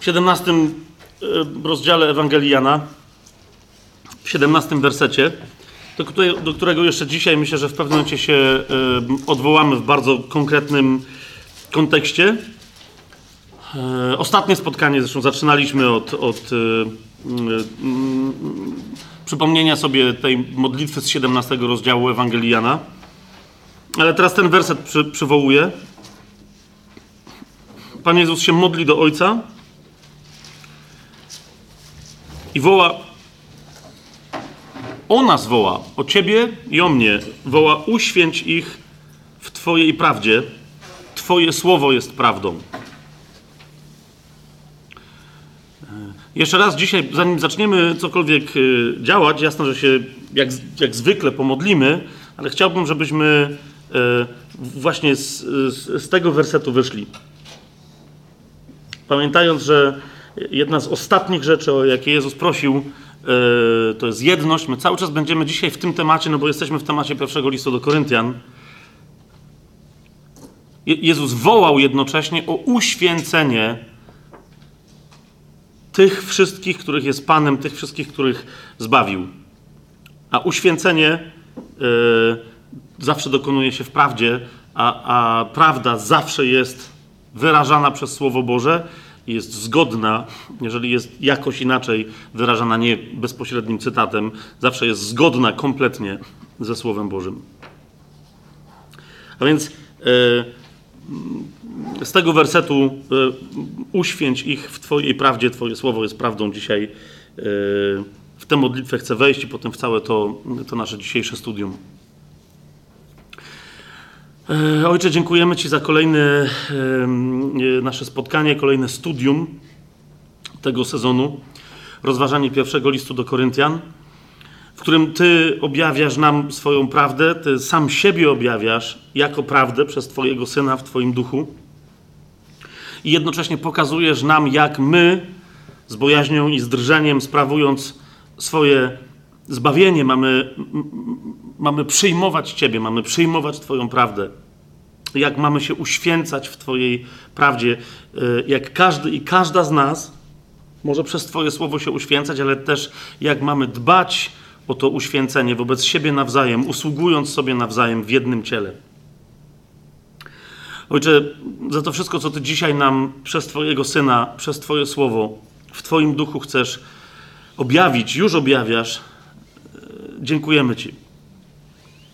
w 17 e, rozdziale Ewangelii Jana, w 17 wersecie, do, którego jeszcze dzisiaj myślę, że w pewnym momencie się e, odwołamy w bardzo konkretnym kontekście. E, Ostatnie spotkanie, zresztą zaczynaliśmy od, od mm, przypomnienia sobie tej modlitwy z 17 rozdziału Ewangelii Jana. Ale teraz ten werset przy, przywołuję. Pan Jezus się modli do Ojca i woła, o nas woła, o Ciebie i o mnie, woła uświęć ich w Twojej prawdzie. Twoje słowo jest prawdą. Jeszcze raz dzisiaj, zanim zaczniemy cokolwiek y, działać, jasno, że się jak, jak zwykle pomodlimy, ale chciałbym, żebyśmy y, właśnie z, z, z tego wersetu wyszli. Pamiętając, że jedna z ostatnich rzeczy, o jakie Jezus prosił, y, to jest jedność. My cały czas będziemy dzisiaj w tym temacie, no bo jesteśmy w temacie pierwszego listu do Koryntian. Je- Jezus wołał jednocześnie o uświęcenie tych wszystkich, których jest Panem, tych wszystkich, których zbawił. A uświęcenie y, zawsze dokonuje się w prawdzie, a, a prawda zawsze jest wyrażana przez Słowo Boże jest zgodna, jeżeli jest jakoś inaczej wyrażana nie bezpośrednim cytatem, zawsze jest zgodna kompletnie ze Słowem Bożym. A więc y, z tego wersetu y, uświęć ich w Twojej prawdzie, Twoje słowo jest prawdą dzisiaj. y, W tę modlitwę chcę wejść i potem w całe to, to nasze dzisiejsze studium. E, Ojcze, dziękujemy Ci za kolejne y, nasze spotkanie, kolejne studium tego sezonu. Rozważanie pierwszego listu do Koryntian, w którym Ty objawiasz nam swoją prawdę, Ty sam siebie objawiasz jako prawdę przez Twojego Syna w Twoim duchu i jednocześnie pokazujesz nam, jak my z bojaźnią i z drżeniem, sprawując swoje zbawienie, mamy, mamy przyjmować Ciebie, mamy przyjmować Twoją prawdę. Jak mamy się uświęcać w Twojej prawdzie, y, jak każdy i każda z nas może przez Twoje słowo się uświęcać, ale też jak mamy dbać o to uświęcenie wobec siebie nawzajem, usługując sobie nawzajem w jednym ciele. Ojcze, za to wszystko, co Ty dzisiaj nam przez Twojego Syna, przez Twoje słowo, w Twoim duchu chcesz objawić, już objawiasz, e, dziękujemy Ci.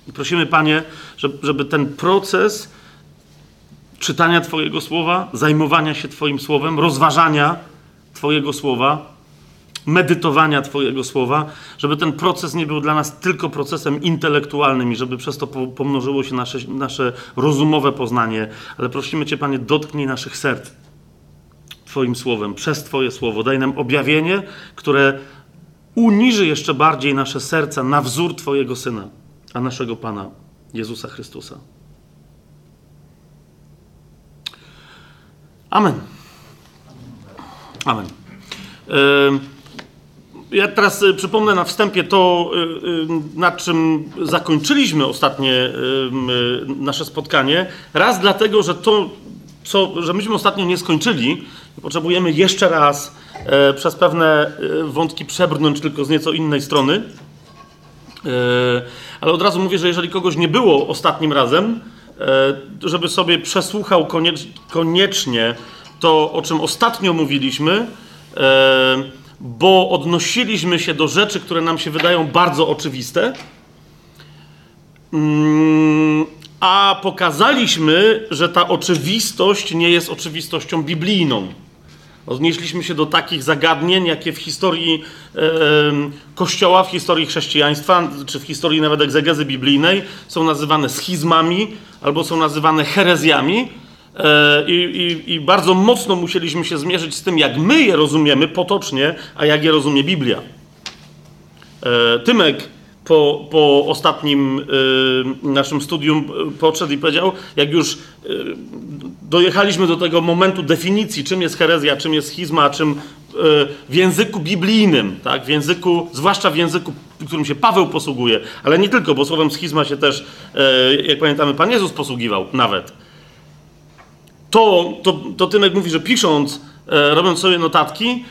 I prosimy, Panie, żeby, ten proces czytania Twojego słowa, zajmowania się Twoim słowem, rozważania Twojego słowa, medytowania Twojego słowa, żeby ten proces nie był dla nas tylko procesem intelektualnym i żeby przez to po- pomnożyło się nasze, nasze rozumowe poznanie, ale prosimy Cię, Panie, dotknij naszych serc Twoim słowem, przez Twoje słowo. Daj nam objawienie, które uniży jeszcze bardziej nasze serca na wzór Twojego Syna, a naszego Pana, Jezusa Chrystusa. Amen. Amen. Em, Ja teraz y, przypomnę na wstępie to, y, nad czym zakończyliśmy ostatnie nasze spotkanie. Raz dlatego, że to, co, że myśmy ostatnio nie skończyli, potrzebujemy jeszcze raz e, przez pewne e, wątki przebrnąć tylko z nieco innej strony. Ale od razu mówię, że jeżeli kogoś nie było ostatnim razem, e, żeby sobie przesłuchał koniecz, koniecznie to, o czym ostatnio mówiliśmy, e, bo odnosiliśmy się do rzeczy, które nam się wydają bardzo oczywiste, Mm, a pokazaliśmy, że ta oczywistość nie jest oczywistością biblijną. Odnieśliśmy się do takich zagadnień, jakie w historii Kościoła, w historii chrześcijaństwa, czy w historii nawet egzegezy biblijnej są nazywane schizmami albo są nazywane herezjami. E, i, i, I bardzo mocno musieliśmy się zmierzyć z tym, jak my je rozumiemy potocznie, a jak je rozumie Biblia. E, Tymek po, po ostatnim y, naszym studium y, podszedł i powiedział, jak już y, dojechaliśmy do tego momentu definicji, czym jest herezja, czym jest schizma, a czym y, w języku biblijnym, tak, w języku, zwłaszcza w języku, którym się Paweł posługuje, ale nie tylko, bo słowem schizma się też, y, jak pamiętamy, Pan Jezus posługiwał nawet. To, to, to Tymek mówi, że pisząc e, robiąc sobie notatki,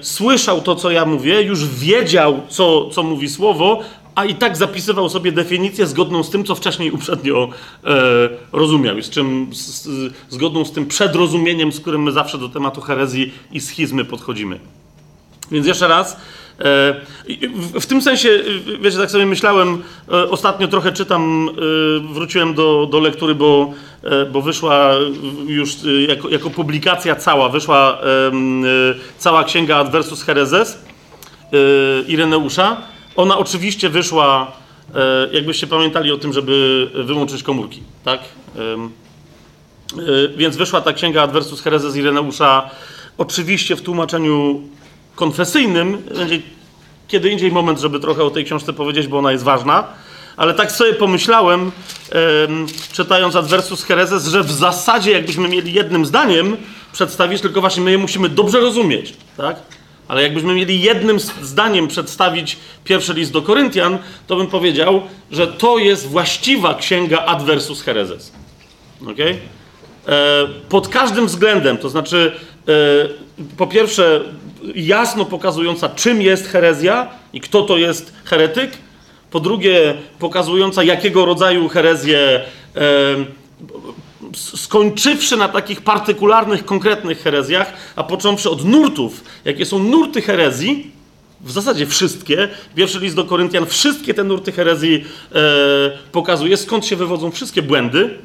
słyszał to, co ja mówię, już wiedział, co, co mówi słowo, a i tak zapisywał sobie definicję zgodną z tym, co wcześniej uprzednio e, rozumiał, z czym, z, z, zgodną z tym przedrozumieniem, z którym my zawsze do tematu herezji i schizmy podchodzimy. Więc jeszcze raz, e, w, w tym sensie, e, wiecie, tak sobie myślałem, e, ostatnio trochę czytam, e, wróciłem do, do lektury, bo, e, bo wyszła już e, jako, jako publikacja cała, wyszła e, e, cała księga Adversus Hereses e, Ireneusza. Ona oczywiście wyszła, e, jakbyście pamiętali o tym, żeby wyłączyć komórki, tak? E, Więc wyszła ta księga Adversus Hereses Ireneusza, oczywiście w tłumaczeniu konfesyjnym. Będzie kiedy indziej moment, żeby trochę o tej książce powiedzieć, bo ona jest ważna. Ale tak sobie pomyślałem, em, czytając Adversus Hereses, że w zasadzie jakbyśmy mieli jednym zdaniem przedstawić, tylko właśnie my je musimy dobrze rozumieć, tak? Ale jakbyśmy mieli jednym zdaniem przedstawić pierwszy list do Koryntian, to bym powiedział, że to jest właściwa księga Adversus Hereses. Okay? E, pod każdym względem, to znaczy, e, po pierwsze, jasno pokazująca, czym jest herezja i kto to jest heretyk. Po drugie, pokazująca, jakiego rodzaju herezję, e, skończywszy na takich partykularnych, konkretnych herezjach, a począwszy od nurtów, jakie są nurty herezji, w zasadzie wszystkie. Pierwszy list do Koryntian wszystkie te nurty herezji e, pokazuje, skąd się wywodzą wszystkie błędy.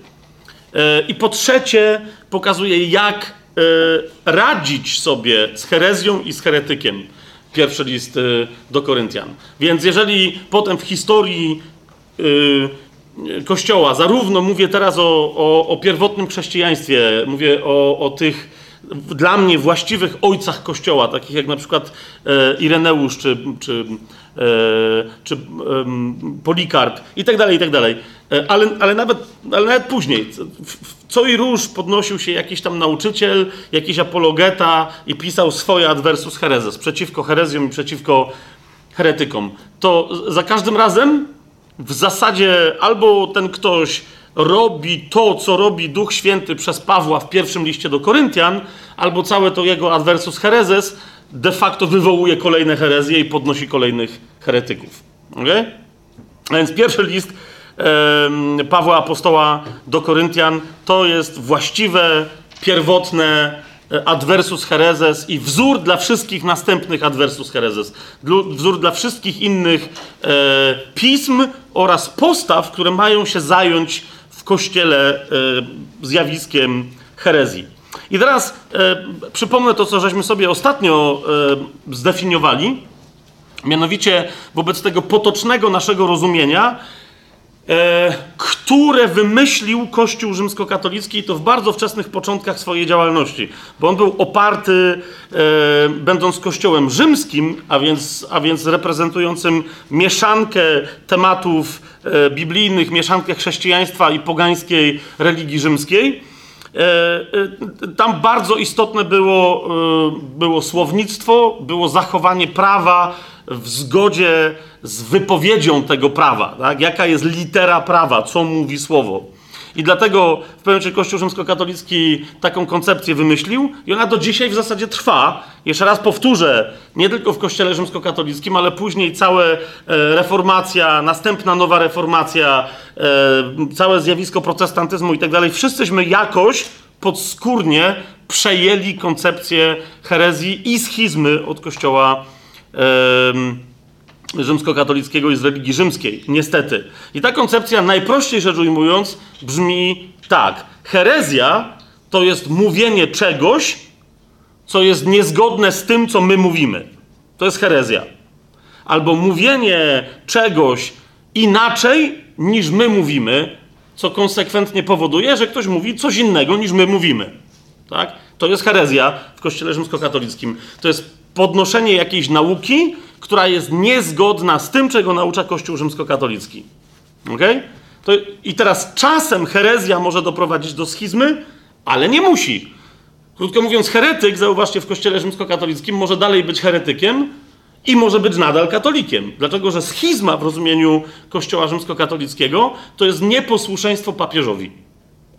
E, I po trzecie, pokazuje, jak radzić sobie z herezją i z heretykiem. Pierwszy list e, do Koryntian. Więc jeżeli potem w historii e, Kościoła, zarówno mówię teraz o, o, o pierwotnym chrześcijaństwie, mówię o, o tych dla mnie właściwych ojcach Kościoła, takich jak na przykład Ireneusz czy, czy, e, czy Polikarp i tak dalej, i tak dalej. E, ale, ale, nawet, ale nawet później, co i róż podnosił się jakiś tam nauczyciel, jakiś apologeta i pisał swoje adversus hereses przeciwko herezjom i przeciwko heretykom. To za każdym razem w zasadzie albo ten ktoś robi to, co robi Duch Święty przez Pawła w pierwszym liście do Koryntian, albo całe to jego adversus hereses de facto wywołuje kolejne herezje i podnosi kolejnych heretyków. Okay? A więc pierwszy list Pawła Apostoła do Koryntian to jest właściwe, pierwotne e, adversus hereses i wzór dla wszystkich następnych adversus hereses. Wzór dla wszystkich innych e, pism oraz postaw, które mają się zająć w Kościele e, zjawiskiem herezji. I teraz przypomnę to, co żeśmy sobie ostatnio zdefiniowali, mianowicie wobec tego potocznego naszego rozumienia, e, które wymyślił Kościół rzymskokatolicki i to w bardzo wczesnych początkach swojej działalności, bo on był oparty, e, będąc Kościołem rzymskim, a więc, a więc reprezentującym mieszankę tematów e, biblijnych, mieszankę chrześcijaństwa i pogańskiej religii rzymskiej. E, e, Tam bardzo istotne było, było słownictwo, było zachowanie prawa w zgodzie z wypowiedzią tego prawa. Tak? Jaka jest litera prawa, co mówi słowo. I dlatego w pewnym momencie Kościół rzymskokatolicki taką koncepcję wymyślił i ona do dzisiaj w zasadzie trwa. Jeszcze raz powtórzę, nie tylko w Kościele rzymskokatolickim, ale później cała e, reformacja, następna nowa reformacja, e, całe zjawisko protestantyzmu i tak dalej. Wszyscyśmy jakoś podskórnie przejęli koncepcję herezji i schizmy od Kościoła rzymskokatolickiego i z religii rzymskiej, niestety. I ta koncepcja, najprościej rzecz ujmując, brzmi tak. Herezja to jest mówienie czegoś, co jest niezgodne z tym, co my mówimy. To jest herezja. Albo mówienie czegoś inaczej niż my mówimy, co konsekwentnie powoduje, że ktoś mówi coś innego niż my mówimy. Tak? To jest herezja w Kościele rzymskokatolickim. To jest podnoszenie jakiejś nauki, która jest niezgodna z tym, czego naucza Kościół rzymskokatolicki. Okay? To, I teraz czasem herezja może doprowadzić do schizmy, ale nie musi. Krótko mówiąc, heretyk, zauważcie, w Kościele rzymskokatolickim może dalej być heretykiem i może być nadal katolikiem. Dlatego, że schizma w rozumieniu Kościoła rzymskokatolickiego to jest nieposłuszeństwo papieżowi.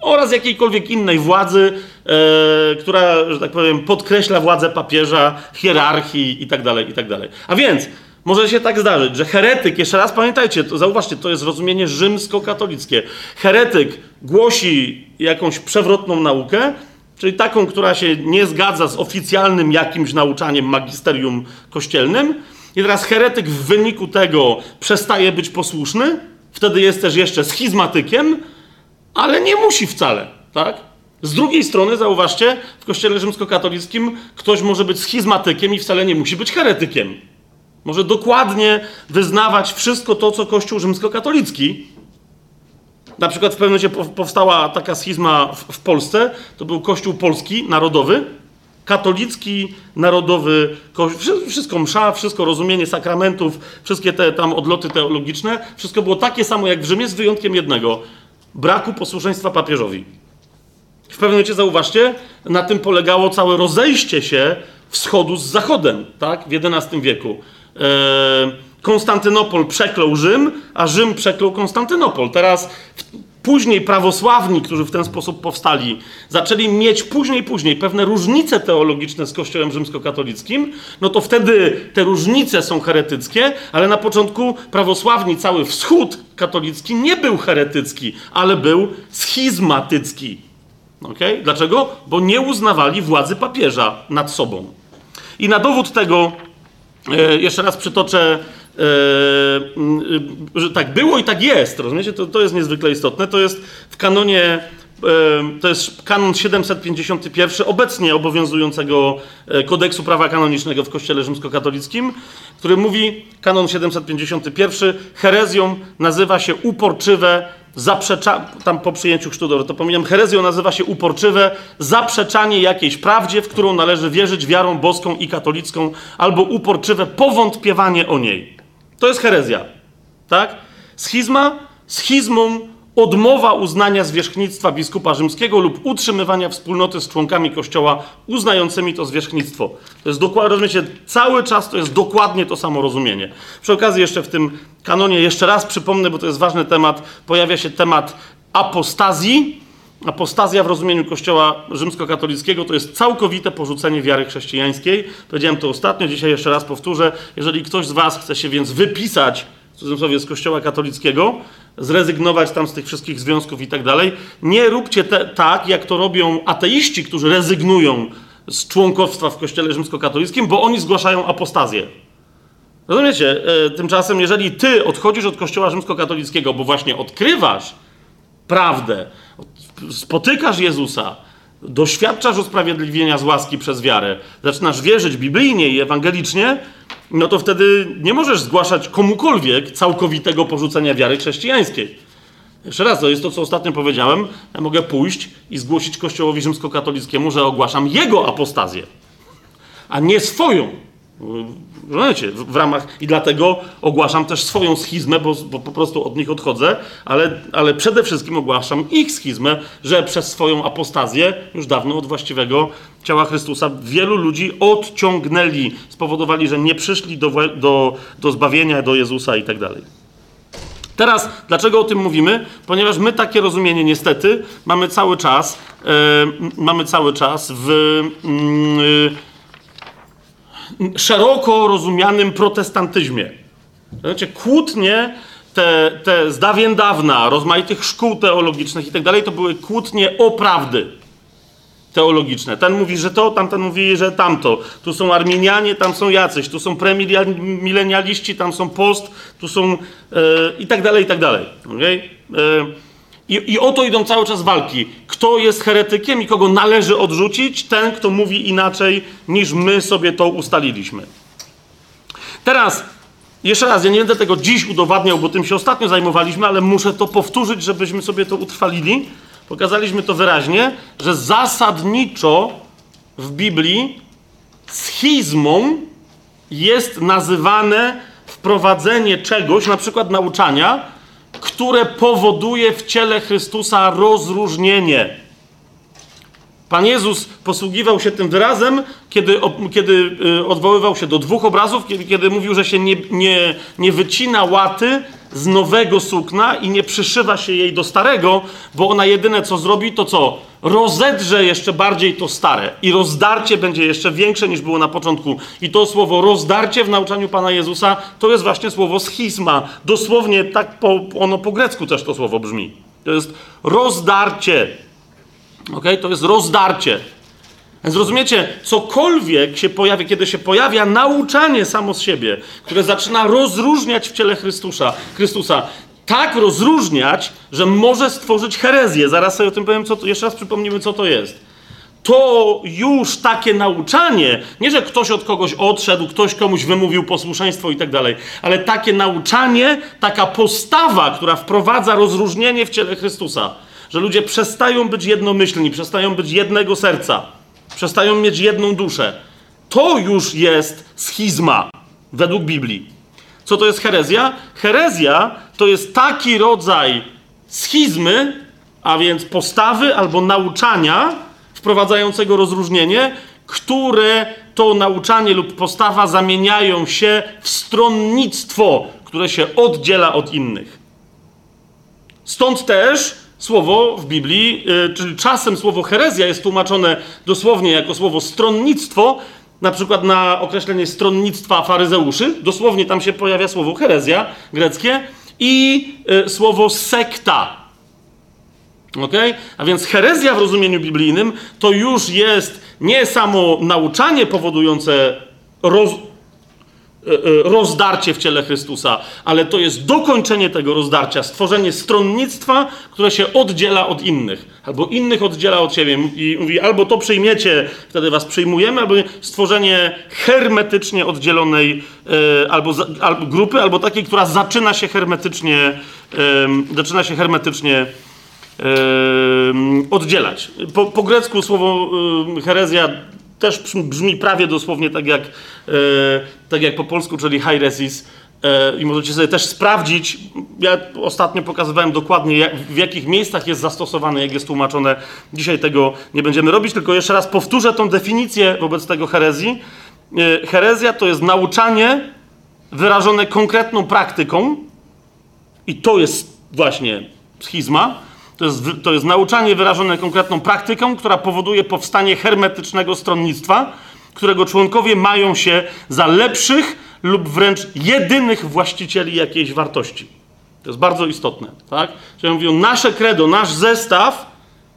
Oraz jakiejkolwiek innej władzy, e, która, że tak powiem, podkreśla władzę papieża, hierarchii itd., itd. A więc może się tak zdarzyć, że heretyk, jeszcze raz pamiętajcie, to, zauważcie, to jest rozumienie rzymskokatolickie. Heretyk głosi jakąś przewrotną naukę, czyli taką, która się nie zgadza z oficjalnym jakimś nauczaniem magisterium kościelnym. I teraz heretyk w wyniku tego przestaje być posłuszny, wtedy jest też jeszcze schizmatykiem, ale nie musi wcale, tak? Z drugiej strony, zauważcie, w kościele rzymskokatolickim ktoś może być schizmatykiem i wcale nie musi być heretykiem. Może dokładnie wyznawać wszystko to, co Kościół rzymskokatolicki. Na przykład w pewnym momencie powstała taka schizma w, w Polsce, to był Kościół Polski, narodowy, katolicki, narodowy, wszystko msza, wszystko rozumienie sakramentów, wszystkie te tam odloty teologiczne, wszystko było takie samo jak w Rzymie, z wyjątkiem jednego braku posłuszeństwa papieżowi. W pewnym momencie zauważcie, na tym polegało całe rozejście się wschodu z zachodem, tak, w XI wieku. Eee, Konstantynopol przeklął Rzym, a Rzym przeklął Konstantynopol. Teraz później prawosławni, którzy w ten sposób powstali, zaczęli mieć później, później pewne różnice teologiczne z Kościołem rzymskokatolickim, no to wtedy te różnice są heretyckie, ale na początku prawosławni, cały wschód katolicki nie był heretycki, ale był schizmatycki. Okay? Dlaczego? Bo nie uznawali władzy papieża nad sobą. I na dowód tego, e, jeszcze raz przytoczę że tak było i tak jest, rozumiecie? To, to jest niezwykle istotne. To jest w kanonie, yy, to jest kanon 751 obecnie obowiązującego e, kodeksu prawa kanonicznego w Kościele rzymskokatolickim, który mówi, kanon 751, herezją nazywa się uporczywe zaprzecza, tam po przyjęciu chrztu, to pomijam, herezją nazywa się uporczywe zaprzeczanie jakiejś prawdzie, w którą należy wierzyć wiarą boską i katolicką, albo uporczywe powątpiewanie o niej. To jest herezja. Tak? Schizma, schizmą odmowa uznania zwierzchnictwa biskupa rzymskiego lub utrzymywania wspólnoty z członkami kościoła uznającymi to zwierzchnictwo. To jest dokładnie, rozumiecie, cały czas to jest dokładnie to samo rozumienie. Przy okazji jeszcze w tym kanonie, jeszcze raz przypomnę, bo to jest ważny temat, pojawia się temat apostazji. Apostazja w rozumieniu Kościoła rzymskokatolickiego to jest całkowite porzucenie wiary chrześcijańskiej. Powiedziałem to ostatnio, dzisiaj jeszcze raz powtórzę. Jeżeli ktoś z Was chce się więc wypisać w cudzysłowie z Kościoła katolickiego, zrezygnować tam z tych wszystkich związków i tak dalej, nie róbcie te, tak, jak to robią ateiści, którzy rezygnują z członkostwa w Kościele rzymskokatolickim, bo oni zgłaszają apostazję. Rozumiecie? E, tymczasem, jeżeli ty odchodzisz od Kościoła rzymskokatolickiego, bo właśnie odkrywasz prawdę, spotykasz Jezusa, doświadczasz usprawiedliwienia z łaski przez wiarę, zaczynasz wierzyć biblijnie i ewangelicznie, no to wtedy nie możesz zgłaszać komukolwiek całkowitego porzucenia wiary chrześcijańskiej. Jeszcze raz, to jest to, co ostatnio powiedziałem. Ja mogę pójść i zgłosić Kościołowi rzymskokatolickiemu, że ogłaszam jego apostazję, a nie swoją. Rozumiecie? W, w ramach i dlatego ogłaszam też swoją schizmę, bo, bo, po prostu od nich odchodzę, ale, ale przede wszystkim ogłaszam ich schizmę, że przez swoją apostazję już dawno od właściwego ciała Chrystusa wielu ludzi odciągnęli, spowodowali, że nie przyszli do, do, do zbawienia, do Jezusa i tak dalej. Teraz, dlaczego o tym mówimy? Ponieważ my takie rozumienie niestety mamy cały czas, yy, mamy cały czas w. Yy, szeroko rozumianym protestantyzmie. Znaczy, kłótnie te, te z dawien dawna, rozmaitych szkół teologicznych i tak dalej, to były kłótnie o prawdy teologiczne. Ten mówi, że to, tamten mówi, że tamto. Tu są Arminianie, tam są jacyś, tu są premilenialiści, tam są post, tu są yy, i tak dalej, i tak dalej. Okay? Yy, i, I o to idą cały czas walki. Kto jest heretykiem i kogo należy odrzucić? Ten, kto mówi inaczej niż my sobie to ustaliliśmy. Teraz, jeszcze raz, ja nie będę tego dziś udowadniał, bo tym się ostatnio zajmowaliśmy, ale muszę to powtórzyć, żebyśmy sobie to utrwalili. Pokazaliśmy to wyraźnie, że zasadniczo w Biblii schizmą jest nazywane wprowadzenie czegoś, na przykład nauczania, które powoduje w ciele Chrystusa rozróżnienie. Pan Jezus posługiwał się tym wyrazem, kiedy, kiedy y, odwoływał się do dwóch obrazów, kiedy, kiedy mówił, że się nie, nie, nie wycina łaty z nowego sukna i nie przyszywa się jej do starego, bo ona jedyne co zrobi, to co? Rozedrze jeszcze bardziej to stare i rozdarcie będzie jeszcze większe niż było na początku. I to słowo rozdarcie w nauczaniu Pana Jezusa to jest właśnie słowo schizma. Dosłownie tak po, ono po grecku też to słowo brzmi. To jest rozdarcie. Ok? To jest rozdarcie. Więc rozumiecie, cokolwiek się pojawia, kiedy się pojawia nauczanie samo z siebie, które zaczyna rozróżniać w ciele Chrystusa, Chrystusa tak rozróżniać, że może stworzyć herezję. Zaraz sobie o tym powiem, co to, jeszcze raz przypomnimy, co to jest. To już takie nauczanie, nie że ktoś od kogoś odszedł, ktoś komuś wymówił posłuszeństwo i tak dalej, ale takie nauczanie, taka postawa, która wprowadza rozróżnienie w ciele Chrystusa, że ludzie przestają być jednomyślni, przestają być jednego serca przestają mieć jedną duszę. To już jest schizma według Biblii. Co to jest herezja? Herezja to jest taki rodzaj schizmy, a więc postawy albo nauczania wprowadzającego rozróżnienie, które to nauczanie lub postawa zamieniają się w stronnictwo, które się oddziela od innych. Stąd też słowo w Biblii, yy, czyli czasem słowo herezja jest tłumaczone dosłownie jako słowo stronnictwo, na przykład na określenie stronnictwa faryzeuszy, dosłownie tam się pojawia słowo herezja greckie i yy, słowo sekta. Ok? A więc herezja w rozumieniu biblijnym to już jest nie samo nauczanie powodujące roz, E, e, rozdarcie w ciele Chrystusa, ale to jest dokończenie tego rozdarcia, stworzenie stronnictwa, które się oddziela od innych, albo innych oddziela od siebie. I mówi, albo to przyjmiecie, wtedy was przyjmujemy, albo stworzenie hermetycznie oddzielonej e, albo, albo grupy, albo takiej, która zaczyna się hermetycznie, zaczyna się hermetycznie oddzielać. Po, po grecku słowo herezja też brzmi prawie dosłownie tak jak, e, tak jak po polsku, czyli hairesis. E, I możecie sobie też sprawdzić. Ja ostatnio pokazywałem dokładnie, jak, w jakich miejscach jest zastosowane, jak jest tłumaczone. Dzisiaj tego nie będziemy robić, tylko jeszcze raz powtórzę tą definicję wobec tego herezji. E, herezja to jest nauczanie wyrażone konkretną praktyką, i to jest właśnie schizma to jest, to jest nauczanie wyrażone konkretną praktyką, która powoduje powstanie hermetycznego stronnictwa, którego członkowie mają się za lepszych lub wręcz jedynych właścicieli jakiejś wartości. To jest bardzo istotne, tak? Czyli mówią, nasze credo, nasz zestaw,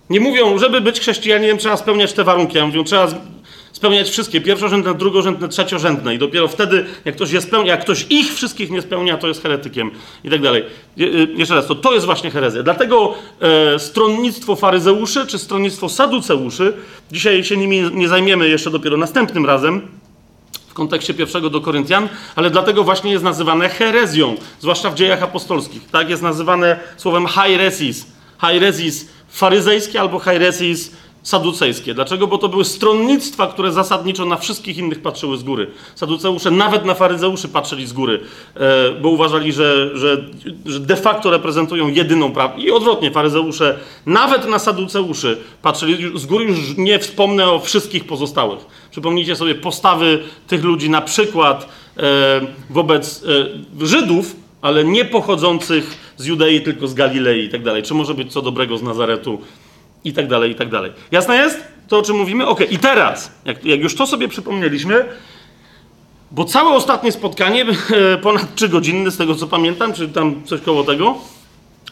nie mówią, żeby być chrześcijaninem trzeba spełniać te warunki, a mówią, trzeba spełniać wszystkie, pierwszorzędne, drugorzędne, trzeciorzędne i dopiero wtedy, jak ktoś je spełnia, jak ktoś ich wszystkich nie spełnia, to jest heretykiem i tak dalej. Y, jeszcze raz, to, to jest właśnie herezja. Dlatego e, stronnictwo faryzeuszy czy stronnictwo saduceuszy, dzisiaj się nimi nie zajmiemy jeszcze dopiero następnym razem, w kontekście pierwszego do Koryntian, ale dlatego właśnie jest nazywane herezją, zwłaszcza w dziejach apostolskich. Tak jest nazywane słowem hairesis. Hairesis faryzejskie albo hairesis saducejskie. Dlaczego? Bo to były stronnictwa, które zasadniczo na wszystkich innych patrzyły z góry. Saduceusze nawet na faryzeuszy patrzyli z góry, e, bo uważali, że, że, że de facto reprezentują jedyną prawdę. I odwrotnie, faryzeusze nawet na saduceuszy patrzyli z góry, już nie wspomnę o wszystkich pozostałych. Przypomnijcie sobie postawy tych ludzi na przykład e, wobec e, Żydów, ale nie pochodzących z Judei, tylko z Galilei i tak dalej. Czy może być co dobrego z Nazaretu? I tak dalej, i tak dalej. Jasne jest? To, o czym mówimy? Ok, i teraz, jak, jak już to sobie przypomnieliśmy, bo całe ostatnie spotkanie, ponad 3 godziny, z tego co pamiętam, czy tam coś koło tego,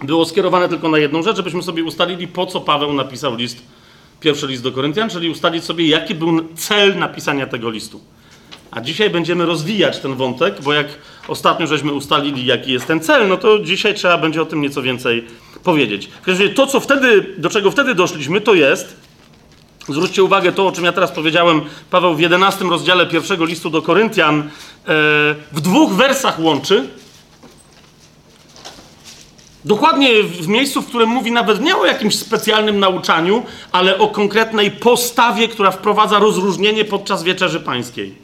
było skierowane tylko na jedną rzecz, żebyśmy sobie ustalili, po co Paweł napisał list, pierwszy list do Koryntian, czyli ustalić sobie, jaki był cel napisania tego listu. A dzisiaj będziemy rozwijać ten wątek, bo jak ostatnio żeśmy ustalili, jaki jest ten cel, no to dzisiaj trzeba będzie o tym nieco więcej powiedzieć. To, co wtedy, do czego wtedy doszliśmy, to jest, zwróćcie uwagę, to o czym ja teraz powiedziałem, Paweł w 11 rozdziale pierwszego listu do Koryntian e, w dwóch wersach łączy. Dokładnie w miejscu, w którym mówi nawet nie o jakimś specjalnym nauczaniu, ale o konkretnej postawie, która wprowadza rozróżnienie podczas wieczerzy pańskiej.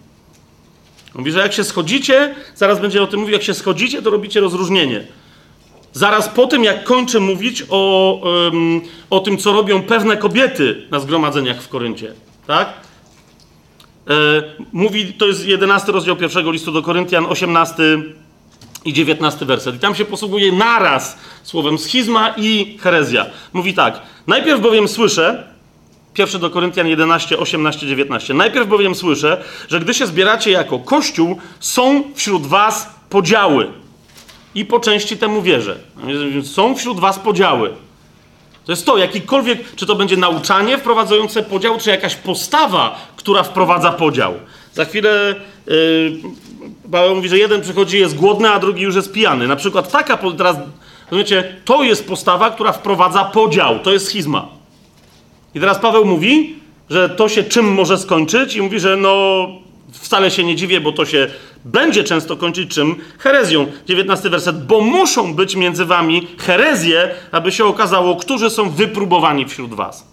Mówi, że jak się schodzicie, zaraz będzie o tym mówił, jak się schodzicie, to robicie rozróżnienie. Zaraz po tym, jak kończę mówić o, um, o tym, co robią pewne kobiety na zgromadzeniach w Koryncie, tak? E, mówi, to jest 11 rozdział pierwszego listu do Koryntian, 18 i 19 werset. I tam się posługuje naraz słowem schizma i herezja. Mówi tak. Najpierw bowiem słyszę, 1 do Koryntian 11, 18, 19. Najpierw bowiem słyszę, że gdy się zbieracie jako Kościół, są wśród was podziały. I po części temu wierzę. Są wśród was podziały. To jest to, jakikolwiek, czy to będzie nauczanie wprowadzające podział, czy jakaś postawa, która wprowadza podział. Za chwilę yy, Paweł mówi, że jeden przychodzi, jest głodny, a drugi już jest pijany. Na przykład taka, teraz, rozumiecie, to jest postawa, która wprowadza podział. To jest schizma. I teraz Paweł mówi, że to się czym może skończyć i mówi, że no wcale się nie dziwię, bo to się będzie często kończyć czym? Herezją. 19 werset. Bo muszą być między wami herezje, aby się okazało, którzy są wypróbowani wśród was.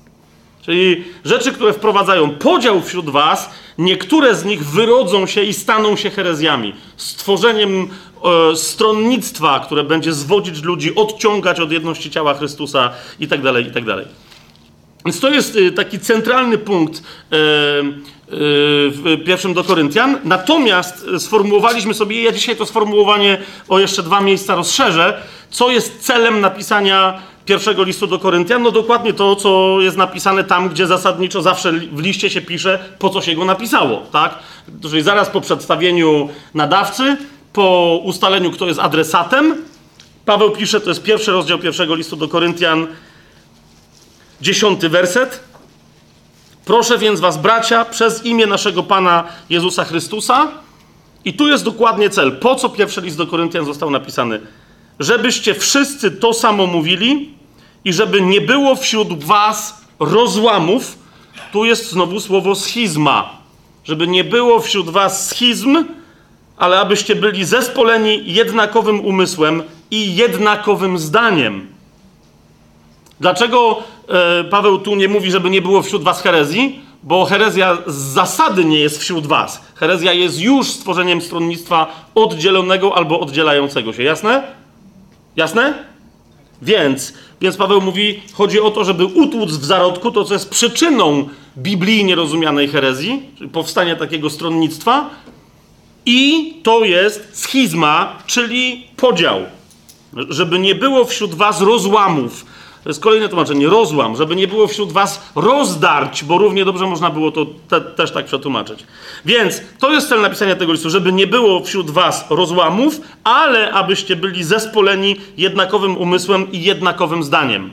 Czyli rzeczy, które wprowadzają podział wśród was, niektóre z nich wyrodzą się i staną się herezjami. Stworzeniem e, stronnictwa, które będzie zwodzić ludzi, odciągać od jedności ciała Chrystusa itd., tak itd. Tak Więc to jest y, taki centralny punkt. E, w pierwszym do Koryntian. Natomiast sformułowaliśmy sobie, ja dzisiaj to sformułowanie o jeszcze dwa miejsca rozszerzę, co jest celem napisania pierwszego listu do Koryntian? No dokładnie to, co jest napisane tam, gdzie zasadniczo zawsze w liście się pisze, po co się go napisało, tak? Czyli zaraz po przedstawieniu nadawcy, po ustaleniu, kto jest adresatem, Paweł pisze, to jest pierwszy rozdział pierwszego listu do Koryntian, dziesiąty werset. Proszę więc was, bracia, przez imię naszego Pana Jezusa Chrystusa. I tu jest dokładnie cel. Po co pierwszy list do Koryntian został napisany? Żebyście wszyscy to samo mówili i żeby nie było wśród was rozłamów. Tu jest znowu słowo schizma. Żeby nie było wśród was schizm, ale abyście byli zespoleni jednakowym umysłem i jednakowym zdaniem. Dlaczego Paweł tu nie mówi, żeby nie było wśród was herezji? Bo herezja z zasady nie jest wśród was. Herezja jest już stworzeniem stronnictwa oddzielonego albo oddzielającego się. Jasne? Jasne? Więc, więc Paweł mówi, chodzi o to, żeby utłuc w zarodku to, co jest przyczyną biblijnie rozumianej herezji, czyli powstania takiego stronnictwa, i to jest schizma, czyli podział. Żeby nie było wśród was rozłamów to jest kolejne tłumaczenie. Rozłam, żeby nie było wśród was rozdarć, bo równie dobrze można było to te, też tak przetłumaczyć. Więc to jest cel napisania tego listu, żeby nie było wśród was rozłamów, ale abyście byli zespoleni jednakowym umysłem i jednakowym zdaniem.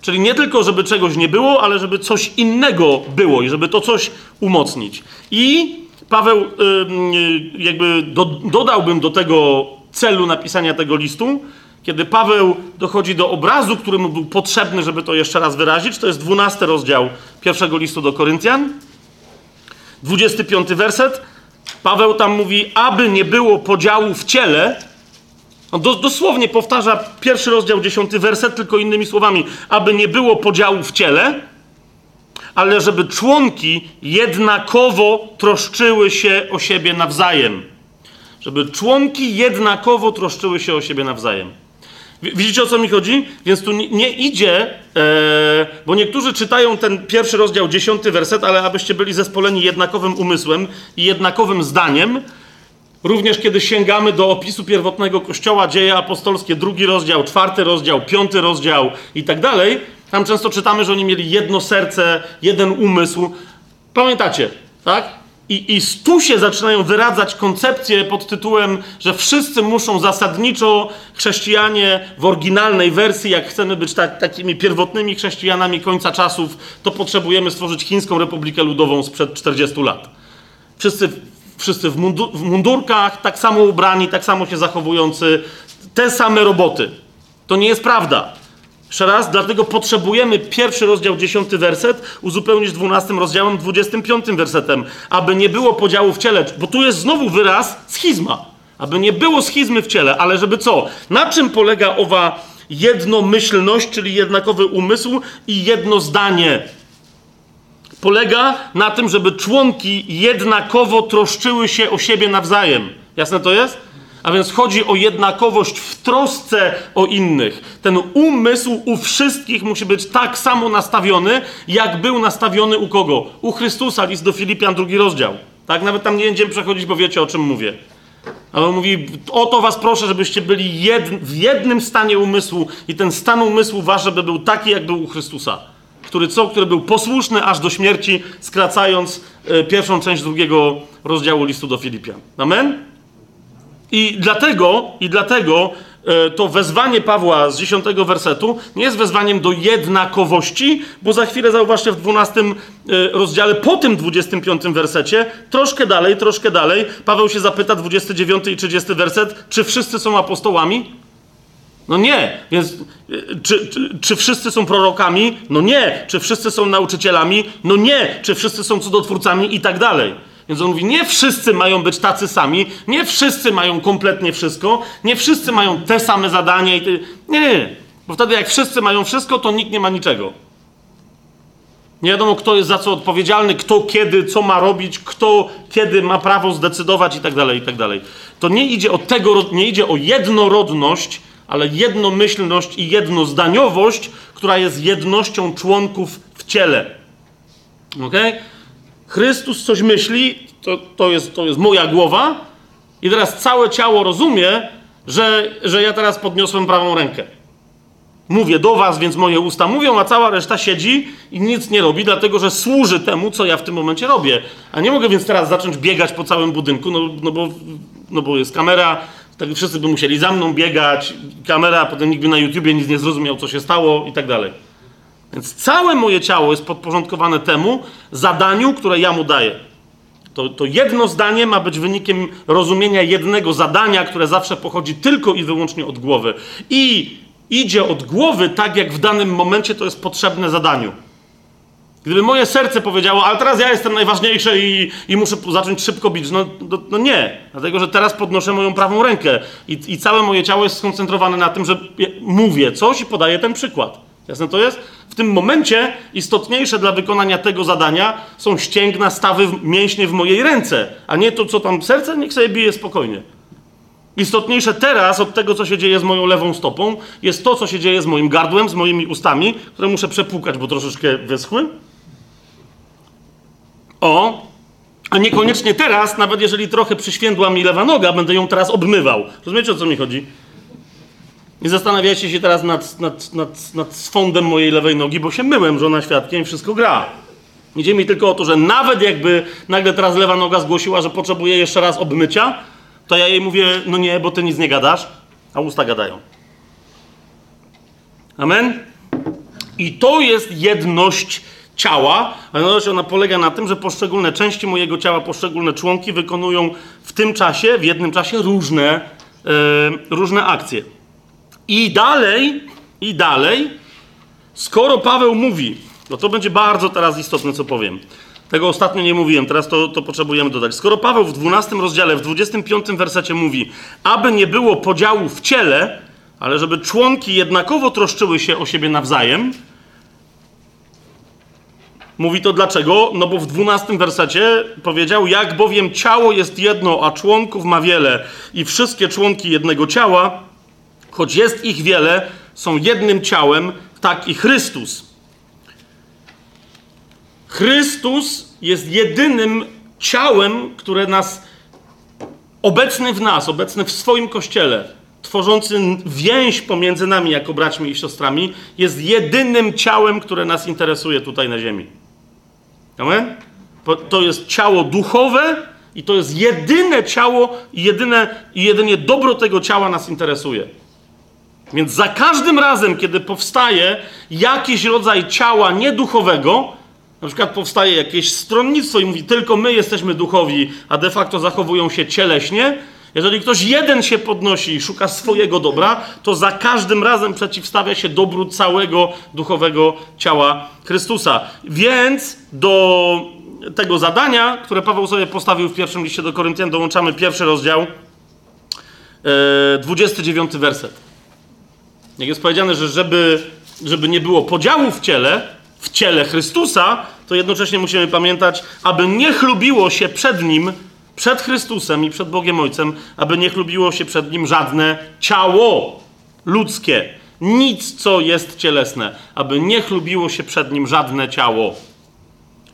Czyli nie tylko, żeby czegoś nie było, ale żeby coś innego było i żeby to coś umocnić. I Paweł, yy, jakby do, dodałbym do tego celu napisania tego listu, kiedy Paweł dochodzi do obrazu, który mu był potrzebny, żeby to jeszcze raz wyrazić, to jest 12 rozdział pierwszego listu do Koryntian, 25 werset. Paweł tam mówi, aby nie było podziału w ciele. On do, dosłownie powtarza pierwszy rozdział, dziesiąty werset, tylko innymi słowami, aby nie było podziału w ciele, ale żeby członki jednakowo troszczyły się o siebie nawzajem. Żeby członki jednakowo troszczyły się o siebie nawzajem. Widzicie o co mi chodzi? Więc tu nie idzie, e, bo niektórzy czytają ten pierwszy rozdział, dziesiąty werset, ale abyście byli zespoleni jednakowym umysłem i jednakowym zdaniem, również kiedy sięgamy do opisu pierwotnego kościoła, dzieje apostolskie, drugi rozdział, czwarty rozdział, piąty rozdział i tak dalej, tam często czytamy, że oni mieli jedno serce, jeden umysł. Pamiętacie, tak? I, I tu się zaczynają wyradzać koncepcje pod tytułem, że wszyscy muszą zasadniczo chrześcijanie w oryginalnej wersji, jak chcemy być ta, takimi pierwotnymi chrześcijanami końca czasów, to potrzebujemy stworzyć Chińską Republikę Ludową sprzed 40 lat. Wszyscy, wszyscy w, mundur, w mundurkach, tak samo ubrani, tak samo się zachowujący, te same roboty. To nie jest prawda. Jeszcze raz, dlatego potrzebujemy pierwszy rozdział, dziesiąty werset, uzupełnić dwunastym rozdziałem, dwudziestym piątym wersetem, aby nie było podziału w ciele, bo tu jest znowu wyraz schizma. Aby nie było schizmy w ciele, ale żeby co? Na czym polega owa jednomyślność, czyli jednakowy umysł i jedno zdanie? Polega na tym, żeby członki jednakowo troszczyły się o siebie nawzajem. Jasne to jest? A więc chodzi o jednakowość w trosce o innych. Ten umysł u wszystkich musi być tak samo nastawiony, jak był nastawiony u kogo? U Chrystusa, list do Filipian, drugi rozdział. Tak, nawet tam nie będziemy przechodzić, bo wiecie o czym mówię. Ale on mówi, o to was proszę, żebyście byli w jednym stanie umysłu i ten stan umysłu wasz, żeby był taki, jak był u Chrystusa. Który co? Który był posłuszny aż do śmierci, skracając e, pierwszą część drugiego rozdziału listu do Filipian. Amen? I dlatego, i dlatego e, to wezwanie Pawła z 10 wersetu nie jest wezwaniem do jednakowości, bo za chwilę zauważcie w 12 e, rozdziale, po tym 25 wersecie, troszkę dalej, troszkę dalej, Paweł się zapyta, 29 i 30 werset, czy wszyscy są apostołami? No nie, więc e, czy, czy, czy wszyscy są prorokami? No nie. Czy wszyscy są nauczycielami? No nie. Czy wszyscy są cudotwórcami? I tak dalej. Więc on mówi, nie wszyscy mają być tacy sami, nie wszyscy mają kompletnie wszystko, nie wszyscy mają te same zadanie i ty... Nie, nie, nie. Bo wtedy jak wszyscy mają wszystko, to nikt nie ma niczego. Nie wiadomo, kto jest za co odpowiedzialny, kto kiedy, co ma robić, kto kiedy ma prawo zdecydować i tak dalej, i tak dalej. To nie idzie o tego, nie idzie o jednorodność, ale jednomyślność i jednozdaniowość, która jest jednością członków w ciele. Okej? Okay? Chrystus coś myśli, to, to, jest, to jest moja głowa, i teraz całe ciało rozumie, że, że ja teraz podniosłem prawą rękę. Mówię do was, więc moje usta mówią, a cała reszta siedzi i nic nie robi, dlatego że służy temu, co ja w tym momencie robię. A nie mogę więc teraz zacząć biegać po całym budynku, no, no, bo, no bo jest kamera, tak wszyscy by musieli za mną biegać, kamera, potem nikt by na YouTubie nic nie zrozumiał, co się stało i tak dalej. Więc całe moje ciało jest podporządkowane temu zadaniu, które ja mu daję. To, to jedno zdanie ma być wynikiem rozumienia jednego zadania, które zawsze pochodzi tylko i wyłącznie od głowy. I idzie od głowy tak, jak w danym momencie to jest potrzebne zadaniu. Gdyby moje serce powiedziało, ale teraz ja jestem najważniejszy i, i muszę zacząć szybko bić, no, no, no, nie. Dlatego, że teraz podnoszę moją prawą rękę i, i całe moje ciało jest skoncentrowane na tym, że mówię coś i podaję ten przykład. Jasne to jest? W tym momencie istotniejsze dla wykonania tego zadania są ścięgna, stawy, mięśnie w mojej ręce, a nie to, co tam serce, niech sobie bije spokojnie. Istotniejsze teraz od tego, co się dzieje z moją lewą stopą, jest to, co się dzieje z moim gardłem, z moimi ustami, które muszę przepłukać, bo troszeczkę wyschły. O, a niekoniecznie teraz, nawet jeżeli trochę przyświędła mi lewa noga, będę ją teraz obmywał. Rozumiecie, o co mi chodzi? Nie zastanawiajcie się teraz nad, nad, nad, nad mojej lewej nogi, bo się myłem, żona świadkiem, wszystko gra. Idzie mi tylko o to, że nawet jakby nagle teraz lewa noga zgłosiła, że potrzebuje jeszcze raz obmycia, to ja jej mówię, no nie, bo ty nic nie gadasz, a usta gadają. Amen? I to jest jedność ciała, a ona polega na tym, że poszczególne części mojego ciała, poszczególne członki wykonują w tym czasie, w jednym czasie różne, yy, różne akcje. I dalej, i dalej, skoro Paweł mówi, no to będzie bardzo teraz istotne, co powiem. Tego ostatnio nie mówiłem, teraz to, to potrzebujemy dodać. Skoro Paweł w 12 rozdziale, w 25 wersecie mówi, aby nie było podziału w ciele, ale żeby członki jednakowo troszczyły się o siebie nawzajem, Mówi to dlaczego? No bo w 12 wersecie powiedział, jak bowiem ciało jest jedno, a członków ma wiele i wszystkie członki jednego ciała, choć jest ich wiele, są jednym ciałem, tak i Chrystus. Chrystus jest jedynym ciałem, które nas, obecny w nas, obecny w swoim kościele, tworzący więź pomiędzy nami jako braćmi i siostrami, jest jedynym ciałem, które nas interesuje tutaj na ziemi. Amen? To jest ciało duchowe i to jest jedyne ciało i jedyne, i jedynie dobro tego ciała nas interesuje. Więc za każdym razem, kiedy powstaje jakiś rodzaj ciała nieduchowego, na przykład powstaje jakieś stronnictwo i mówi tylko my jesteśmy duchowi, a de facto zachowują się cieleśnie, jeżeli ktoś jeden się podnosi i szuka swojego dobra, to za każdym razem przeciwstawia się dobru całego duchowego ciała Chrystusa. Więc do tego zadania, które Paweł sobie postawił w pierwszym liście do Koryntian, dołączamy pierwszy rozdział, 29 e, werset. Jak jest powiedziane, że żeby, żeby nie było podziału w ciele, w ciele Chrystusa, to jednocześnie musimy pamiętać, aby nie chlubiło się przed Nim, przed Chrystusem i przed Bogiem Ojcem, aby nie chlubiło się przed Nim żadne ciało ludzkie. Nic, co jest cielesne, aby nie chlubiło się przed Nim żadne ciało.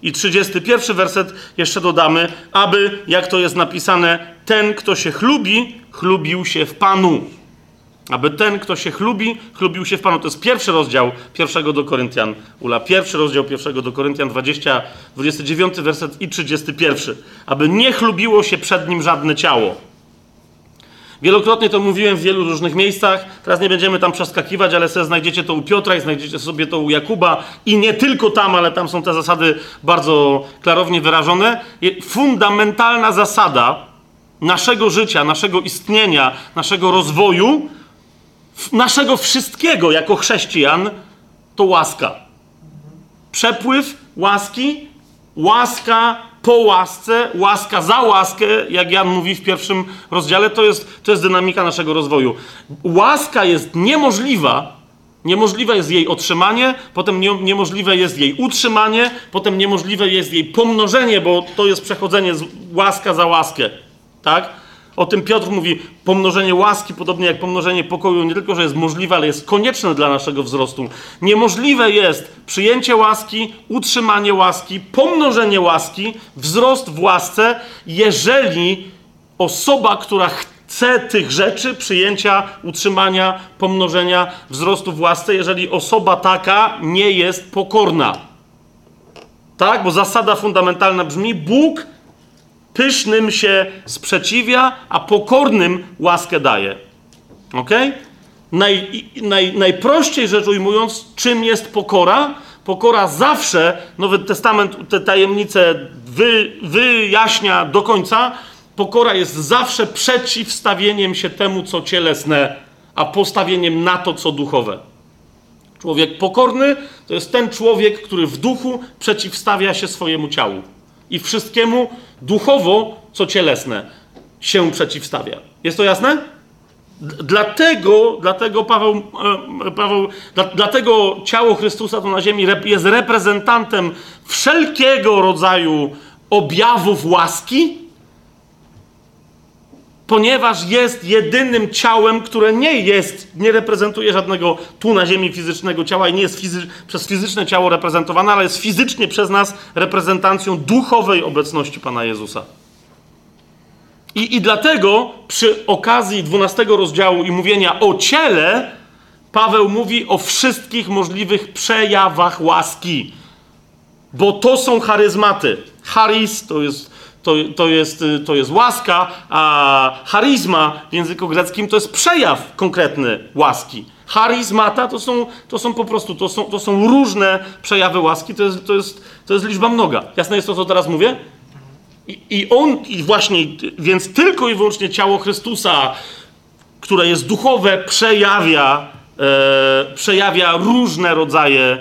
I 31 werset jeszcze dodamy, aby, jak to jest napisane, ten, kto się chlubi, chlubił się w Panu. Aby ten, kto się chlubi, chlubił się w Panu. To jest pierwszy rozdział pierwszego do Koryntian. Ula, pierwszy rozdział pierwszego do Koryntian, 20, 29 werset i 31. Aby nie chlubiło się przed nim żadne ciało. Wielokrotnie to mówiłem w wielu różnych miejscach. Teraz nie będziemy tam przeskakiwać, ale sobie znajdziecie to u Piotra i znajdziecie sobie to u Jakuba. I nie tylko tam, ale tam są te zasady bardzo klarownie wyrażone. Fundamentalna zasada naszego życia, naszego istnienia, naszego rozwoju, naszego wszystkiego jako chrześcijan to łaska. Przepływ łaski, łaska po łasce, łaska za łaskę, jak Jan mówi w pierwszym rozdziale, to jest, to jest dynamika naszego rozwoju. Łaska jest niemożliwa, niemożliwe jest jej otrzymanie, potem nie, niemożliwe jest jej utrzymanie, potem niemożliwe jest jej pomnożenie, bo to jest przechodzenie z łaska za łaskę. Tak? O tym Piotr mówi, pomnożenie łaski, podobnie jak pomnożenie pokoju, nie tylko, że jest możliwe, ale jest konieczne dla naszego wzrostu. Niemożliwe jest przyjęcie łaski, utrzymanie łaski, pomnożenie łaski, wzrost w łasce, jeżeli osoba, która chce tych rzeczy, przyjęcia, utrzymania, pomnożenia, wzrostu w łasce, jeżeli osoba taka nie jest pokorna. Tak? Bo zasada fundamentalna brzmi: Bóg Pysznym się sprzeciwia, a pokornym łaskę daje. Ok? Naj, naj, najprościej rzecz ujmując, czym jest pokora? Pokora zawsze, Nowy Testament te tajemnice wy, wyjaśnia do końca. Pokora jest zawsze przeciwstawieniem się temu, co cielesne, a postawieniem na to, co duchowe. Człowiek pokorny to jest ten człowiek, który w duchu przeciwstawia się swojemu ciału i wszystkiemu duchowo, co cielesne, się przeciwstawia. Jest to jasne? Dlatego, dlatego Paweł, e, Paweł dlatego ciało Chrystusa tu na ziemi jest reprezentantem wszelkiego rodzaju objawów łaski, ponieważ jest jedynym ciałem, które nie jest, nie reprezentuje żadnego tu na ziemi fizycznego ciała i nie jest fizy przez fizyczne ciało reprezentowane, ale jest fizycznie przez nas reprezentacją duchowej obecności Pana Jezusa. I, I dlatego przy okazji 12 rozdziału i mówienia o ciele, Paweł mówi o wszystkich możliwych przejawach łaski. Bo to są charyzmaty. Charis to jest to, to, jest, y, to jest łaska, a charizma w języku greckim to jest przejaw konkretny łaski. Charizmata to są, to są po prostu, to są, to są różne przejawy łaski, to jest, to, jest, to jest liczba mnoga. Jasne jest to, co teraz mówię? I, I on, i właśnie, więc tylko i wyłącznie ciało Chrystusa, które jest duchowe, przejawia, e, przejawia różne rodzaje e,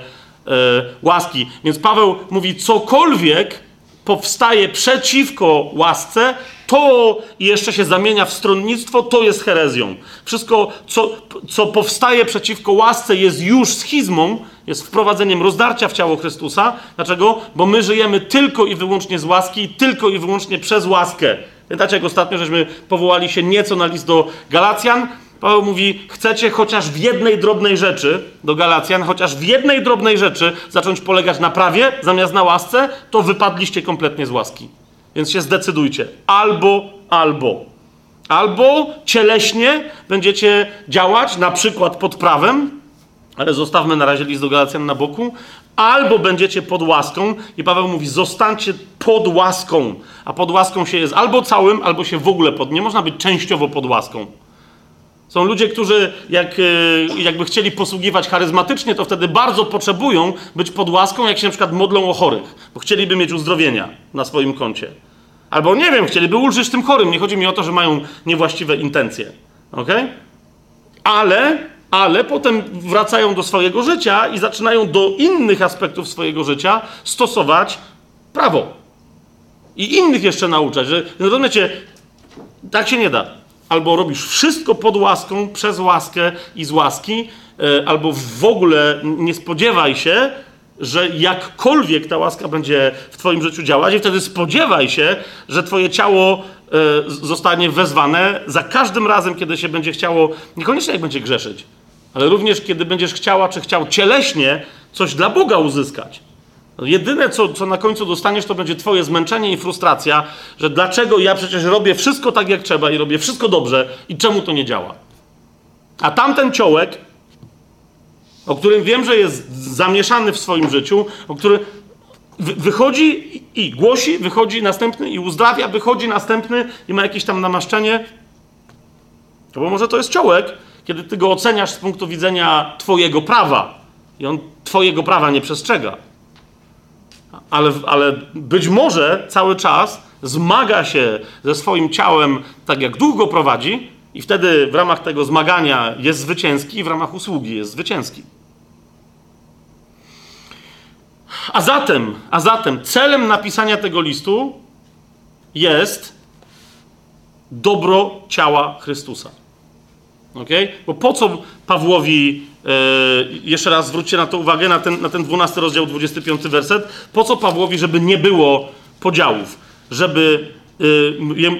łaski. Więc Paweł mówi, cokolwiek powstaje przeciwko łasce, to jeszcze się zamienia w stronnictwo, to jest herezją. Wszystko, co, co powstaje przeciwko łasce, jest już schizmą, jest wprowadzeniem rozdarcia w ciało Chrystusa. Dlaczego? Bo my żyjemy tylko i wyłącznie z łaski, tylko i wyłącznie przez łaskę. Pamiętacie, jak ostatnio żeśmy powołali się nieco na list do Galacjan? Paweł mówi, chcecie chociaż w jednej drobnej rzeczy, do Galacjan, chociaż w jednej drobnej rzeczy zacząć polegać na prawie zamiast na łasce, to wypadliście kompletnie z łaski. Więc się zdecydujcie. Albo, albo. Albo cieleśnie będziecie działać, na przykład pod prawem, ale zostawmy na razie list do Galacjan na boku, albo będziecie pod łaską i Paweł mówi, zostańcie pod łaską, a pod łaską się jest albo całym, albo się w ogóle pod, nie można być częściowo pod łaską. Są ludzie, którzy jak, e, jakby chcieli posługiwać charyzmatycznie, to wtedy bardzo potrzebują być pod łaską, jak się na przykład modlą o chorych, bo chcieliby mieć uzdrowienia na swoim koncie. Albo nie wiem, chcieliby ulżyć tym chorym. Nie chodzi mi o to, że mają niewłaściwe intencje. Ok? Ale, ale potem wracają do swojego życia i zaczynają do innych aspektów swojego życia stosować prawo. I innych jeszcze nauczać, że rozumiecie, tak się nie da albo robisz wszystko pod łaską, przez łaskę i z łaski, e, albo w ogóle nie spodziewaj się, że jakkolwiek ta łaska będzie w Twoim życiu działać, i wtedy spodziewaj się, że Twoje ciało e, zostanie wezwane za każdym razem, kiedy się będzie chciało, niekoniecznie jak będzie grzeszyć, ale również kiedy będziesz chciała, czy chciał cieleśnie coś dla Boga uzyskać. Jedyne, co, co na końcu dostaniesz, to będzie twoje zmęczenie i frustracja, że dlaczego ja przecież robię wszystko tak, jak trzeba i robię wszystko dobrze i czemu to nie działa. A tamten ciołek, o którym wiem, że jest zamieszany w swoim życiu, o który wychodzi i głosi, wychodzi następny i uzdrawia, wychodzi następny i ma jakieś tam namaszczenie, to bo może to jest ciołek, kiedy ty go oceniasz z punktu widzenia twojego prawa i on twojego prawa nie przestrzega. Ale, ale być może cały czas zmaga się ze swoim ciałem tak, jak duch go prowadzi, i wtedy w ramach tego zmagania jest zwycięski, i w ramach usługi jest zwycięski. A zatem, a zatem celem napisania tego listu jest dobro ciała Chrystusa. Okay? Bo po co Pawłowi, e, jeszcze raz zwróćcie na to uwagę, na ten, na ten 12 rozdział, 25 werset, po co Pawłowi, żeby nie było podziałów, żeby y, jemu,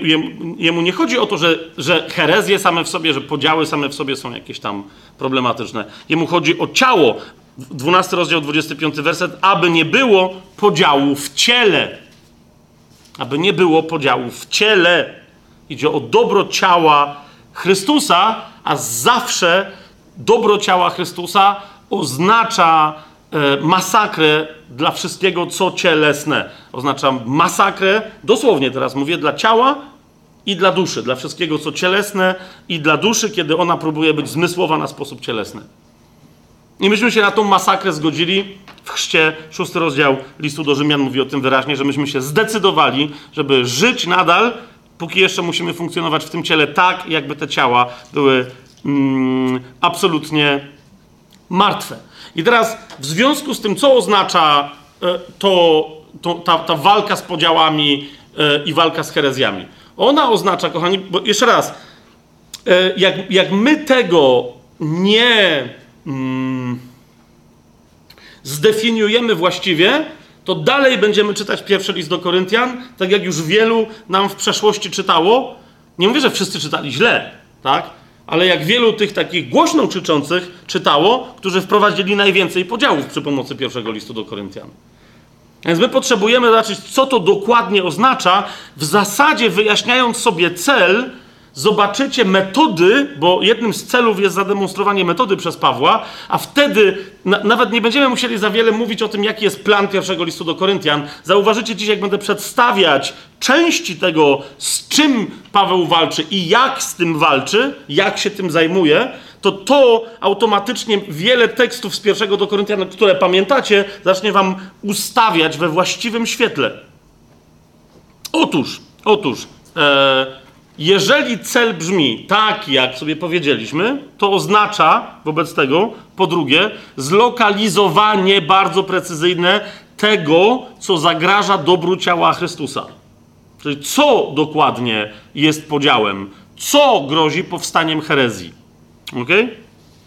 jemu, nie chodzi o to, że, że herezje same w sobie, że podziały same w sobie są jakieś tam problematyczne. Jemu chodzi o ciało. 12 rozdział, 25 werset, aby nie było podziału w ciele. Aby nie było podziału w ciele. Idzie o dobro ciała Chrystusa, a zawsze dobro ciała Chrystusa oznacza e, masakrę dla wszystkiego, co cielesne. Oznacza masakrę, dosłownie teraz mówię, dla ciała i dla duszy. Dla wszystkiego, co cielesne i dla duszy, kiedy ona próbuje być zmysłowa na sposób cielesny. I myśmy się na tą masakrę zgodzili w chrzcie, szósty rozdział listu do Rzymian mówi o tym wyraźnie, że myśmy się zdecydowali, żeby żyć nadal póki jeszcze musimy funkcjonować w tym ciele tak, jakby te ciała były mm, absolutnie martwe. I teraz w związku z tym, co oznacza e, to, to ta, ta, walka z podziałami e, i walka z herezjami? Ona oznacza, kochani, bo jeszcze raz, e, jak, jak my tego nie mm, zdefiniujemy właściwie, to dalej będziemy czytać pierwszy list do Koryntian, tak jak już wielu nam w przeszłości czytało. Nie mówię, że wszyscy czytali źle, tak? Ale jak wielu tych takich głośno krzyczących czytało, którzy wprowadzili najwięcej podziałów przy pomocy pierwszego listu do Koryntian. Więc my potrzebujemy zobaczyć, co to dokładnie oznacza, w zasadzie wyjaśniając sobie cel, zobaczycie metody, bo jednym z celów jest zademonstrowanie metody przez Pawła, a wtedy na, nawet nie będziemy musieli za wiele mówić o tym, jaki jest plan pierwszego listu do Koryntian. Zauważycie dziś, jak będę przedstawiać części tego, z czym Paweł walczy i jak z tym walczy, jak się tym zajmuje, to to automatycznie wiele tekstów z pierwszego do Koryntian, które pamiętacie, zacznie wam ustawiać we właściwym świetle. Otóż, otóż, e, jeżeli cel brzmi tak, jak sobie powiedzieliśmy, to oznacza wobec tego, po drugie, zlokalizowanie bardzo precyzyjne tego, co zagraża dobru ciała Chrystusa. Czyli co dokładnie jest podziałem, co grozi powstaniem herezji. Ok?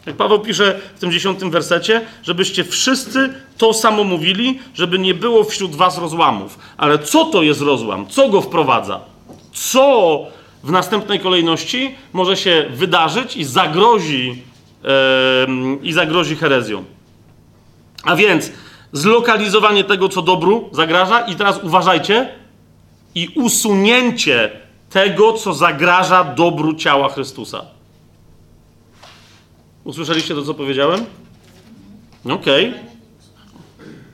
Jak Paweł pisze w tym dziesiątym wersecie, żebyście wszyscy to samo mówili, żeby nie było wśród was rozłamów. Ale co to jest rozłam? Co go wprowadza? Co w następnej kolejności może się wydarzyć i zagrozi, yy, i zagrozi herezją. A więc zlokalizowanie tego, co dobru zagraża, i teraz uważajcie, i usunięcie tego, co zagraża dobru ciała Chrystusa. Usłyszeliście to, co powiedziałem? Okej. Okay.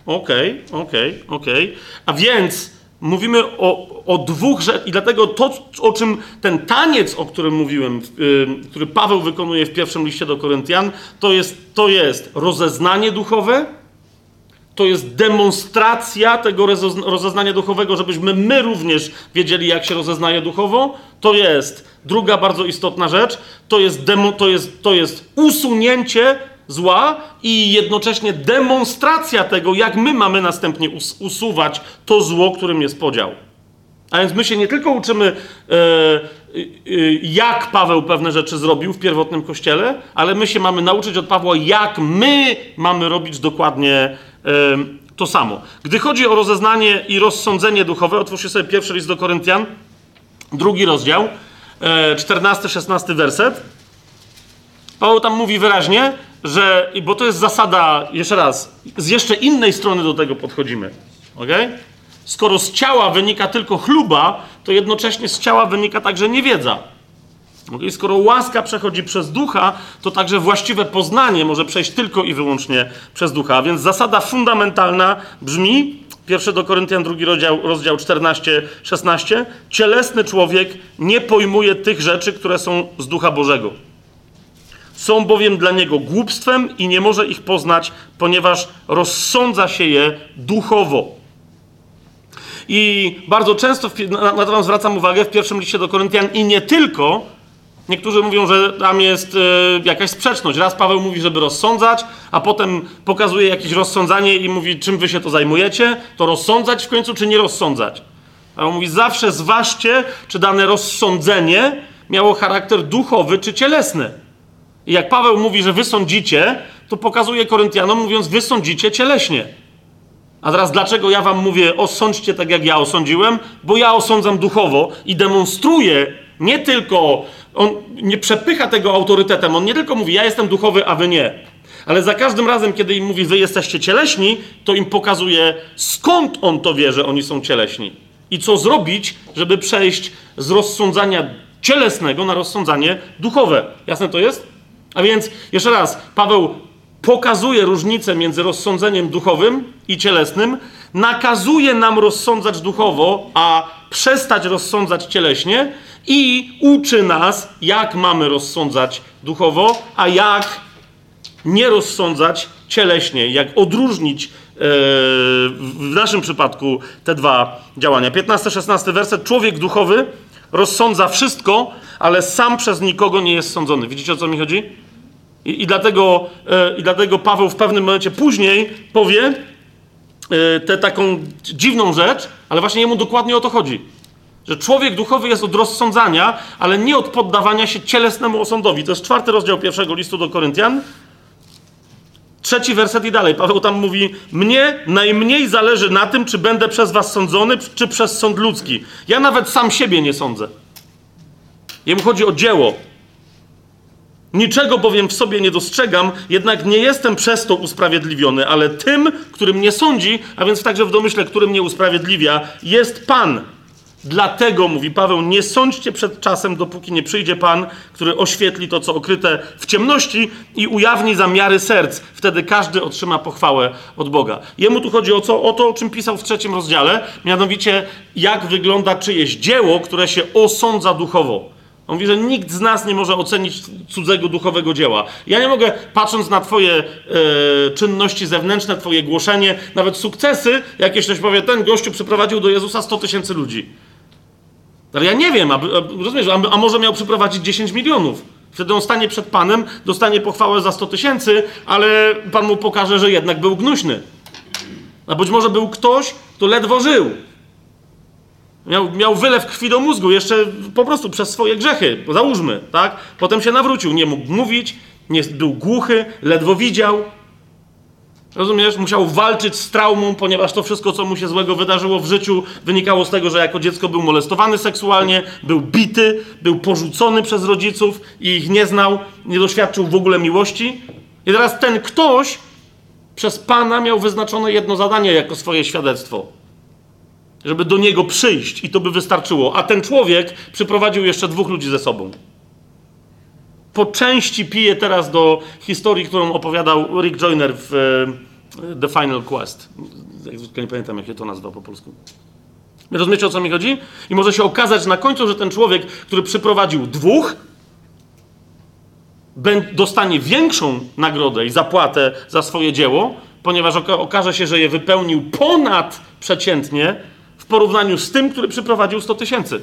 Okej, okay, okej, okay, okej. A więc mówimy o, o dwóch rzeczach, i dlatego to, o czym ten taniec, o którym mówiłem, yy, który Paweł wykonuje w pierwszym liście do Koryntian, to jest, to jest rozeznanie duchowe, to jest demonstracja tego rozeznania duchowego, żebyśmy my również wiedzieli, jak się rozeznaje duchowo. To jest druga bardzo istotna rzecz, to jest, demo, to jest, to jest usunięcie zła i jednocześnie demonstracja tego, jak my mamy następnie us usuwać to zło, którym jest podział. A więc my się nie tylko uczymy, e, e, jak Paweł pewne rzeczy zrobił w pierwotnym kościele, ale my się mamy nauczyć od Pawła, jak my mamy robić dokładnie e, to samo. Gdy chodzi o rozeznanie i rozsądzenie duchowe, otwórzcie sobie pierwszy list do Koryntian, drugi rozdział, 14-16 werset. Paweł tam mówi wyraźnie, że, bo to jest zasada, jeszcze raz, z jeszcze innej strony do tego podchodzimy. ok? Skoro z ciała wynika tylko chluba, to jednocześnie z ciała wynika także niewiedza. Okay? Skoro łaska przechodzi przez ducha, to także właściwe poznanie może przejść tylko i wyłącznie przez ducha. A więc zasada fundamentalna brzmi, 1 do Koryntian, drugi rozdział, rozdział 14-16, cielesny człowiek nie pojmuje tych rzeczy, które są z ducha Bożego. Są bowiem dla niego głupstwem i nie może ich poznać, ponieważ rozsądza się je duchowo. I bardzo często na, to wam zwracam uwagę w pierwszym liście do Koryntian i nie tylko. Niektórzy mówią, że tam jest y, jakaś sprzeczność. Raz Paweł mówi, żeby rozsądzać, a potem pokazuje jakieś rozsądzanie i mówi, czym wy się to zajmujecie. To rozsądzać w końcu, czy nie rozsądzać? On mówi, zawsze zważcie, czy dane rozsądzenie miało charakter duchowy czy cielesny. I jak Paweł mówi, że wy sądzicie, to pokazuje Koryntianom, mówiąc, wy sądzicie cieleśnie. A teraz dlaczego ja wam mówię, osądźcie tak, jak ja osądziłem? Bo ja osądzam duchowo i demonstruję nie tylko, on nie przepycha tego autorytetem, on nie tylko mówi, ja jestem duchowy, a wy nie. Ale za każdym razem, kiedy im mówi, wy jesteście cieleśni, to im pokazuje, skąd on to wie, że oni są cieleśni. I co zrobić, żeby przejść z rozsądzania cielesnego na rozsądzanie duchowe. Jasne to jest? A więc, jeszcze raz, Paweł pokazuje różnicę między rozsądzeniem duchowym i cielesnym, nakazuje nam rozsądzać duchowo, a przestać rozsądzać cieleśnie i uczy nas, jak mamy rozsądzać duchowo, a jak nie rozsądzać cieleśnie, jak odróżnić e, w naszym przypadku te dwa działania. 15-16 werset. Człowiek duchowy rozsądza wszystko, ale sam przez nikogo nie jest sądzony. Widzicie o co mi chodzi? I, i dlatego, e, I dlatego Paweł w pewnym momencie później powie e, tę taką dziwną rzecz, ale właśnie jemu dokładnie o to chodzi. Że człowiek duchowy jest od rozsądzania, ale nie od poddawania się cielesnemu osądowi. To jest czwarty rozdział pierwszego listu do Koryntian. Trzeci werset i dalej. Paweł tam mówi: Mnie najmniej zależy na tym, czy będę przez was sądzony, czy przez sąd ludzki. Ja nawet sam siebie nie sądzę. Jemu chodzi o dzieło. Niczego bowiem w sobie nie dostrzegam, jednak nie jestem przez to usprawiedliwiony, ale tym, który mnie sądzi, a więc także w domyśle, który mnie usprawiedliwia, jest Pan. Dlatego, mówi Paweł, nie sądźcie przed czasem, dopóki nie przyjdzie Pan, który oświetli to, co okryte w ciemności i ujawni zamiary serc. Wtedy każdy otrzyma pochwałę od Boga. Jemu tu chodzi o, co, o to, o czym pisał w trzecim rozdziale, mianowicie jak wygląda czyjeś dzieło, które się osądza duchowo. On mówi, że nikt z nas nie może ocenić cudzego duchowego dzieła. Ja nie mogę, patrząc na Twoje e, czynności zewnętrzne, Twoje głoszenie, nawet sukcesy, jakieś ktoś powie, ten gościu przyprowadził do Jezusa 100 tysięcy ludzi. Ale ja nie wiem, a, a, rozumiesz, a, a może miał przyprowadzić 10 milionów. Wtedy on stanie przed Panem, dostanie pochwałę za 100 tysięcy, ale Pan mu pokaże, że jednak był gnuśny. A być może był ktoś, kto ledwo żył. Miał, miał wylew krwi do mózgu, jeszcze po prostu przez swoje grzechy, załóżmy, tak? Potem się nawrócił, nie mógł mówić, nie, był głuchy, ledwo widział. Rozumiesz? Musiał walczyć z traumą, ponieważ to wszystko, co mu się złego wydarzyło w życiu, wynikało z tego, że jako dziecko był molestowany seksualnie, był bity, był porzucony przez rodziców i ich nie znał, nie doświadczył w ogóle miłości. I teraz ten ktoś przez Pana miał wyznaczone jedno zadanie jako swoje świadectwo żeby do niego przyjść i to by wystarczyło. A ten człowiek przyprowadził jeszcze dwóch ludzi ze sobą. Po części pije teraz do historii, którą opowiadał Rick Joyner w e, The Final Quest. Nie pamiętam, jak się to nazywa po polsku. Rozumiecie, o co mi chodzi? I może się okazać na końcu, że ten człowiek, który przyprowadził dwóch, dostanie większą nagrodę i zapłatę za swoje dzieło, ponieważ okaże się, że je wypełnił ponad przeciętnie, w porównaniu z tym, który przyprowadził 100 tysięcy.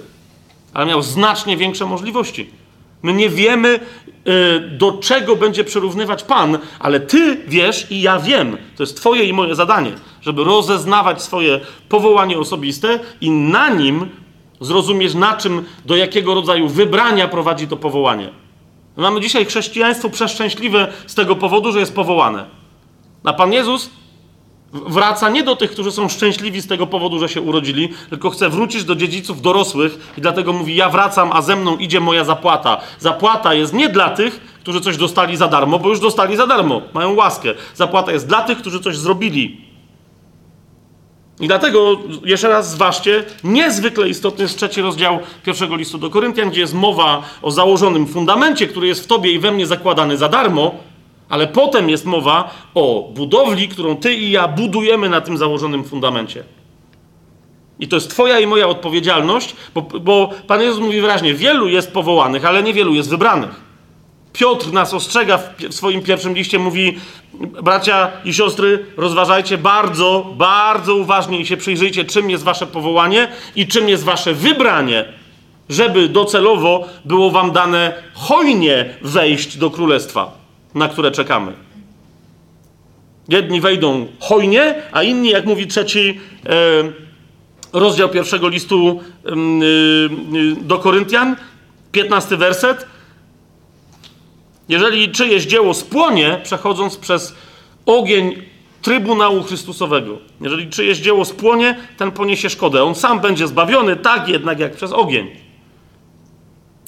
Ale miał znacznie większe możliwości. My nie wiemy, y, do czego będzie przyrównywać Pan, ale Ty wiesz i ja wiem. To jest Twoje i moje zadanie, żeby rozeznawać swoje powołanie osobiste i na nim zrozumieć, na czym, do jakiego rodzaju wybrania prowadzi to powołanie. Mamy dzisiaj chrześcijaństwo przeszczęśliwe z tego powodu, że jest powołane. A Pan Jezus wraca nie do tych, którzy są szczęśliwi z tego powodu, że się urodzili, tylko chce wrócić do dziedziców dorosłych i dlatego mówi: Ja wracam, a ze mną idzie moja zapłata. Zapłata jest nie dla tych, którzy coś dostali za darmo, bo już dostali za darmo, mają łaskę. Zapłata jest dla tych, którzy coś zrobili. I dlatego, jeszcze raz zważcie, niezwykle istotny jest trzeci rozdział pierwszego listu do Koryntian, gdzie jest mowa o założonym fundamencie, który jest w tobie i we mnie zakładany za darmo, ale potem jest mowa o budowli, którą ty i ja budujemy na tym założonym fundamencie. I to jest Twoja i moja odpowiedzialność, bo, bo Pan Jezus mówi wyraźnie: wielu jest powołanych, ale niewielu jest wybranych. Piotr nas ostrzega w swoim pierwszym liście, mówi: Bracia i siostry, rozważajcie bardzo, bardzo uważnie i się przyjrzyjcie, czym jest Wasze powołanie i czym jest Wasze wybranie, żeby docelowo było Wam dane hojnie wejść do królestwa, na które czekamy. Jedni wejdą hojnie, a inni, jak mówi trzeci. Yy, rozdział pierwszego listu y, y, do Koryntian, 15 werset. Jeżeli czyjeś dzieło spłonie, przechodząc przez ogień Trybunału Chrystusowego, jeżeli czyjeś dzieło spłonie, ten poniesie szkodę. On sam będzie zbawiony, tak jednak jak przez ogień.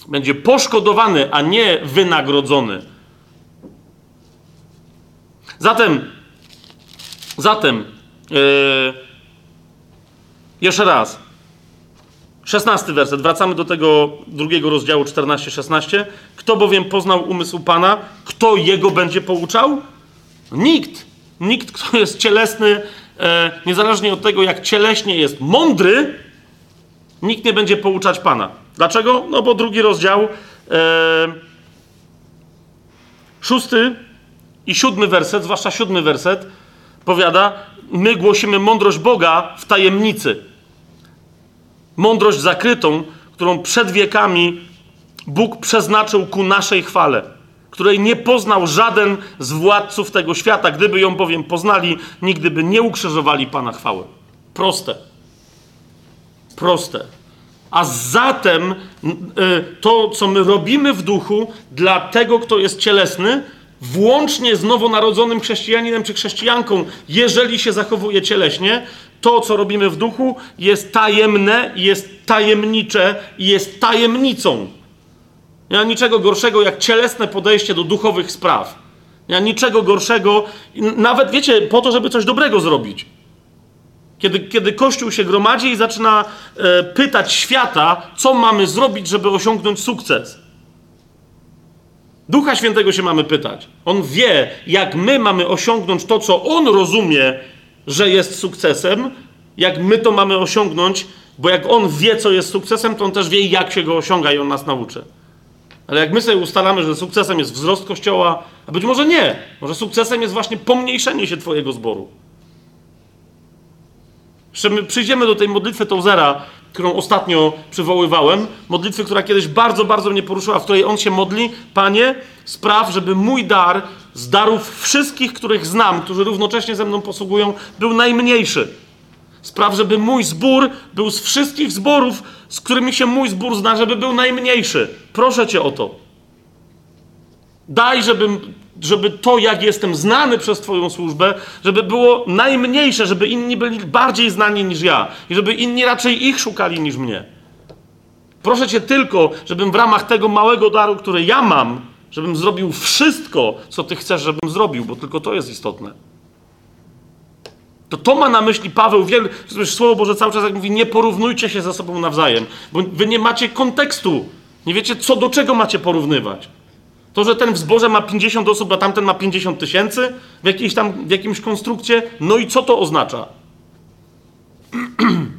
Będzie poszkodowany, a nie wynagrodzony. Zatem, zatem, yy, jeszcze raz. 16 werset. Wracamy do tego drugiego rozdziału 14-16. Kto bowiem poznał umysł Pana, kto jego będzie pouczał? Nikt. Nikt, kto jest cielesny, e, niezależnie od tego, jak cieleśnie jest mądry, nikt nie będzie pouczać Pana. Dlaczego? No bo drugi rozdział, e, szósty i siódmy werset, zwłaszcza siódmy werset, powiada, my głosimy mądrość Boga w tajemnicy Mądrość zakrytą, którą przed wiekami Bóg przeznaczył ku naszej chwale, której nie poznał żaden z władców tego świata. Gdyby ją bowiem poznali, nigdy by nie ukrzyżowali Pana chwały. Proste. Proste. A zatem y, to, co my robimy w duchu dla tego, kto jest cielesny, włącznie z nowonarodzonym chrześcijaninem czy chrześcijanką, jeżeli się zachowuje cieleśnie, to, co robimy w duchu, jest tajemne, jest tajemnicze i jest tajemnicą. Nie ma niczego gorszego jak cielesne podejście do duchowych spraw. Nie ma niczego gorszego, nawet wiecie, po to, żeby coś dobrego zrobić. Kiedy, kiedy Kościół się gromadzi i zaczyna e, pytać świata, co mamy zrobić, żeby osiągnąć sukces. Ducha Świętego się mamy pytać. On wie, jak my mamy osiągnąć to, co on rozumie, że jest sukcesem, jak my to mamy osiągnąć, bo jak on wie, co jest sukcesem, to on też wie, jak się go osiąga i on nas nauczy. Ale jak my sobie ustalamy, że sukcesem jest wzrost kościoła, a być może nie, może sukcesem jest właśnie pomniejszenie się Twojego zboru. Jeszcze my przyjdziemy do tej modlitwy Tozera, którą ostatnio przywoływałem. Modlitwy, która kiedyś bardzo, bardzo mnie poruszyła, w której on się modli. Panie, spraw, żeby mój dar z darów wszystkich, których znam, którzy równocześnie ze mną posługują, był najmniejszy. Spraw, żeby mój zbór był z wszystkich zborów, z którymi się mój zbór zna, żeby był najmniejszy. Proszę cię o to. Daj, żebym, żeby to, jak jestem znany przez Twoją służbę, żeby było najmniejsze, żeby inni byli bardziej znani niż ja i żeby inni raczej ich szukali niż mnie. Proszę Cię tylko, żebym w ramach tego małego daru, który ja mam, żebym zrobił wszystko, co Ty chcesz, żebym zrobił, bo tylko to jest istotne. To to ma na myśli Paweł. Słowo Boże cały czas jak mówi, nie porównujcie się ze sobą nawzajem, bo wy nie macie kontekstu. Nie wiecie, co do czego macie porównywać. To, że ten w zborze ma 50 osób, a tamten ma 50 tysięcy w, jakiejś tam, w jakimś konstrukcie, no i co to oznacza?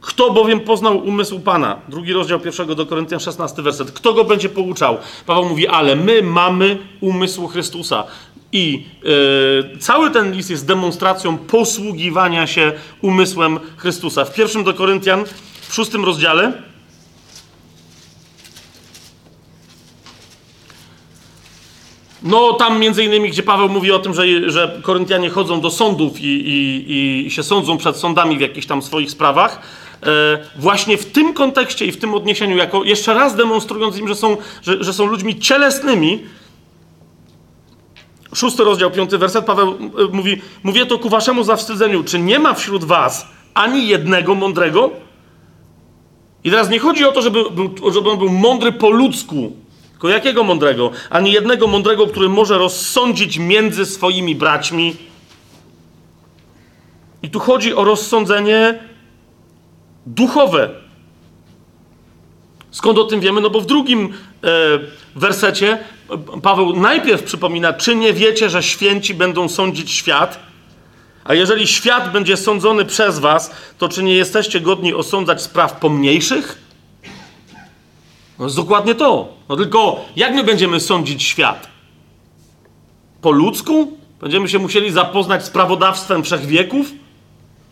Kto bowiem poznał umysł Pana? Drugi rozdział pierwszego do Koryntian, 16 werset. Kto go będzie pouczał? Paweł mówi, ale my mamy umysł Chrystusa. I yy, cały ten list jest demonstracją posługiwania się umysłem Chrystusa. W pierwszym do Koryntian, w szóstym rozdziale, No, tam między innymi, gdzie Paweł mówi o tym, że, że Koryntianie chodzą do sądów i, i, i się sądzą przed sądami w jakichś tam swoich sprawach. E, właśnie w tym kontekście i w tym odniesieniu, jako jeszcze raz demonstrując im, że są, że, że są ludźmi cielesnymi, szósty rozdział, piąty werset, Paweł e, mówi, mówię to ku waszemu zawstydzeniu, czy nie ma wśród was ani jednego mądrego? I teraz nie chodzi o to, żeby, żeby on był mądry po ludzku, Tylko jakiego mądrego? Ani jednego mądrego, który może rozsądzić między swoimi braćmi. I tu chodzi o rozsądzenie duchowe. Skąd o tym wiemy? No bo w drugim e, wersecie Paweł najpierw przypomina, czy nie wiecie, że święci będą sądzić świat? A jeżeli świat będzie sądzony przez was, to czy nie jesteście godni osądzać spraw pomniejszych? No jest dokładnie to. No tylko jak my będziemy sądzić świat? Po ludzku? Będziemy się musieli zapoznać z prawodawstwem wszechwieków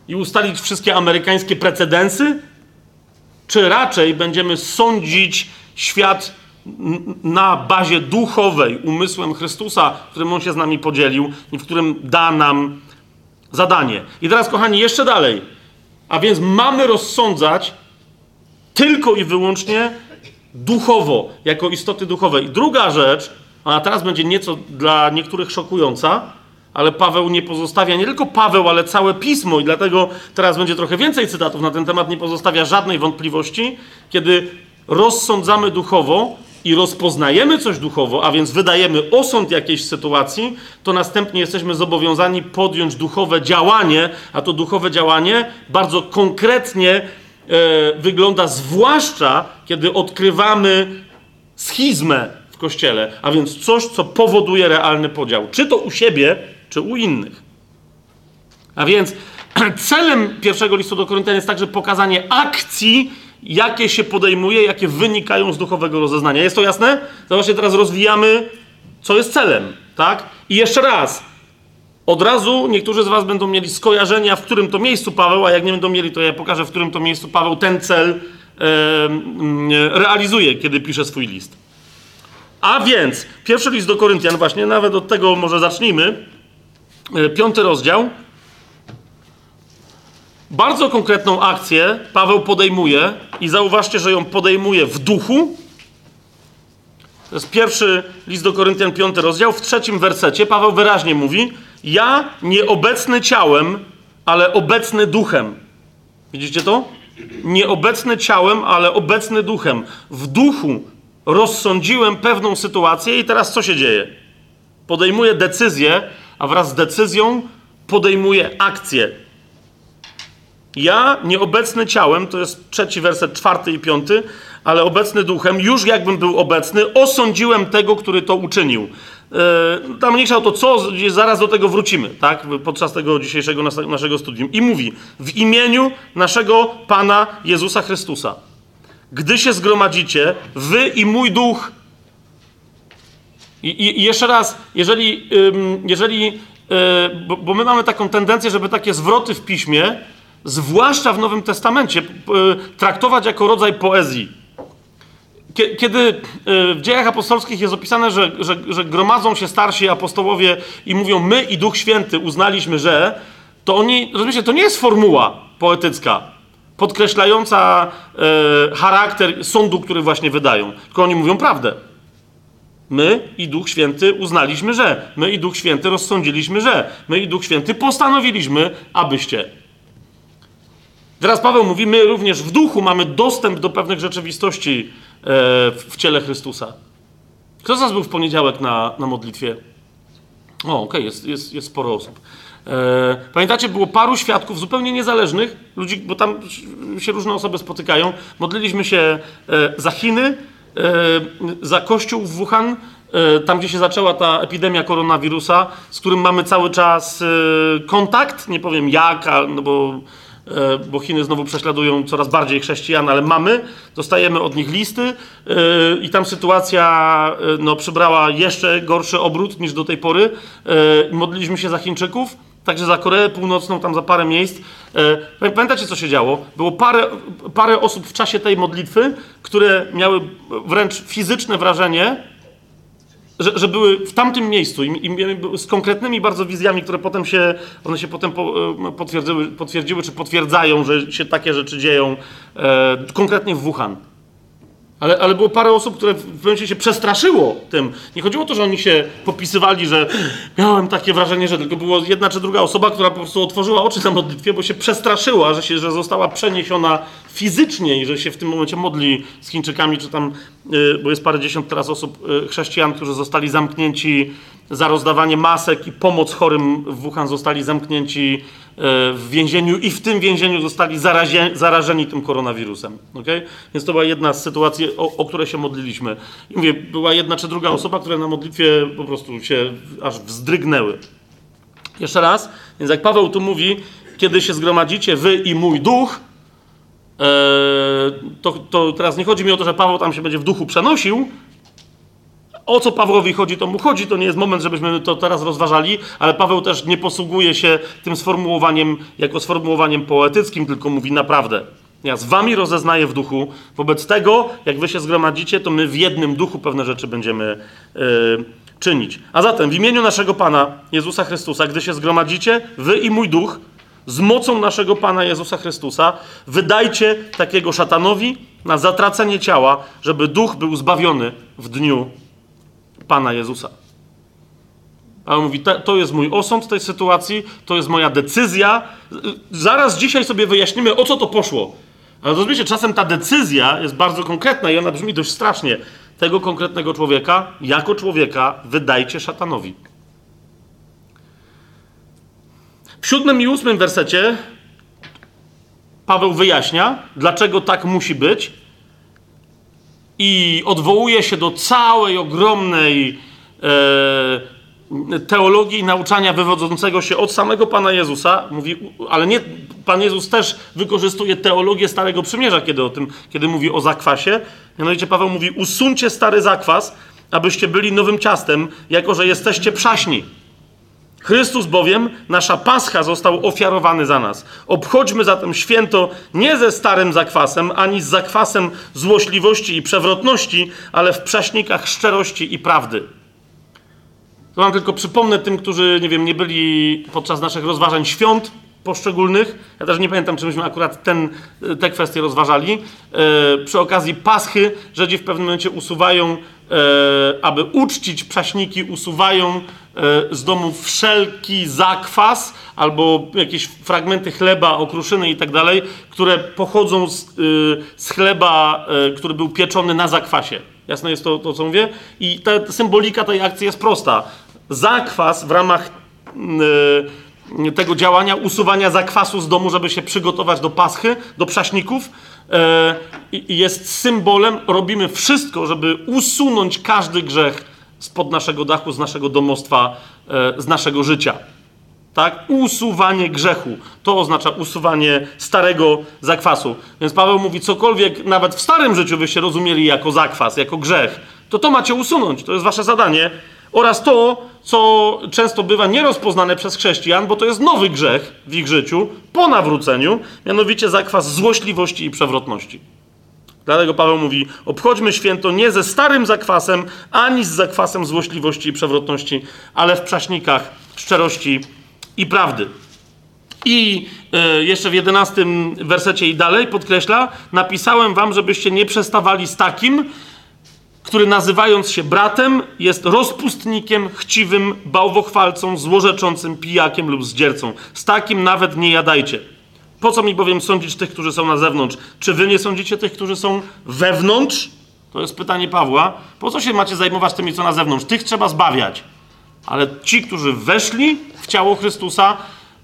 i ustalić wszystkie amerykańskie precedensy? Czy raczej będziemy sądzić świat na bazie duchowej, umysłem Chrystusa, którym On się z nami podzielił i w którym da nam zadanie. I teraz, kochani, jeszcze dalej. A więc mamy rozsądzać tylko i wyłącznie duchowo, jako istoty duchowe. I druga rzecz, a teraz będzie nieco dla niektórych szokująca, ale Paweł nie pozostawia, nie tylko Paweł, ale całe pismo, i dlatego teraz będzie trochę więcej cytatów na ten temat, nie pozostawia żadnej wątpliwości, kiedy rozsądzamy duchowo, i rozpoznajemy coś duchowo, a więc wydajemy osąd jakiejś sytuacji, to następnie jesteśmy zobowiązani podjąć duchowe działanie, a to duchowe działanie bardzo konkretnie wygląda, zwłaszcza kiedy odkrywamy schizmę w kościele, a więc coś, co powoduje realny podział, czy to u siebie, czy u innych. A więc celem pierwszego listu do Koryntian jest także pokazanie akcji, jakie się podejmuje, jakie wynikają z duchowego rozeznania. Jest to jasne? Zobaczcie, teraz rozwijamy, co jest celem, tak? I jeszcze raz, od razu niektórzy z Was będą mieli skojarzenia, w którym to miejscu Paweł, a jak nie będą mieli, to ja pokażę, w którym to miejscu Paweł ten cel e, realizuje, kiedy pisze swój list. A więc, pierwszy list do Koryntian, właśnie, nawet od tego może zacznijmy. E, piąty rozdział. Bardzo konkretną akcję Paweł podejmuje i zauważcie, że ją podejmuje w duchu. To jest pierwszy list do Koryntian, piąty rozdział. W trzecim wersecie Paweł wyraźnie mówi: Ja nieobecny ciałem, ale obecny duchem. Widzicie to? Nieobecny ciałem, ale obecny duchem. W duchu rozsądziłem pewną sytuację i teraz co się dzieje? Podejmuję decyzję, a wraz z decyzją podejmuję akcję. Ja, nieobecny ciałem, to jest trzeci werset, czwarty i piąty, ale obecny duchem, już jakbym był obecny, osądziłem tego, który to uczynił. Yy, tam mniejsza o to, co, zaraz do tego wrócimy, tak, podczas tego dzisiejszego naszego studium. I mówi, w imieniu naszego Pana Jezusa Chrystusa, gdy się zgromadzicie, wy i mój duch. I, i, jeszcze raz, jeżeli, jeżeli yy, bo, bo my mamy taką tendencję, żeby takie zwroty w piśmie, zwłaszcza w Nowym Testamencie, traktować jako rodzaj poezji. Kiedy e, w dziejach apostolskich jest opisane, że, że, że gromadzą się starsi apostołowie i mówią, my i Duch Święty uznaliśmy, że, to oni, rozumiecie, to nie jest formuła poetycka, podkreślająca e, charakter sądu, który właśnie wydają, tylko oni mówią prawdę. My i Duch Święty uznaliśmy, że. My i Duch Święty rozsądziliśmy, że. My i Duch Święty postanowiliśmy, abyście. Teraz Paweł mówi, my również w duchu mamy dostęp do pewnych rzeczywistości e, w ciele Chrystusa. Kto z nas był w poniedziałek na, na modlitwie? O, okej, okay, jest, jest, jest sporo osób. E, pamiętacie, było paru świadków zupełnie niezależnych, ludzi, bo tam się różne osoby spotykają. Modliliśmy się e, za Chiny, za kościół w Wuhan, tam gdzie się zaczęła ta epidemia koronawirusa, z którym mamy cały czas kontakt. Nie powiem jak, no bo bo Chiny znowu prześladują coraz bardziej chrześcijan, ale mamy, dostajemy od nich listy e, i tam sytuacja e, no, przybrała jeszcze gorszy obrót niż do tej pory. Modliliśmy się za Chińczyków, także za Koreę Północną, tam za parę miejsc. Pamiętacie, co się działo? Było parę, parę osób w czasie tej modlitwy, które miały wręcz fizyczne wrażenie, że, że, były w tamtym miejscu i, i, z konkretnymi bardzo wizjami, które potem się, one się potem po, e, potwierdziły, potwierdziły, czy potwierdzają, że się takie rzeczy dzieją, e, konkretnie w Wuhan. Ale, ale było parę osób, które w pewnym sensie się przestraszyło tym. Nie chodziło o to, że oni się popisywali, że miałem takie wrażenie, że tylko była jedna czy druga osoba, która po prostu otworzyła oczy na modlitwie, bo się przestraszyła, że, się, że została przeniesiona fizycznie i że się w tym momencie modli z Chińczykami, czy tam, yy, bo jest parę dziesiąt teraz osób, yy, chrześcijan, którzy zostali zamknięci za rozdawanie masek i pomoc chorym w Wuhan, zostali zamknięci yy, w więzieniu i w tym więzieniu zostali zarażeni tym koronawirusem. Okay? Więc to była jedna z sytuacji, o, o które się modliliśmy. I mówię, była jedna czy druga osoba, które na modlitwie po prostu się aż wzdrygnęły. Jeszcze raz, więc jak Paweł tu mówi, kiedy się zgromadzicie, wy i mój duch, to, to teraz nie chodzi mi o to, że Paweł tam się będzie w duchu przenosił. O co Pawłowi chodzi, to mu chodzi. To nie jest moment, żebyśmy to teraz rozważali, ale Paweł też nie posługuje się tym sformułowaniem jako sformułowaniem poetyckim, tylko mówi naprawdę. Ja z wami rozeznaję w duchu. Wobec tego, jak wy się zgromadzicie, to my w jednym duchu pewne rzeczy będziemy yy, czynić. A zatem w imieniu naszego Pana Jezusa Chrystusa, gdy się zgromadzicie, wy i mój duch, z mocą naszego Pana Jezusa Chrystusa, wydajcie takiego szatanowi na zatracenie ciała, żeby duch był zbawiony w dniu Pana Jezusa. Paweł mówi, to jest mój osąd tej sytuacji, to jest moja decyzja. Zaraz dzisiaj sobie wyjaśnimy, o co to poszło. Ale rozumiecie, czasem ta decyzja jest bardzo konkretna i ona brzmi dość strasznie. Tego konkretnego człowieka, jako człowieka, wydajcie szatanowi. W siódmym i ósmym wersecie Paweł wyjaśnia, dlaczego tak musi być i odwołuje się do całej ogromnej e, teologii i nauczania wywodzącego się od samego Pana Jezusa. Mówi, ale nie, Pan Jezus też wykorzystuje teologię Starego Przymierza, kiedy, o tym, kiedy mówi o zakwasie. Mianowicie Paweł mówi, usuńcie stary zakwas, abyście byli nowym ciastem, jako że jesteście przaśni. Chrystus bowiem, nasza pascha, został ofiarowany za nas. Obchodźmy zatem święto nie ze starym zakwasem, ani z zakwasem złośliwości i przewrotności, ale w prześnikach szczerości i prawdy. To wam tylko przypomnę tym, którzy, nie wiem, nie byli podczas naszych rozważań świąt poszczególnych. Ja też nie pamiętam, czy myśmy akurat ten, te kwestie rozważali. E, przy okazji Paschy Żydzi w pewnym momencie usuwają, e, aby uczcić prześniki, usuwają E, z domu wszelki zakwas albo jakieś fragmenty chleba, okruszyny i tak dalej, które pochodzą z, z chleba, który był pieczony na zakwasie. Jasne jest to, to, co mówię? I ta symbolika tej akcji jest prosta. Zakwas w ramach tego działania, usuwania zakwasu z domu, żeby się przygotować do paschy, do prześników, jest symbolem, robimy wszystko, żeby usunąć każdy grzech spod naszego dachu, z naszego domostwa, e, z naszego życia. Tak? Usuwanie grzechu. To oznacza usuwanie starego zakwasu. Więc Paweł mówi, cokolwiek nawet w starym życiu wyście rozumieli jako zakwas, jako grzech, to to macie usunąć. To jest wasze zadanie. Oraz to, co często bywa nierozpoznane przez chrześcijan, bo to jest nowy grzech w ich życiu po nawróceniu, mianowicie zakwas złośliwości i przewrotności. Dlatego Paweł mówi: obchodźmy święto nie ze starym zakwasem, ani z zakwasem złośliwości i przewrotności, ale w prześnikach szczerości i prawdy. I y, jeszcze w jedenastym wersecie i dalej podkreśla: Napisałem wam, żebyście nie przestawali z takim, który nazywając się bratem, jest rozpustnikiem, chciwym, bałwochwalcą, złorzeczącym, pijakiem lub zdziercą. Z takim nawet nie jadajcie. Po co mi bowiem sądzić tych, którzy są na zewnątrz? Czy wy nie sądzicie tych, którzy są wewnątrz? To jest pytanie Pawła. Po co się macie zajmować tymi, co na zewnątrz? Tych trzeba zbawiać. Ale ci, którzy weszli w ciało Chrystusa,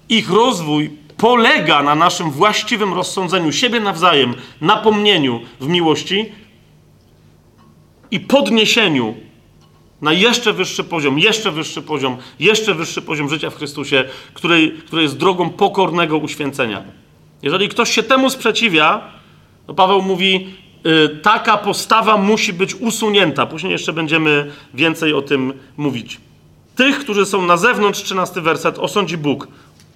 ich rozwój polega na naszym właściwym rozsądzeniu siebie nawzajem, napomnieniu w miłości i podniesieniu na jeszcze wyższy poziom, jeszcze wyższy poziom, jeszcze wyższy poziom życia w Chrystusie, który, który jest drogą pokornego uświęcenia. Jeżeli ktoś się temu sprzeciwia, to Paweł mówi, y, taka postawa musi być usunięta. Później jeszcze będziemy więcej o tym mówić. Tych, którzy są na zewnątrz, 13 werset, osądzi Bóg,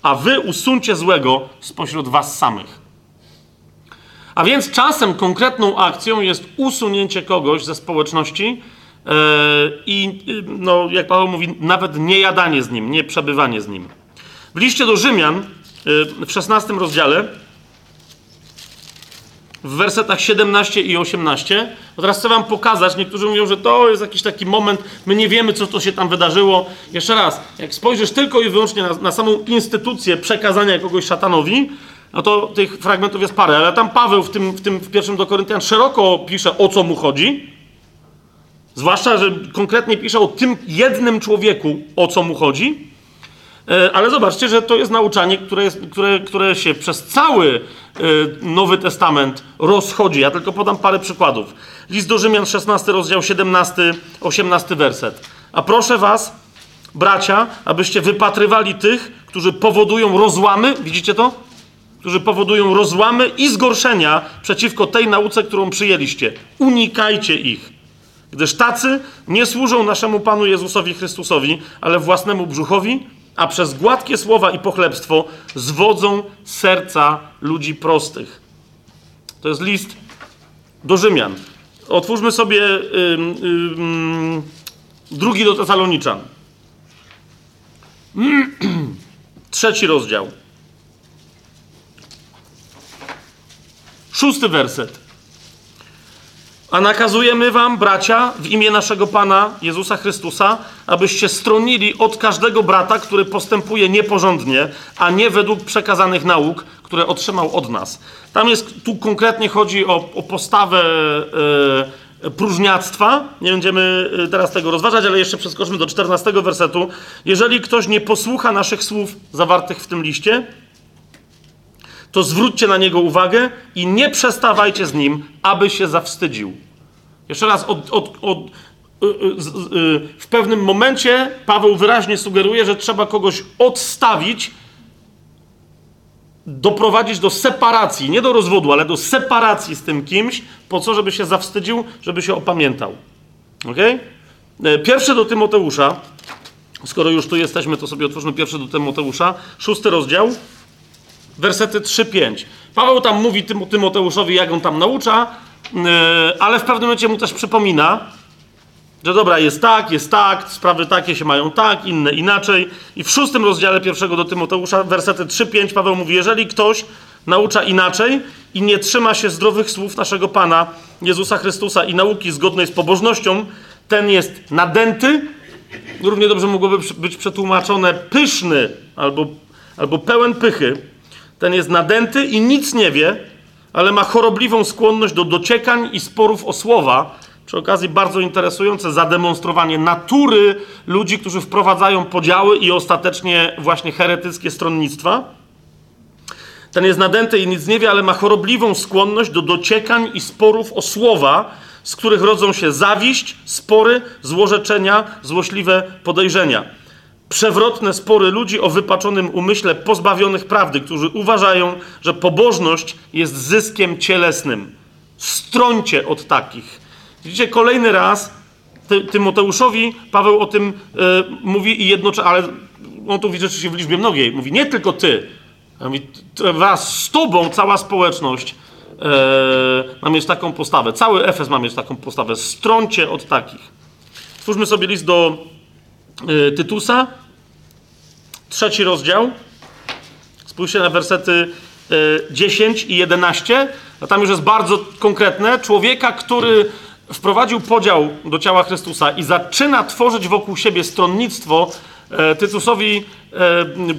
a wy usuńcie złego spośród was samych. A więc czasem konkretną akcją jest usunięcie kogoś ze społeczności yy, i, no, jak Paweł mówi, nawet nie jadanie z nim, nie przebywanie z nim. W liście do Rzymian Y, w 16 rozdziale w wersetach 17 i 18. No teraz chcę wam pokazać, niektórzy mówią, że to jest jakiś taki moment, my nie wiemy, co to się tam wydarzyło. Jeszcze raz, jak spojrzysz tylko i wyłącznie na, na samą instytucję przekazania kogoś szatanowi, no to tych fragmentów jest parę, ale tam Paweł w tym, w tym w pierwszym do Koryntian szeroko pisze, o co mu chodzi. Zwłaszcza, że konkretnie pisze o tym jednym człowieku, o co mu chodzi. E, ale zobaczcie, że to jest nauczanie, które, jest, które, które się przez cały e, Nowy Testament rozchodzi. Ja tylko podam parę przykładów. List do Rzymian, 16 rozdział, 17, 18 werset. A proszę was, bracia, abyście wypatrywali tych, którzy powodują rozłamy, widzicie to? Którzy powodują rozłamy i zgorszenia przeciwko tej nauce, którą przyjęliście. Unikajcie ich. Gdyż tacy nie służą naszemu Panu Jezusowi Chrystusowi, ale własnemu brzuchowi, a przez gładkie słowa i pochlebstwo zwodzą serca ludzi prostych. To jest list do Rzymian. Otwórzmy sobie drugi do Tesaloniczan. Trzeci rozdział. Szósty werset. A nakazujemy wam, bracia, w imię naszego Pana Jezusa Chrystusa, abyście stronili od każdego brata, który postępuje nieporządnie, a nie według przekazanych nauk, które otrzymał od nas. Tam jest, tu konkretnie chodzi o, o postawę e, próżniactwa. Nie będziemy e, teraz tego rozważać, ale jeszcze przeskoczmy do 14 wersetu. Jeżeli ktoś nie posłucha naszych słów zawartych w tym liście, to zwróćcie na niego uwagę i nie przestawajcie z nim, aby się zawstydził. Jeszcze raz, od, od, od, y, y, y, w pewnym momencie Paweł wyraźnie sugeruje, że trzeba kogoś odstawić, doprowadzić do separacji, nie do rozwodu, ale do separacji z tym kimś, po co, żeby się zawstydził, żeby się opamiętał. Ok? Pierwszy do Tymoteusza. Skoro już tu jesteśmy, to sobie otwórzmy pierwszy do Tymoteusza. Szósty rozdział wersety 3-5. Paweł tam mówi tym, Tymoteuszowi, jak on tam naucza, yy, ale w pewnym momencie mu też przypomina, że dobra, jest tak, jest tak, sprawy takie się mają tak, inne inaczej. I w szóstym rozdziale pierwszego do Tymoteusza, wersety 3-5, Paweł mówi, jeżeli ktoś naucza inaczej i nie trzyma się zdrowych słów naszego Pana Jezusa Chrystusa i nauki zgodnej z pobożnością, ten jest nadęty, równie dobrze mogłoby być przetłumaczone pyszny albo, albo pełen pychy, ten jest nadęty i nic nie wie, ale ma chorobliwą skłonność do dociekań i sporów o słowa. Przy okazji bardzo interesujące zademonstrowanie natury ludzi, którzy wprowadzają podziały i ostatecznie właśnie heretyckie stronnictwa. Ten jest nadęty i nic nie wie, ale ma chorobliwą skłonność do dociekań i sporów o słowa, z których rodzą się zawiść, spory, złorzeczenia, złośliwe podejrzenia przewrotne spory ludzi o wypaczonym umyśle pozbawionych prawdy, którzy uważają, że pobożność jest zyskiem cielesnym. Strońcie od takich. Widzicie, kolejny raz ty, Tymoteuszowi Paweł o tym y, mówi i jednocześnie, ale on tu widzę się w liczbie mnogiej. Mówi nie tylko ty, mówi, wraz z tobą cała społeczność yy, ma mieć taką postawę. Cały Efes ma mieć taką postawę. Stroncie od takich. Stwórzmy sobie list do Tytusa, trzeci rozdział. Spójrzcie na wersety 10 y, i 11. A tam już jest bardzo konkretne. Człowieka, który wprowadził podział do ciała Chrystusa i zaczyna tworzyć wokół siebie stronnictwo, e, Tytusowi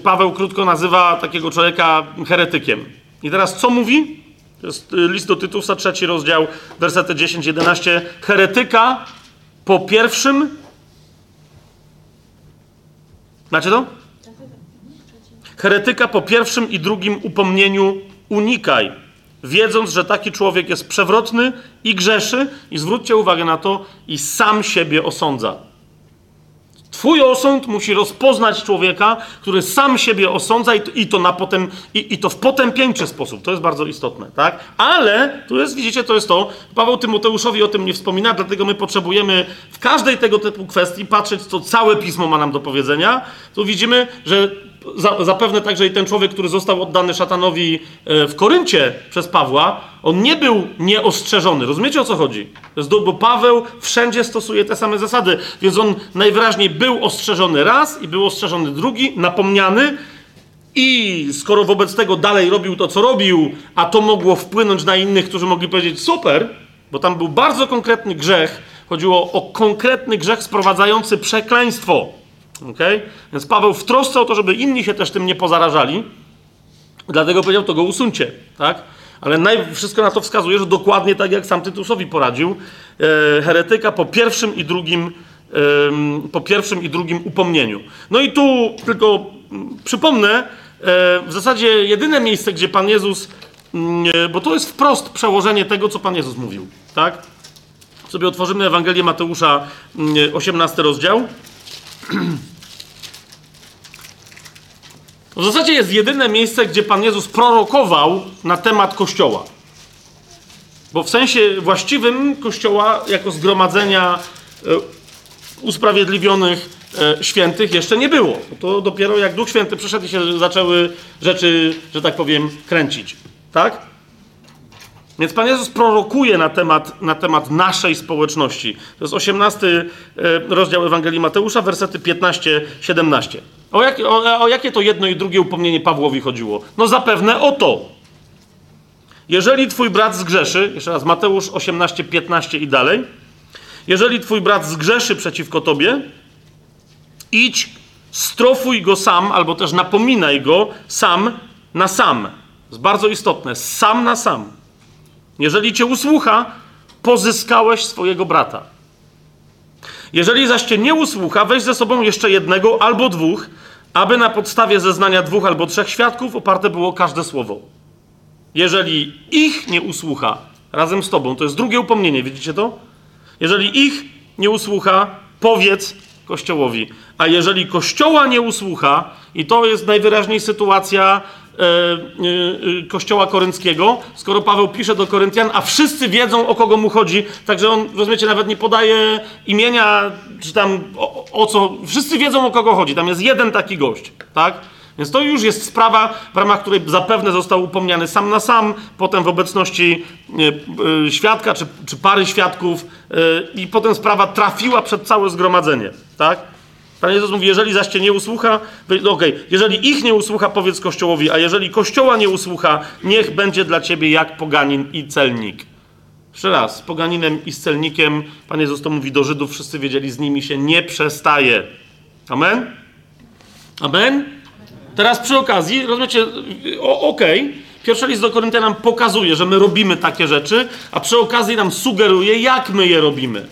Paweł krótko nazywa takiego człowieka heretykiem. I teraz co mówi? To jest y, list do Tytusa, trzeci rozdział, wersety 10-11. Heretyka po pierwszym. Macie to? Heretyka po pierwszym i drugim upomnieniu unikaj, wiedząc, że taki człowiek jest przewrotny i grzeszy, i zwróćcie uwagę na to, i sam siebie osądza. Twój osąd musi rozpoznać człowieka, który sam siebie osądza i to, i to, na potem, i, i, to w potępieńczy sposób. To jest bardzo istotne, tak? Ale tu jest, widzicie, to jest to. Paweł Tymoteuszowi o tym nie wspomina, dlatego my potrzebujemy w każdej tego typu kwestii patrzeć, co całe pismo ma nam do powiedzenia. Tu widzimy, że zapewne także i ten człowiek, który został oddany szatanowi e, w Koryncie przez Pawła, on nie był nieostrzeżony. Rozumiecie o co chodzi? Bo Paweł wszędzie stosuje te same zasady, więc on najwyraźniej był ostrzeżony raz i był ostrzeżony drugi, napomniany I skoro wobec tego dalej robił to, co robił, a to mogło wpłynąć na innych, którzy mogli powiedzieć super, bo tam był bardzo konkretny grzech, chodziło o konkretny grzech sprowadzający przekleństwo. Okay? Więc Paweł w trosce o to, żeby inni się też tym nie pozarażali, dlatego powiedział, to go usuńcie. Tak? Ale naj, wszystko na to wskazuje, że dokładnie tak jak sam Tytusowi poradził, e, heretyka po pierwszym i drugim e, po pierwszym i drugim upomnieniu. No i tu tylko mm, przypomnę, e, w zasadzie jedyne miejsce, gdzie Pan Jezus, mm, e, bo to jest wprost przełożenie tego, co Pan Jezus mówił, tak? Sobie otworzymy Ewangelię Mateusza, 18 mm, rozdział. W zasadzie jest jedyne miejsce, gdzie Pan Jezus prorokował na temat Kościoła. Bo w sensie właściwym Kościoła, jako zgromadzenia e, usprawiedliwionych e, świętych, jeszcze nie było. To dopiero jak Duch Święty przyszedł i się zaczęły rzeczy, że tak powiem, kręcić. Tak? Więc Pan Jezus prorokuje na temat, na temat naszej społeczności. To jest 18 e, rozdział Ewangelii Mateusza, wersety 15-17. O, jak, o, o jakie to jedno i drugie upomnienie Pawłowi chodziło? No zapewne o to. Jeżeli twój brat zgrzeszy, jeszcze raz Mateusz 18, 15 i dalej. Jeżeli twój brat zgrzeszy przeciwko tobie, idź, strofuj go sam, albo też napominaj go sam na sam. To jest bardzo istotne. Sam na sam. Jeżeli cię usłucha, pozyskałeś swojego brata. Jeżeli zaś cię nie usłucha, weź ze sobą jeszcze jednego albo dwóch, aby na podstawie zeznania dwóch albo trzech świadków oparte było każde słowo. Jeżeli ich nie usłucha razem z tobą, to jest drugie upomnienie, widzicie to? Jeżeli ich nie usłucha, powiedz Kościołowi. A jeżeli Kościoła nie usłucha, i to jest najwyraźniej sytuacja kościoła korynckiego, skoro Paweł pisze do Koryntian, a wszyscy wiedzą, o kogo mu chodzi, także on, rozumiecie, nawet nie podaje imienia, czy tam o, o co, wszyscy wiedzą, o kogo chodzi, tam jest jeden taki gość, tak? Więc to już jest sprawa, w ramach której zapewne został upomniany sam na sam, potem w obecności świadka czy, czy pary świadków, i potem sprawa trafiła przed całe zgromadzenie, tak? Pan Jezus mówi, jeżeli zaś cię nie usłucha, no okej, okay, jeżeli ich nie usłucha, powiedz Kościołowi, a jeżeli Kościoła nie usłucha, niech będzie dla ciebie jak poganin i celnik. Jeszcze raz, z poganinem i z celnikiem, Pan Jezus to mówi do Żydów, wszyscy wiedzieli, z nimi się nie przestaje. Amen? Amen? Teraz przy okazji, rozumiecie, okej, okay, pierwszy list do Koryntian nam pokazuje, że my robimy takie rzeczy, a przy okazji nam sugeruje, jak my je robimy.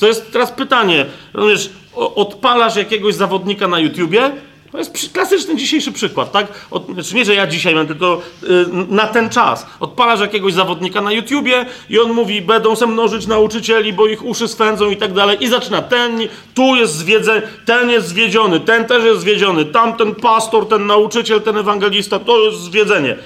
To jest teraz pytanie, rozumiesz, odpalasz jakiegoś zawodnika na YouTubie, to jest klasyczny dzisiejszy przykład, tak? Od, znaczy nie, że ja dzisiaj mam, tylko yy, na ten czas. Odpalasz jakiegoś zawodnika na YouTubie i on mówi, będą se mnożyć nauczycieli, bo ich uszy swędzą i tak dalej. I zaczyna, ten tu jest zwiedzony, ten jest zwiedziony, ten też jest zwiedziony, tamten pastor, ten nauczyciel, ten ewangelista, to jest zwiedzenie.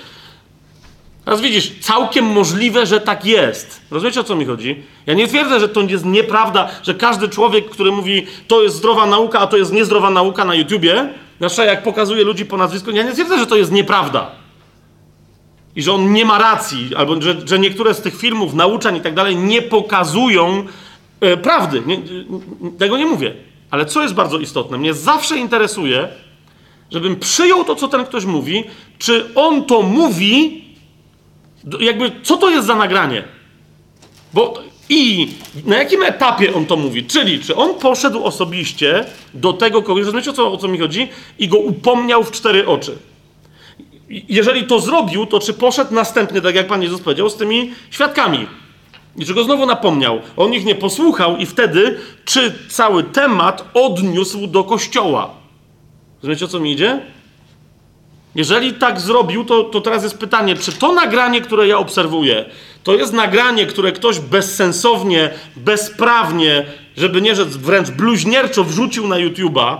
Teraz widzisz, całkiem możliwe, że tak jest. Rozumiecie o co mi chodzi? Ja nie twierdzę, że to jest nieprawda, że każdy człowiek, który mówi, to jest zdrowa nauka, a to jest niezdrowa nauka na YouTubie, zwłaszcza jak pokazuje ludzi po nazwisku, ja nie twierdzę, że to jest nieprawda. I że on nie ma racji, albo że, że niektóre z tych filmów, nauczań i tak dalej nie pokazują e, prawdy. Nie, tego nie mówię. Ale co jest bardzo istotne? Mnie zawsze interesuje, żebym przyjął to, co ten ktoś mówi, czy on to mówi jakby, co to jest za nagranie? Bo i na jakim etapie on to mówi? Czyli, czy on poszedł osobiście do tego kogoś, rozumiecie o co, o co mi chodzi? I go upomniał w cztery oczy. Jeżeli to zrobił, to czy poszedł następnie, tak jak Pan Jezus powiedział, z tymi świadkami? I czy go znowu napomniał? On ich nie posłuchał i wtedy, czy cały temat odniósł do kościoła? Rozumiecie, o co mi idzie? Jeżeli tak zrobił, to, to teraz jest pytanie, czy to nagranie, które ja obserwuję, to jest nagranie, które ktoś bezsensownie, bezprawnie, żeby nie rzec wręcz bluźnierczo wrzucił na YouTube'a,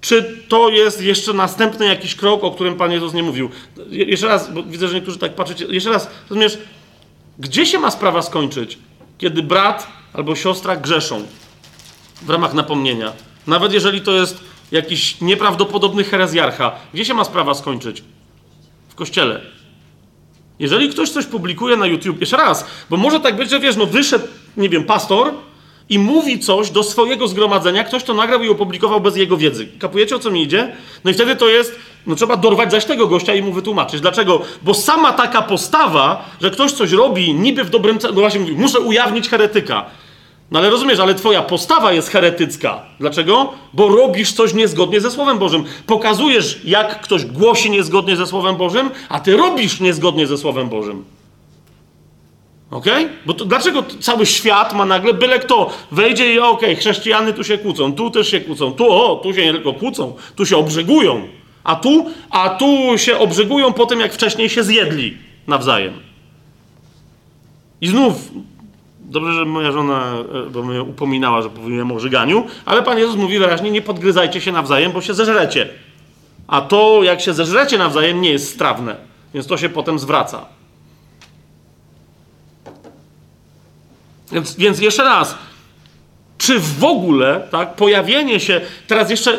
czy to jest jeszcze następny jakiś krok, o którym Pan Jezus nie mówił? Jeszcze raz, bo widzę, że niektórzy tak patrzycie. Jeszcze raz, rozumiesz, gdzie się ma sprawa skończyć, kiedy brat albo siostra grzeszą w ramach napomnienia? Nawet jeżeli to jest jakiś nieprawdopodobny herezjarcha. Gdzie się ma sprawa skończyć? W kościele. Jeżeli ktoś coś publikuje na YouTube, jeszcze raz, bo może tak być, że wiesz, no wyszedł, nie wiem, pastor i mówi coś do swojego zgromadzenia, ktoś to nagrał i opublikował bez jego wiedzy. Kapujecie o co mi idzie? No i wtedy to jest, no trzeba dorwać zaś tego gościa i mu wytłumaczyć. Dlaczego? Bo sama taka postawa, że ktoś coś robi niby w dobrym celu, no właśnie mówi, muszę ujawnić heretyka. No ale rozumiesz, ale twoja postawa jest heretycka. Dlaczego? Bo robisz coś niezgodnie ze Słowem Bożym. Pokazujesz, jak ktoś głosi niezgodnie ze Słowem Bożym, a ty robisz niezgodnie ze Słowem Bożym. Ok? Bo to, dlaczego cały świat ma nagle byle kto wejdzie i okej, okay, chrześcijany tu się kłócą, tu też się kłócą, tu o, tu się nie tylko kłócą, tu się obrzygują, a tu, a tu się obrzygują po tym, jak wcześniej się zjedli nawzajem. I znów, dobrze, że moja żona, e, bo mnie upominała, że powinienem o żyganiu, ale Pan Jezus mówi wyraźnie, nie podgryzajcie się nawzajem, bo się zeżrecie. A to, jak się zeżrecie nawzajem, nie jest strawne, więc to się potem zwraca. Więc, więc jeszcze raz, czy w ogóle tak, pojawienie się, teraz jeszcze,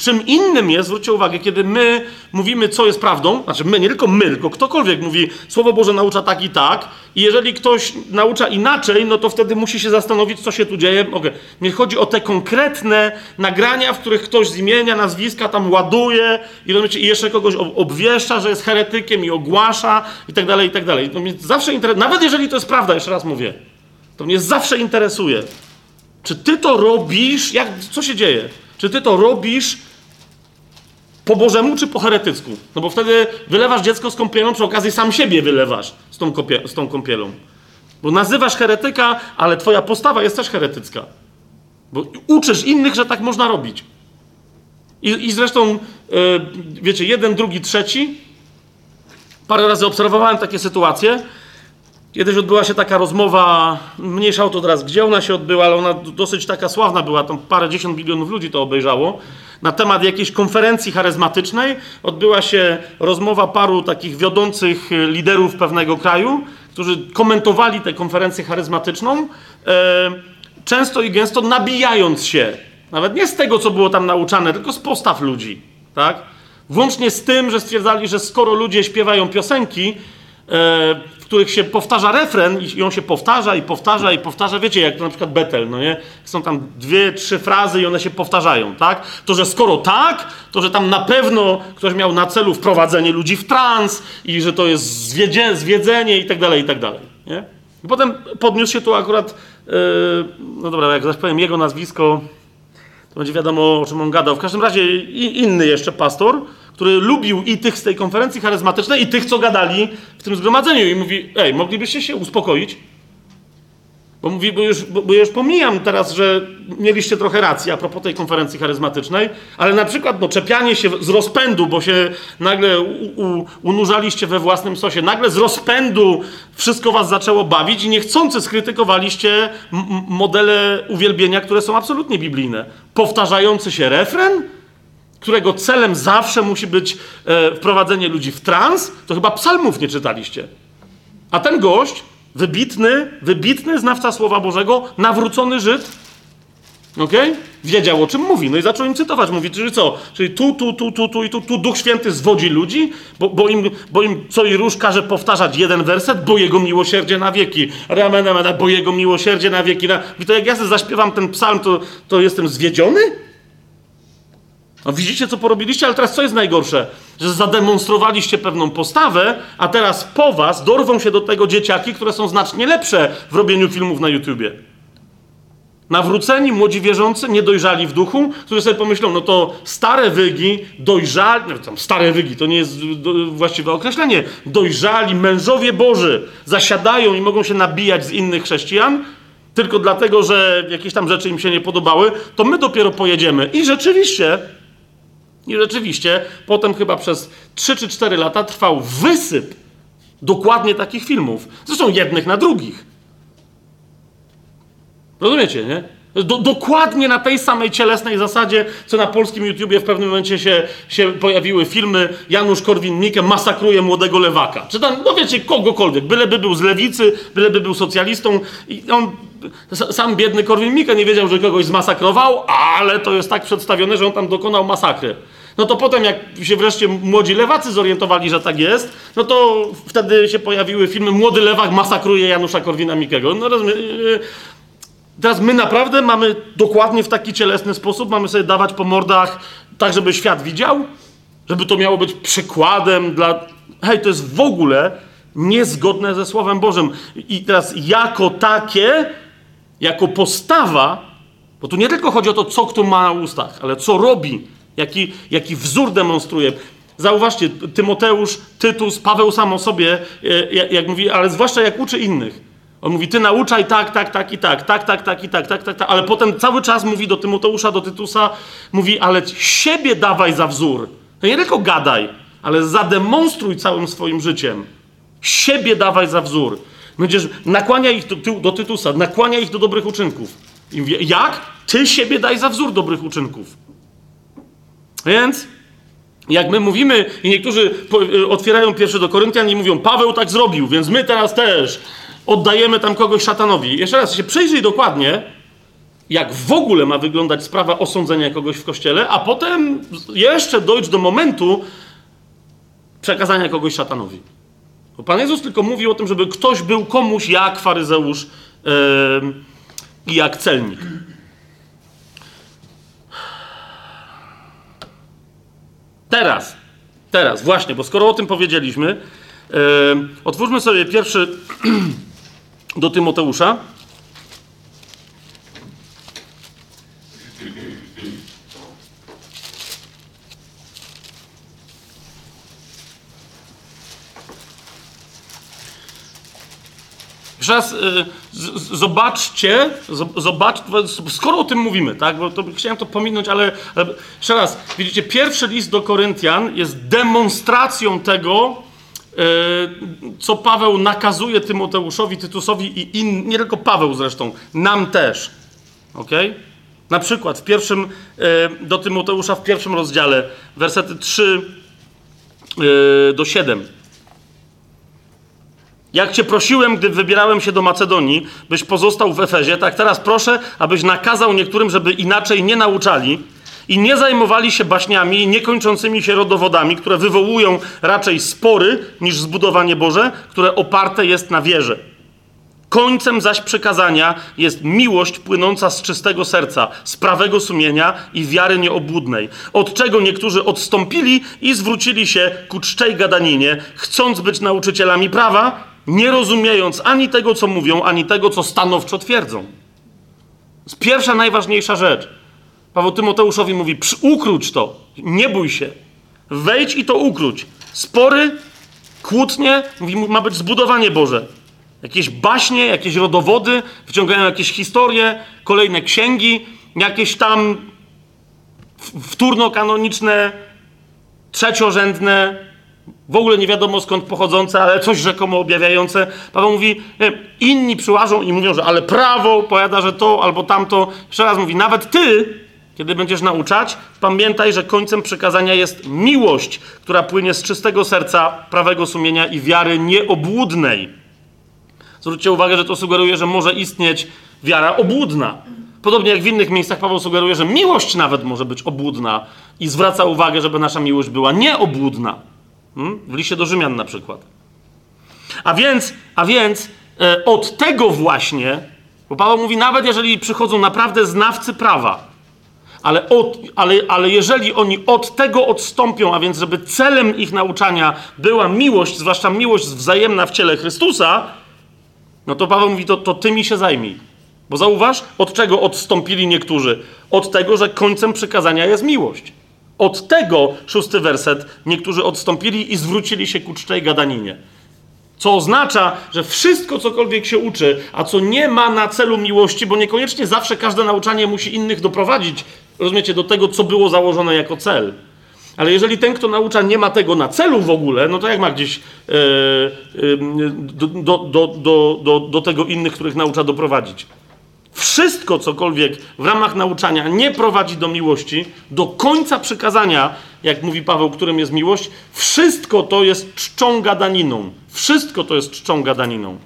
czym innym jest, zwróćcie uwagę, kiedy my mówimy, co jest prawdą, znaczy my, nie tylko my, tylko ktokolwiek mówi, Słowo Boże naucza tak i tak, i jeżeli ktoś naucza inaczej, no to wtedy musi się zastanowić, co się tu dzieje. Okay. Chodzi o te konkretne nagrania, w których ktoś z imienia, nazwiska tam ładuje i, i jeszcze kogoś obwieszcza, że jest heretykiem i ogłasza i tak dalej, i tak dalej. To mnie zawsze interesuje, nawet jeżeli to jest prawda, jeszcze raz mówię, to mnie zawsze interesuje, czy ty to robisz, jak, co się dzieje? Czy ty to robisz po Bożemu, czy po heretycku? No bo wtedy wylewasz dziecko z kąpielą, przy okazji sam siebie wylewasz z tą, kopie, z tą kąpielą. Bo nazywasz heretyka, ale twoja postawa jest też heretycka. Bo uczysz innych, że tak można robić. I, i zresztą, yy, wiecie, jeden, drugi, trzeci. Parę razy obserwowałem takie sytuacje, Kiedyś odbyła się taka rozmowa, mniejsza o to teraz, gdzie ona się odbyła, ale ona dosyć taka sławna była, tam parę dziesiąt milionów ludzi to obejrzało. Na temat jakiejś konferencji charyzmatycznej odbyła się rozmowa paru takich wiodących liderów pewnego kraju, którzy komentowali tę konferencję charyzmatyczną, e, często i gęsto nabijając się, nawet nie z tego, co było tam nauczane, tylko z postaw ludzi, tak? Włącznie z tym, że stwierdzali, że skoro ludzie śpiewają piosenki, e, których się powtarza refren i on się powtarza i powtarza i powtarza. Wiecie, jak to na przykład Betel, no nie? Są tam dwie, trzy frazy i one się powtarzają, tak? To, że skoro tak, to, że tam na pewno ktoś miał na celu wprowadzenie ludzi w trans i że to jest zwiedzie, zwiedzenie i tak dalej, i tak dalej, nie? I potem podniósł się tu akurat, yy, no dobra, jak zaś powiem jego nazwisko, to będzie wiadomo, o czym on gadał. W każdym razie inny jeszcze pastor, który lubił i tych z tej konferencji charyzmatycznej, i tych, co gadali w tym zgromadzeniu. I mówi, ej, moglibyście się uspokoić? Bo mówi, bo już, bo, bo już pomijam teraz, że mieliście trochę racji a propos tej konferencji charyzmatycznej, ale na przykład no, czepianie się z rozpędu, bo się nagle u, u, unurzaliście we własnym sosie, nagle z rozpędu wszystko was zaczęło bawić i niechcący skrytykowaliście modele uwielbienia, które są absolutnie biblijne. Powtarzający się refren, którego celem zawsze musi być e, wprowadzenie ludzi w trans, to chyba psalmów nie czytaliście. A ten gość, wybitny, wybitny znawca Słowa Bożego, nawrócony Żyd, okay? wiedział o czym mówi. No i zaczął im cytować. Mówi, czyli co? Czyli tu, tu, tu, tu, tu i tu, tu Duch Święty zwodzi ludzi, bo, bo, im, bo im co i róż każe powtarzać jeden werset, bo Jego miłosierdzie na wieki. Ramen, bo Jego miłosierdzie na wieki. I to jak ja zaśpiewam ten psalm, to, to jestem zwiedziony? No widzicie, co porobiliście, ale teraz co jest najgorsze? Że zademonstrowaliście pewną postawę, a teraz po was dorwą się do tego dzieciaki, które są znacznie lepsze w robieniu filmów na YouTubie. Nawróceni, młodzi wierzący, niedojrzali w duchu, którzy sobie pomyślą, no to stare wygi, dojrzali, no tam stare wygi, to nie jest właściwe określenie, dojrzali mężowie Boży zasiadają i mogą się nabijać z innych chrześcijan, tylko dlatego, że jakieś tam rzeczy im się nie podobały, to my dopiero pojedziemy. I rzeczywiście i rzeczywiście potem chyba przez 3 czy 4 lata trwał wysyp dokładnie takich filmów. Zresztą jednych na drugich. Rozumiecie, nie? Do, dokładnie na tej samej cielesnej zasadzie, co na polskim YouTubie w pewnym momencie się, się pojawiły filmy Janusz Korwin-Mikke masakruje młodego lewaka. Czy tam, no wiecie, kogokolwiek. Byleby był z lewicy, byleby był socjalistą i on, sam biedny Korwin-Mikke nie wiedział, że kogoś zmasakrował, ale to jest tak przedstawione, że on tam dokonał masakry. No to potem, jak się wreszcie młodzi lewacy zorientowali, że tak jest, no to wtedy się pojawiły filmy Młody lewak masakruje Janusza Korwina-Mikkego. No rozumiem, Teraz my naprawdę mamy dokładnie w taki cielesny sposób, mamy sobie dawać po mordach tak, żeby świat widział? Żeby to miało być przykładem dla... Hej, to jest w ogóle niezgodne ze Słowem Bożym. I teraz jako takie, jako postawa, bo tu nie tylko chodzi o to, co kto ma na ustach, ale co robi, jaki, jaki wzór demonstruje. Zauważcie, Tymoteusz, Tytus, Paweł sam o sobie, e, jak, mówi, ale zwłaszcza jak uczy innych. On mówi, ty nauczaj tak, tak, tak i tak, tak, tak, tak i tak, tak, tak, tak, ale potem cały czas mówi do Tymoteusza, do Tytusa, mówi, ale siebie dawaj za wzór. To nie tylko gadaj, ale zademonstruj całym swoim życiem. Siebie dawaj za wzór. Będziesz, nakłania ich do, do Tytusa, nakłania ich do dobrych uczynków. I mówi, jak? Ty siebie daj za wzór dobrych uczynków. Więc jak my mówimy, i niektórzy otwierają pierwszy do Koryntian i mówią, Paweł tak zrobił, więc my teraz też oddajemy tam kogoś szatanowi. Jeszcze raz się przyjrzyj dokładnie, jak w ogóle ma wyglądać sprawa osądzenia kogoś w kościele, a potem jeszcze dojść do momentu przekazania kogoś szatanowi. Bo Pan Jezus tylko mówi o tym, żeby ktoś był komuś jak faryzeusz yy, i jak celnik. Teraz, teraz, właśnie, bo skoro o tym powiedzieliśmy, yy, otwórzmy sobie pierwszy do Tymoteusza. Raz y, zobaczcie, zobacz, skoro o tym mówimy, tak, bo to, chciałem to pominąć, ale, ale jeszcze raz, widzicie, pierwszy list do Koryntian jest demonstracją tego, y, co Paweł nakazuje Tymoteuszowi, Tytusowi i in, nie tylko Paweł zresztą, nam też. ok? Na przykład w pierwszym, y, do Tymoteusza w pierwszym rozdziale, wersety 3 do 7. Jak cię prosiłem, gdy wybierałem się do Macedonii, byś pozostał w Efezie, tak teraz proszę, abyś nakazał niektórym, żeby inaczej nie nauczali i nie zajmowali się baśniami i niekończącymi się rodowodami, które wywołują raczej spory niż zbudowanie Boże, które oparte jest na wierze. Końcem zaś przykazania jest miłość płynąca z czystego serca, z prawego sumienia i wiary nieobłudnej, od czego niektórzy odstąpili i zwrócili się ku czczej gadaninie, chcąc być nauczycielami prawa, nie rozumiejąc ani tego, co mówią, ani tego, co stanowczo twierdzą. To pierwsza, najważniejsza rzecz. Paweł Tymoteuszowi mówi: ukróć to, nie bój się, wejdź i to ukróć. Spory, kłótnie, mówi, ma być zbudowanie Boże. Jakieś baśnie, jakieś rodowody, wyciągają jakieś historie, kolejne księgi, jakieś tam wtórno-kanoniczne, trzeciorzędne, w ogóle nie wiadomo skąd pochodzące, ale coś rzekomo objawiające. Paweł mówi, inni przyłażą i mówią, że ale prawo powiada, że to albo tamto. Jeszcze raz mówi, nawet ty, kiedy będziesz nauczać, pamiętaj, że końcem przekazania jest miłość, która płynie z czystego serca, prawego sumienia i wiary nieobłudnej. Zwróćcie uwagę, że to sugeruje, że może istnieć wiara obłudna. Podobnie jak w innych miejscach Paweł sugeruje, że miłość nawet może być obłudna i zwraca uwagę, żeby nasza miłość była nieobłudna. Hmm? W liście do Rzymian na przykład. A więc, a więc e, od tego właśnie, bo Paweł mówi, nawet jeżeli przychodzą naprawdę znawcy prawa, ale, od, ale, ale jeżeli oni od tego odstąpią, a więc żeby celem ich nauczania była miłość, zwłaszcza miłość wzajemna w ciele Chrystusa, no to Paweł mówi, to, to ty mi się zajmij. Bo zauważ, od czego odstąpili niektórzy? Od tego, że końcem przykazania jest miłość. Od tego, szósty werset, niektórzy odstąpili i zwrócili się ku czczej gadaninie. Co oznacza, że wszystko, cokolwiek się uczy, a co nie ma na celu miłości, bo niekoniecznie zawsze każde nauczanie musi innych doprowadzić, rozumiecie, do tego, co było założone jako cel. Ale jeżeli ten, kto naucza, nie ma tego na celu w ogóle, no to jak ma gdzieś yy, yy, do, do, do, do, do tego innych, których naucza doprowadzić? Wszystko, cokolwiek w ramach nauczania nie prowadzi do miłości, do końca przykazania, jak mówi Paweł, którym jest miłość, wszystko to jest czczą gadaniną. Wszystko to jest czczą gadaniną.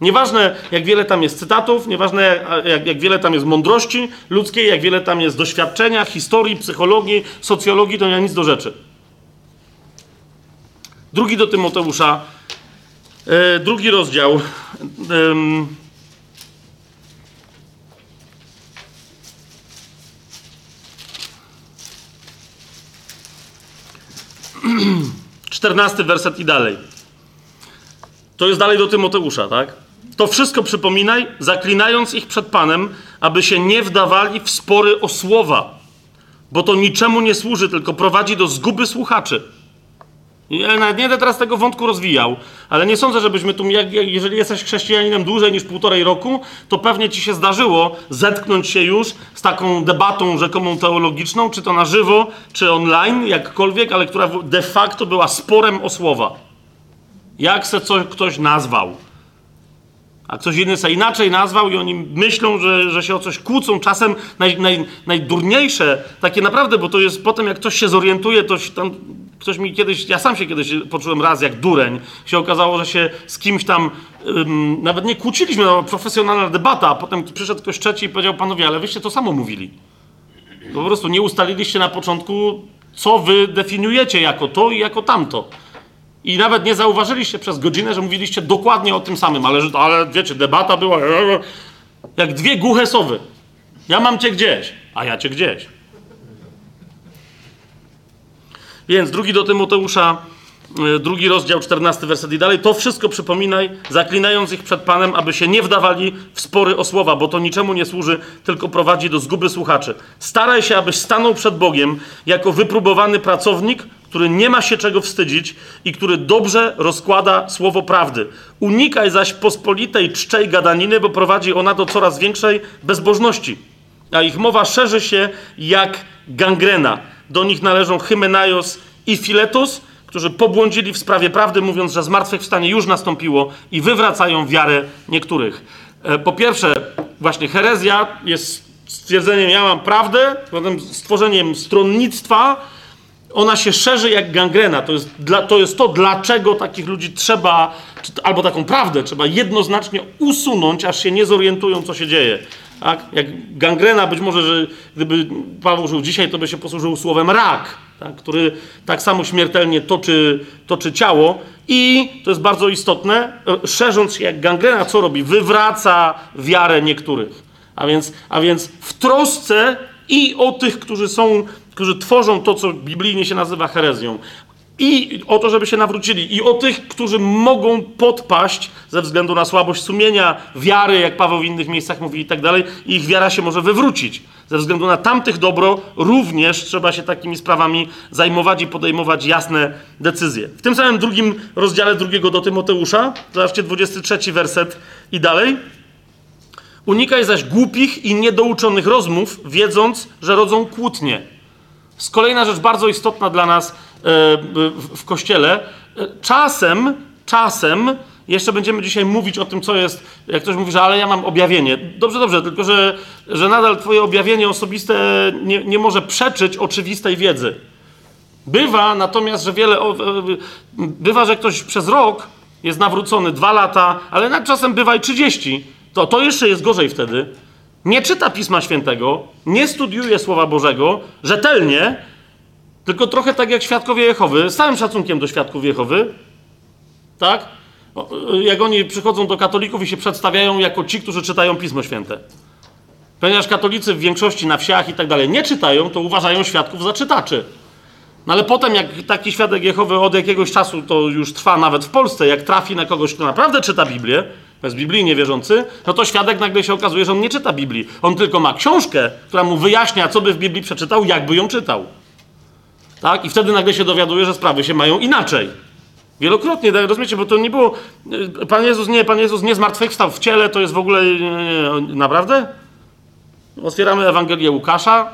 Nieważne, jak wiele tam jest cytatów, nieważne, jak, jak wiele tam jest mądrości ludzkiej, jak wiele tam jest doświadczenia, historii, psychologii, socjologii, to nie ma nic do rzeczy. Drugi do Tymoteusza, yy, drugi rozdział. Yy, 14 werset i dalej. To jest dalej do Tymoteusza, tak? To wszystko przypominaj, zaklinając ich przed Panem, aby się nie wdawali w spory o słowa, bo to niczemu nie służy, tylko prowadzi do zguby słuchaczy. Ja nawet nie będę teraz tego wątku rozwijał, ale nie sądzę, żebyśmy tu, jeżeli jesteś chrześcijaninem dłużej niż półtorej roku, to pewnie ci się zdarzyło zetknąć się już z taką debatą rzekomą teologiczną, czy to na żywo, czy online, jakkolwiek, ale która de facto była sporem o słowa. Jak se coś ktoś nazwał. A ktoś inny se inaczej nazwał i oni myślą, że, że się o coś kłócą. Czasem naj, naj, najdurniejsze, takie naprawdę, bo to jest potem, jak ktoś się zorientuje, to tam, ktoś mi kiedyś, ja sam się kiedyś poczułem raz jak dureń. Się okazało, że się z kimś tam ym, nawet nie kłóciliśmy, no, profesjonalna debata, a potem przyszedł ktoś trzeci i powiedział, panowie, ale wyście to samo mówili. Po prostu nie ustaliliście na początku, co wy definiujecie jako to i jako tamto. I nawet nie zauważyliście przez godzinę, że mówiliście dokładnie o tym samym, ale, ale wiecie, debata była jak dwie głuche sowy. Ja mam cię gdzieś, a ja cię gdzieś. Więc drugi do Tymoteusza, e, drugi rozdział, 14 werset i dalej. To wszystko przypominaj, zaklinając ich przed Panem, aby się nie wdawali w spory o słowa, bo to niczemu nie służy, tylko prowadzi do zguby słuchaczy. Staraj się, abyś stanął przed Bogiem jako wypróbowany pracownik, który nie ma się czego wstydzić i który dobrze rozkłada słowo prawdy. Unikaj zaś pospolitej czczej gadaniny, bo prowadzi ona do coraz większej bezbożności. A ich mowa szerzy się jak gangrena. Do nich należą Hymenaios i Filetus, którzy pobłądzili w sprawie prawdy, mówiąc, że zmartwychwstanie już nastąpiło i wywracają wiarę niektórych. E, po pierwsze, właśnie herezja jest stwierdzeniem, ja mam prawdę, potem stworzeniem stronnictwa, ona się szerzy jak gangrena. To jest, dla, to jest to, dlaczego takich ludzi trzeba, albo taką prawdę trzeba jednoznacznie usunąć, aż się nie zorientują, co się dzieje. Tak? Jak gangrena, być może, że gdyby Paweł żył dzisiaj, to by się posłużył słowem rak, tak? który tak samo śmiertelnie toczy, toczy ciało. I to jest bardzo istotne, szerząc się jak gangrena, co robi? Wywraca wiarę niektórych. A więc, a więc w trosce i o tych, którzy są którzy tworzą to, co biblijnie się nazywa herezją. I o to, żeby się nawrócili. I o tych, którzy mogą podpaść ze względu na słabość sumienia, wiary, jak Paweł w innych miejscach mówi i tak dalej. I ich wiara się może wywrócić. Ze względu na tamtych dobro również trzeba się takimi sprawami zajmować i podejmować jasne decyzje. W tym samym drugim rozdziale drugiego do Tymoteusza, zobaczcie 23 werset i dalej. Unikaj zaś głupich i niedouczonych rozmów, wiedząc, że rodzą kłótnie jest kolejna rzecz bardzo istotna dla nas w kościele. E, czasem, czasem, jeszcze będziemy dzisiaj mówić o tym, co jest, jak ktoś mówi, że ale ja mam objawienie. Dobrze, dobrze, tylko że, że nadal twoje objawienie osobiste nie, nie może przeczyć oczywistej wiedzy. Bywa natomiast, że wiele, bywa, że ktoś przez rok jest nawrócony, dwa lata, ale nad czasem bywa i trzydzieści. To, to jeszcze jest gorzej wtedy nie czyta Pisma Świętego, nie studiuje Słowa Bożego rzetelnie, tylko trochę tak jak świadkowie Jehowy, z całym szacunkiem do świadków Jehowy, tak? Jak oni przychodzą do katolików i się przedstawiają jako ci, którzy czytają Pismo Święte. Ponieważ katolicy w większości na wsiach i tak dalej nie czytają, to uważają świadków za czytaczy. No ale potem, jak taki świadek Jehowy od jakiegoś czasu, to już trwa nawet w Polsce, jak trafi na kogoś, kto naprawdę czyta Biblię, jest biblijnie wierzący, no to świadek nagle się okazuje, że on nie czyta Biblii. On tylko ma książkę, która mu wyjaśnia, co by w Biblii przeczytał, jakby ją czytał. Tak? I wtedy nagle się dowiaduje, że sprawy się mają inaczej. Wielokrotnie, tak, rozumiecie, bo to nie było. Pan Jezus nie, Pan Jezus nie zmartwychwstał w ciele, to jest w ogóle. Nie, nie, naprawdę? Otwieramy Ewangelię Łukasza.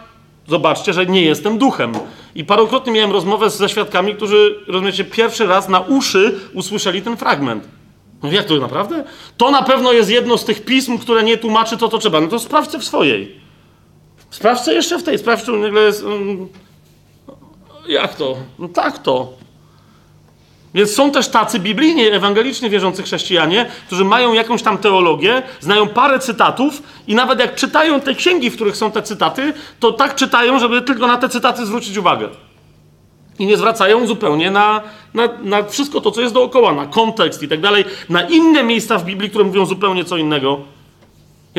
Zobaczcie, że nie jestem duchem. I parokrotnie miałem rozmowę ze świadkami, którzy, rozumiecie, pierwszy raz na uszy usłyszeli ten fragment. No jak to naprawdę? To na pewno jest jedno z tych pism, które nie tłumaczy to, co trzeba. No to sprawdźcie w swojej. Sprawdźcie jeszcze w tej. Sprawdźcie, nagle jest... Um, jak to? No tak to. Więc są też tacy biblijnie, ewangelicznie wierzący chrześcijanie, którzy mają jakąś tam teologię, znają parę cytatów i nawet jak czytają te księgi, w których są te cytaty, to tak czytają, żeby tylko na te cytaty zwrócić uwagę i nie zwracają zupełnie na, na, na wszystko to, co jest dookoła, na kontekst i tak dalej, na inne miejsca w Biblii, które mówią zupełnie co innego.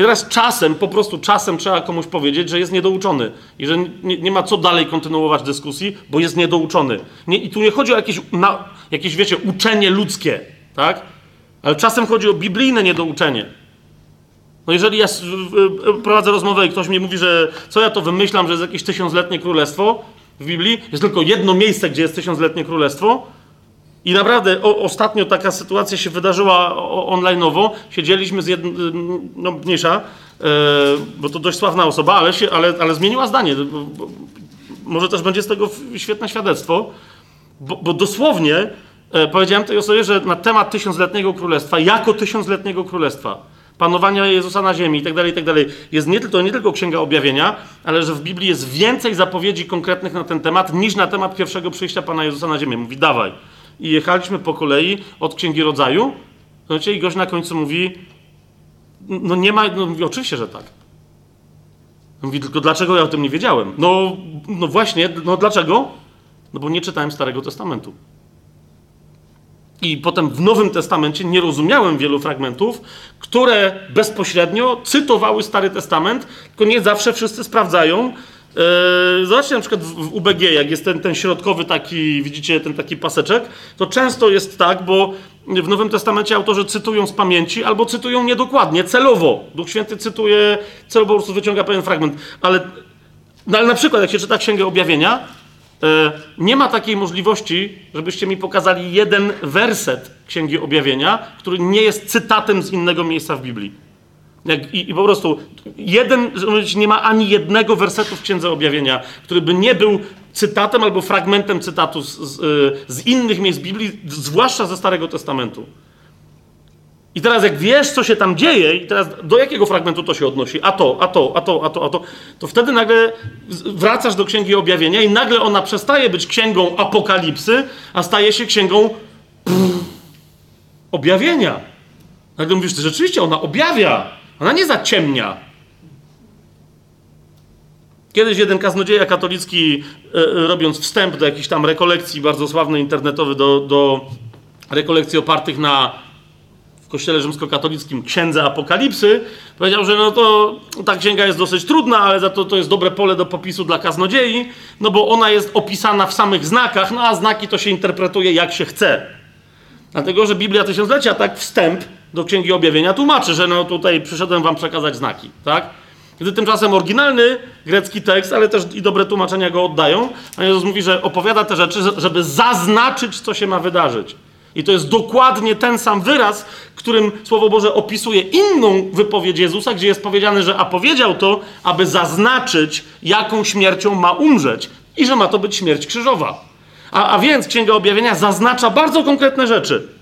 I teraz czasem, po prostu czasem trzeba komuś powiedzieć, że jest niedouczony i że nie, nie ma co dalej kontynuować dyskusji, bo jest niedouczony. Nie, I tu nie chodzi o jakieś, na, jakieś, wiecie, uczenie ludzkie, tak? Ale czasem chodzi o biblijne niedouczenie. No jeżeli ja prowadzę rozmowę i ktoś mi mówi, że co ja to wymyślam, że jest jakieś tysiącletnie królestwo w Biblii, jest tylko jedno miejsce, gdzie jest tysiącletnie królestwo, i naprawdę o, ostatnio taka sytuacja się wydarzyła online'owo. Siedzieliśmy z jednym, no mniejsza, e, bo to dość sławna osoba, ale, się, ale, ale zmieniła zdanie. Bo, bo, może też będzie z tego świetne świadectwo, bo, bo dosłownie e, powiedziałem tej osobie, że na temat tysiącletniego królestwa, jako tysiącletniego królestwa, panowania Jezusa na ziemi i tak dalej, i tak dalej, jest nie, to nie tylko Księga Objawienia, ale że w Biblii jest więcej zapowiedzi konkretnych na ten temat niż na temat pierwszego przyjścia Pana Jezusa na ziemię. Mówi, dawaj i jechaliśmy po kolei od Księgi Rodzaju, znaczy, i gość na końcu mówi, no nie ma, no mówi, oczywiście, że tak. Mówi, tylko dlaczego ja o tym nie wiedziałem? No, no właśnie, no dlaczego? No bo nie czytałem Starego Testamentu. I potem w Nowym Testamencie nie rozumiałem wielu fragmentów, które bezpośrednio cytowały Stary Testament, tylko nie zawsze wszyscy sprawdzają, Yy, zobaczcie na przykład w UBG, jak jest ten, ten środkowy taki, widzicie, ten taki paseczek, to często jest tak, bo w Nowym Testamencie autorzy cytują z pamięci albo cytują niedokładnie, celowo. Duch Święty cytuje, celowo po prostu wyciąga pewien fragment. Ale, no ale na przykład, jak się czyta Księgę Objawienia, yy, nie ma takiej możliwości, żebyście mi pokazali jeden werset Księgi Objawienia, który nie jest cytatem z innego miejsca w Biblii. Jak, i, I po prostu jeden, nie ma ani jednego wersetu w Księdze Objawienia, który by nie był cytatem albo fragmentem cytatu z, z, z innych miejsc Biblii, zwłaszcza ze Starego Testamentu. I teraz jak wiesz, co się tam dzieje, i teraz do jakiego fragmentu to się odnosi, a to, a to, a to, a to, a to, to wtedy nagle wracasz do Księgi Objawienia i nagle ona przestaje być księgą apokalipsy, a staje się księgą pff, objawienia. Nagle mówisz, że rzeczywiście ona objawia. Ona nie zaciemnia. Kiedyś jeden kaznodzieja katolicki, e, e, robiąc wstęp do jakiejś tam rekolekcji, bardzo sławny internetowy, do, do rekolekcji opartych na w kościele rzymskokatolickim księdze Apokalipsy, powiedział, że no to ta księga jest dosyć trudna, ale za to to jest dobre pole do popisu dla kaznodziei, no bo ona jest opisana w samych znakach, no a znaki to się interpretuje jak się chce. Dlatego, że Biblia Tysiąclecia, tak wstęp, do Księgi Objawienia tłumaczy, że no tutaj przyszedłem wam przekazać znaki, tak? Gdy tymczasem oryginalny grecki tekst, ale też i dobre tłumaczenia go oddają, a Jezus mówi, że opowiada te rzeczy, żeby zaznaczyć, co się ma wydarzyć. I to jest dokładnie ten sam wyraz, którym Słowo Boże opisuje inną wypowiedź Jezusa, gdzie jest powiedziane, że a powiedział to, aby zaznaczyć, jaką śmiercią ma umrzeć i że ma to być śmierć krzyżowa. A, a więc Księga Objawienia zaznacza bardzo konkretne rzeczy.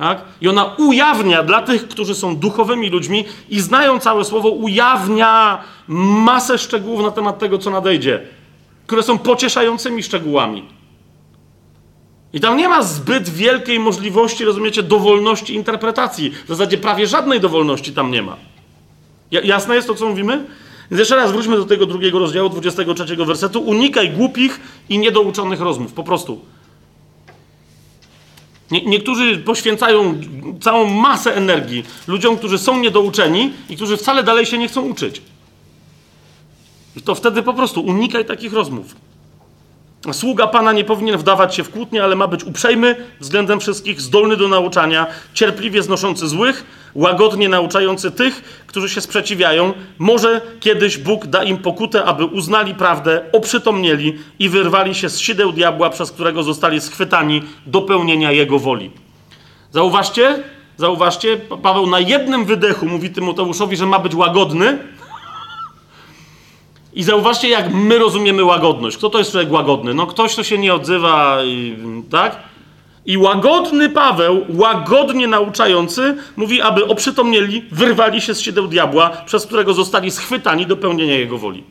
Tak? I ona ujawnia dla tych, którzy są duchowymi ludźmi i znają całe słowo, ujawnia masę szczegółów na temat tego, co nadejdzie, które są pocieszającymi szczegółami. I tam nie ma zbyt wielkiej możliwości, rozumiecie, dowolności interpretacji. W zasadzie prawie żadnej dowolności tam nie ma. Jasne jest to, co mówimy? Więc jeszcze raz wróćmy do tego drugiego rozdziału, 23 wersetu. Unikaj głupich i niedouczonych rozmów. Po prostu. Nie, niektórzy poświęcają całą masę energii ludziom, którzy są niedouczeni i którzy wcale dalej się nie chcą uczyć. I to wtedy po prostu unikaj takich rozmów. Sługa Pana nie powinien wdawać się w kłótnie, ale ma być uprzejmy względem wszystkich, zdolny do nauczania, cierpliwie znoszący złych, łagodnie nauczający tych, którzy się sprzeciwiają. Może kiedyś Bóg da im pokutę, aby uznali prawdę, oprzytomnieli i wyrwali się z sideł diabła, przez którego zostali schwytani do pełnienia Jego woli. Zauważcie, zauważcie, Paweł na jednym wydechu mówi Tymoteuszowi, że ma być łagodny, i zauważcie, jak my rozumiemy łagodność. Kto to jest człowiek łagodny? No ktoś, kto się nie odzywa, tak? I łagodny Paweł, łagodnie nauczający, mówi, aby oprzytomnieli, wyrwali się z siedeł diabła, przez którego zostali schwytani do pełnienia jego woli.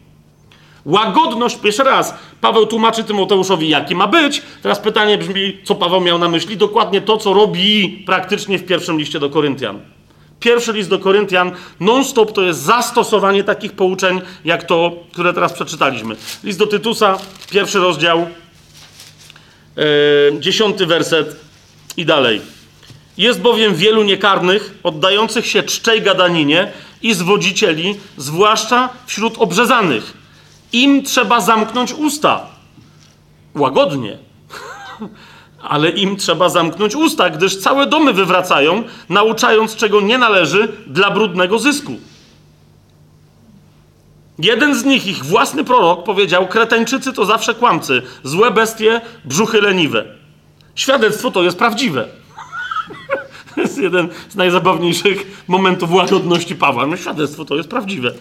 Łagodność, jeszcze raz, Paweł tłumaczy Tymoteuszowi, jaki ma być. Teraz pytanie brzmi, co Paweł miał na myśli? Dokładnie to, co robi praktycznie w pierwszym liście do Koryntian. Pierwszy list do Koryntian non-stop to jest zastosowanie takich pouczeń, jak to, które teraz przeczytaliśmy. List do Tytusa, pierwszy rozdział, dziesiąty werset i dalej. Jest bowiem wielu niekarnych, oddających się czczej gadaninie i zwodzicieli, zwłaszcza wśród obrzezanych. Im trzeba zamknąć usta. Łagodnie. Ale im trzeba zamknąć usta, gdyż całe domy wywracają, nauczając czego nie należy dla brudnego zysku. Jeden z nich, ich własny prorok, powiedział: Kreteńczycy to zawsze kłamcy, złe bestie, brzuchy leniwe. Świadectwo to jest prawdziwe. To jest jeden z najzabawniejszych momentów łagodności Pawła. No, świadectwo to jest prawdziwe.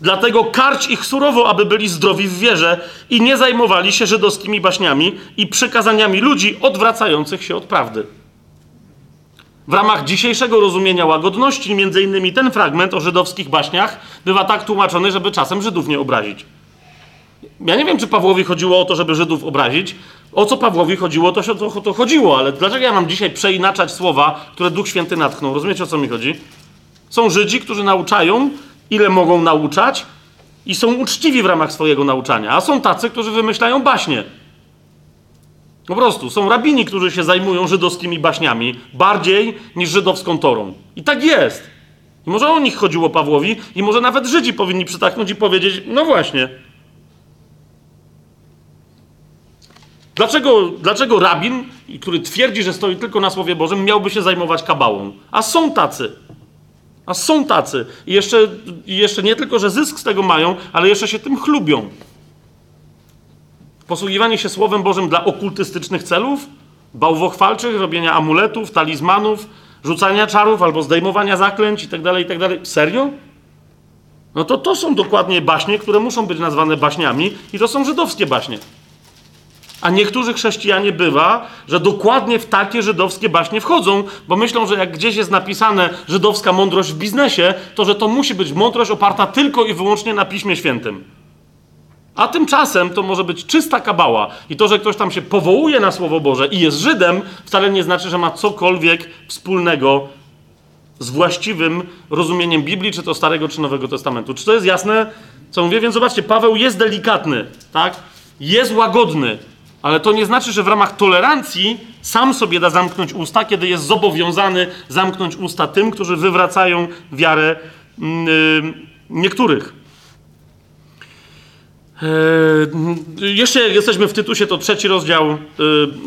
Dlatego karć ich surowo, aby byli zdrowi w wierze i nie zajmowali się żydowskimi baśniami i przykazaniami ludzi odwracających się od prawdy. W ramach dzisiejszego rozumienia łagodności, między innymi ten fragment o żydowskich baśniach bywa tak tłumaczony, żeby czasem Żydów nie obrazić. Ja nie wiem, czy Pawłowi chodziło o to, żeby Żydów obrazić. O co Pawłowi chodziło, to się to, to chodziło, ale dlaczego ja mam dzisiaj przeinaczać słowa, które Duch Święty natchnął? Rozumiecie, o co mi chodzi? Są Żydzi, którzy nauczają, ile mogą nauczać i są uczciwi w ramach swojego nauczania, a są tacy, którzy wymyślają baśnie. Po prostu są rabini, którzy się zajmują żydowskimi baśniami bardziej niż żydowską torą. I tak jest. I może o nich chodziło Pawłowi, i może nawet Żydzi powinni przytaknąć i powiedzieć: No właśnie. Dlaczego, dlaczego rabin, który twierdzi, że stoi tylko na Słowie Bożym, miałby się zajmować kabałą? A są tacy. A są tacy. I jeszcze, jeszcze nie tylko, że zysk z tego mają, ale jeszcze się tym chlubią. Posługiwanie się Słowem Bożym dla okultystycznych celów, bałwochwalczych, robienia amuletów, talizmanów, rzucania czarów albo zdejmowania zaklęć itd., itd. Serio? No to to są dokładnie baśnie, które muszą być nazwane baśniami i to są żydowskie baśnie. A niektórzy chrześcijanie bywa, że dokładnie w takie żydowskie baśnie wchodzą, bo myślą, że jak gdzieś jest napisane żydowska mądrość w biznesie, to że to musi być mądrość oparta tylko i wyłącznie na Piśmie Świętym. A tymczasem to może być czysta kabała. I to, że ktoś tam się powołuje na Słowo Boże i jest Żydem, wcale nie znaczy, że ma cokolwiek wspólnego z właściwym rozumieniem Biblii, czy to Starego, czy Nowego Testamentu. Czy to jest jasne, co mówię? Więc zobaczcie, Paweł jest delikatny, tak? Jest łagodny, ale to nie znaczy, że w ramach tolerancji sam sobie da zamknąć usta, kiedy jest zobowiązany zamknąć usta tym, którzy wywracają wiarę yy, niektórych. Yy, jeszcze jak jesteśmy w Tytusie, to trzeci rozdział, yy,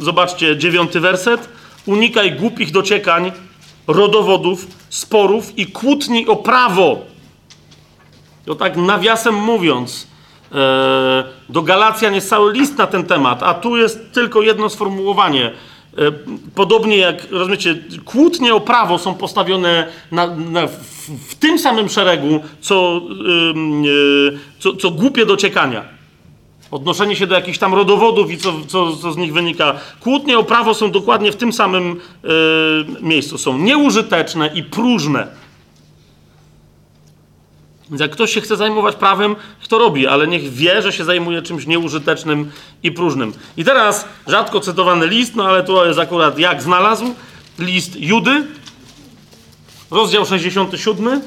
zobaczcie, dziewiąty werset. Unikaj głupich dociekań, rodowodów, sporów i kłótni o prawo. To tak nawiasem mówiąc, yy, do Galacjan jest cały list na ten temat, a tu jest tylko jedno sformułowanie. Yy, podobnie jak, rozumiecie, kłótnie o prawo są postawione na, na, w, w, tym samym szeregu, co, yy, co, co głupie dociekania. Odnoszenie się do jakichś tam rodowodów i co, co, co z nich wynika. Kłótnie o prawo są dokładnie w tym samym yy, miejscu. Są nieużyteczne i próżne. Więc jak ktoś się chce zajmować prawem, to robi, ale niech wie, że się zajmuje czymś nieużytecznym i próżnym. I teraz rzadko cytowany list, no ale to jest akurat jak znalazł. List Judy, rozdział 67.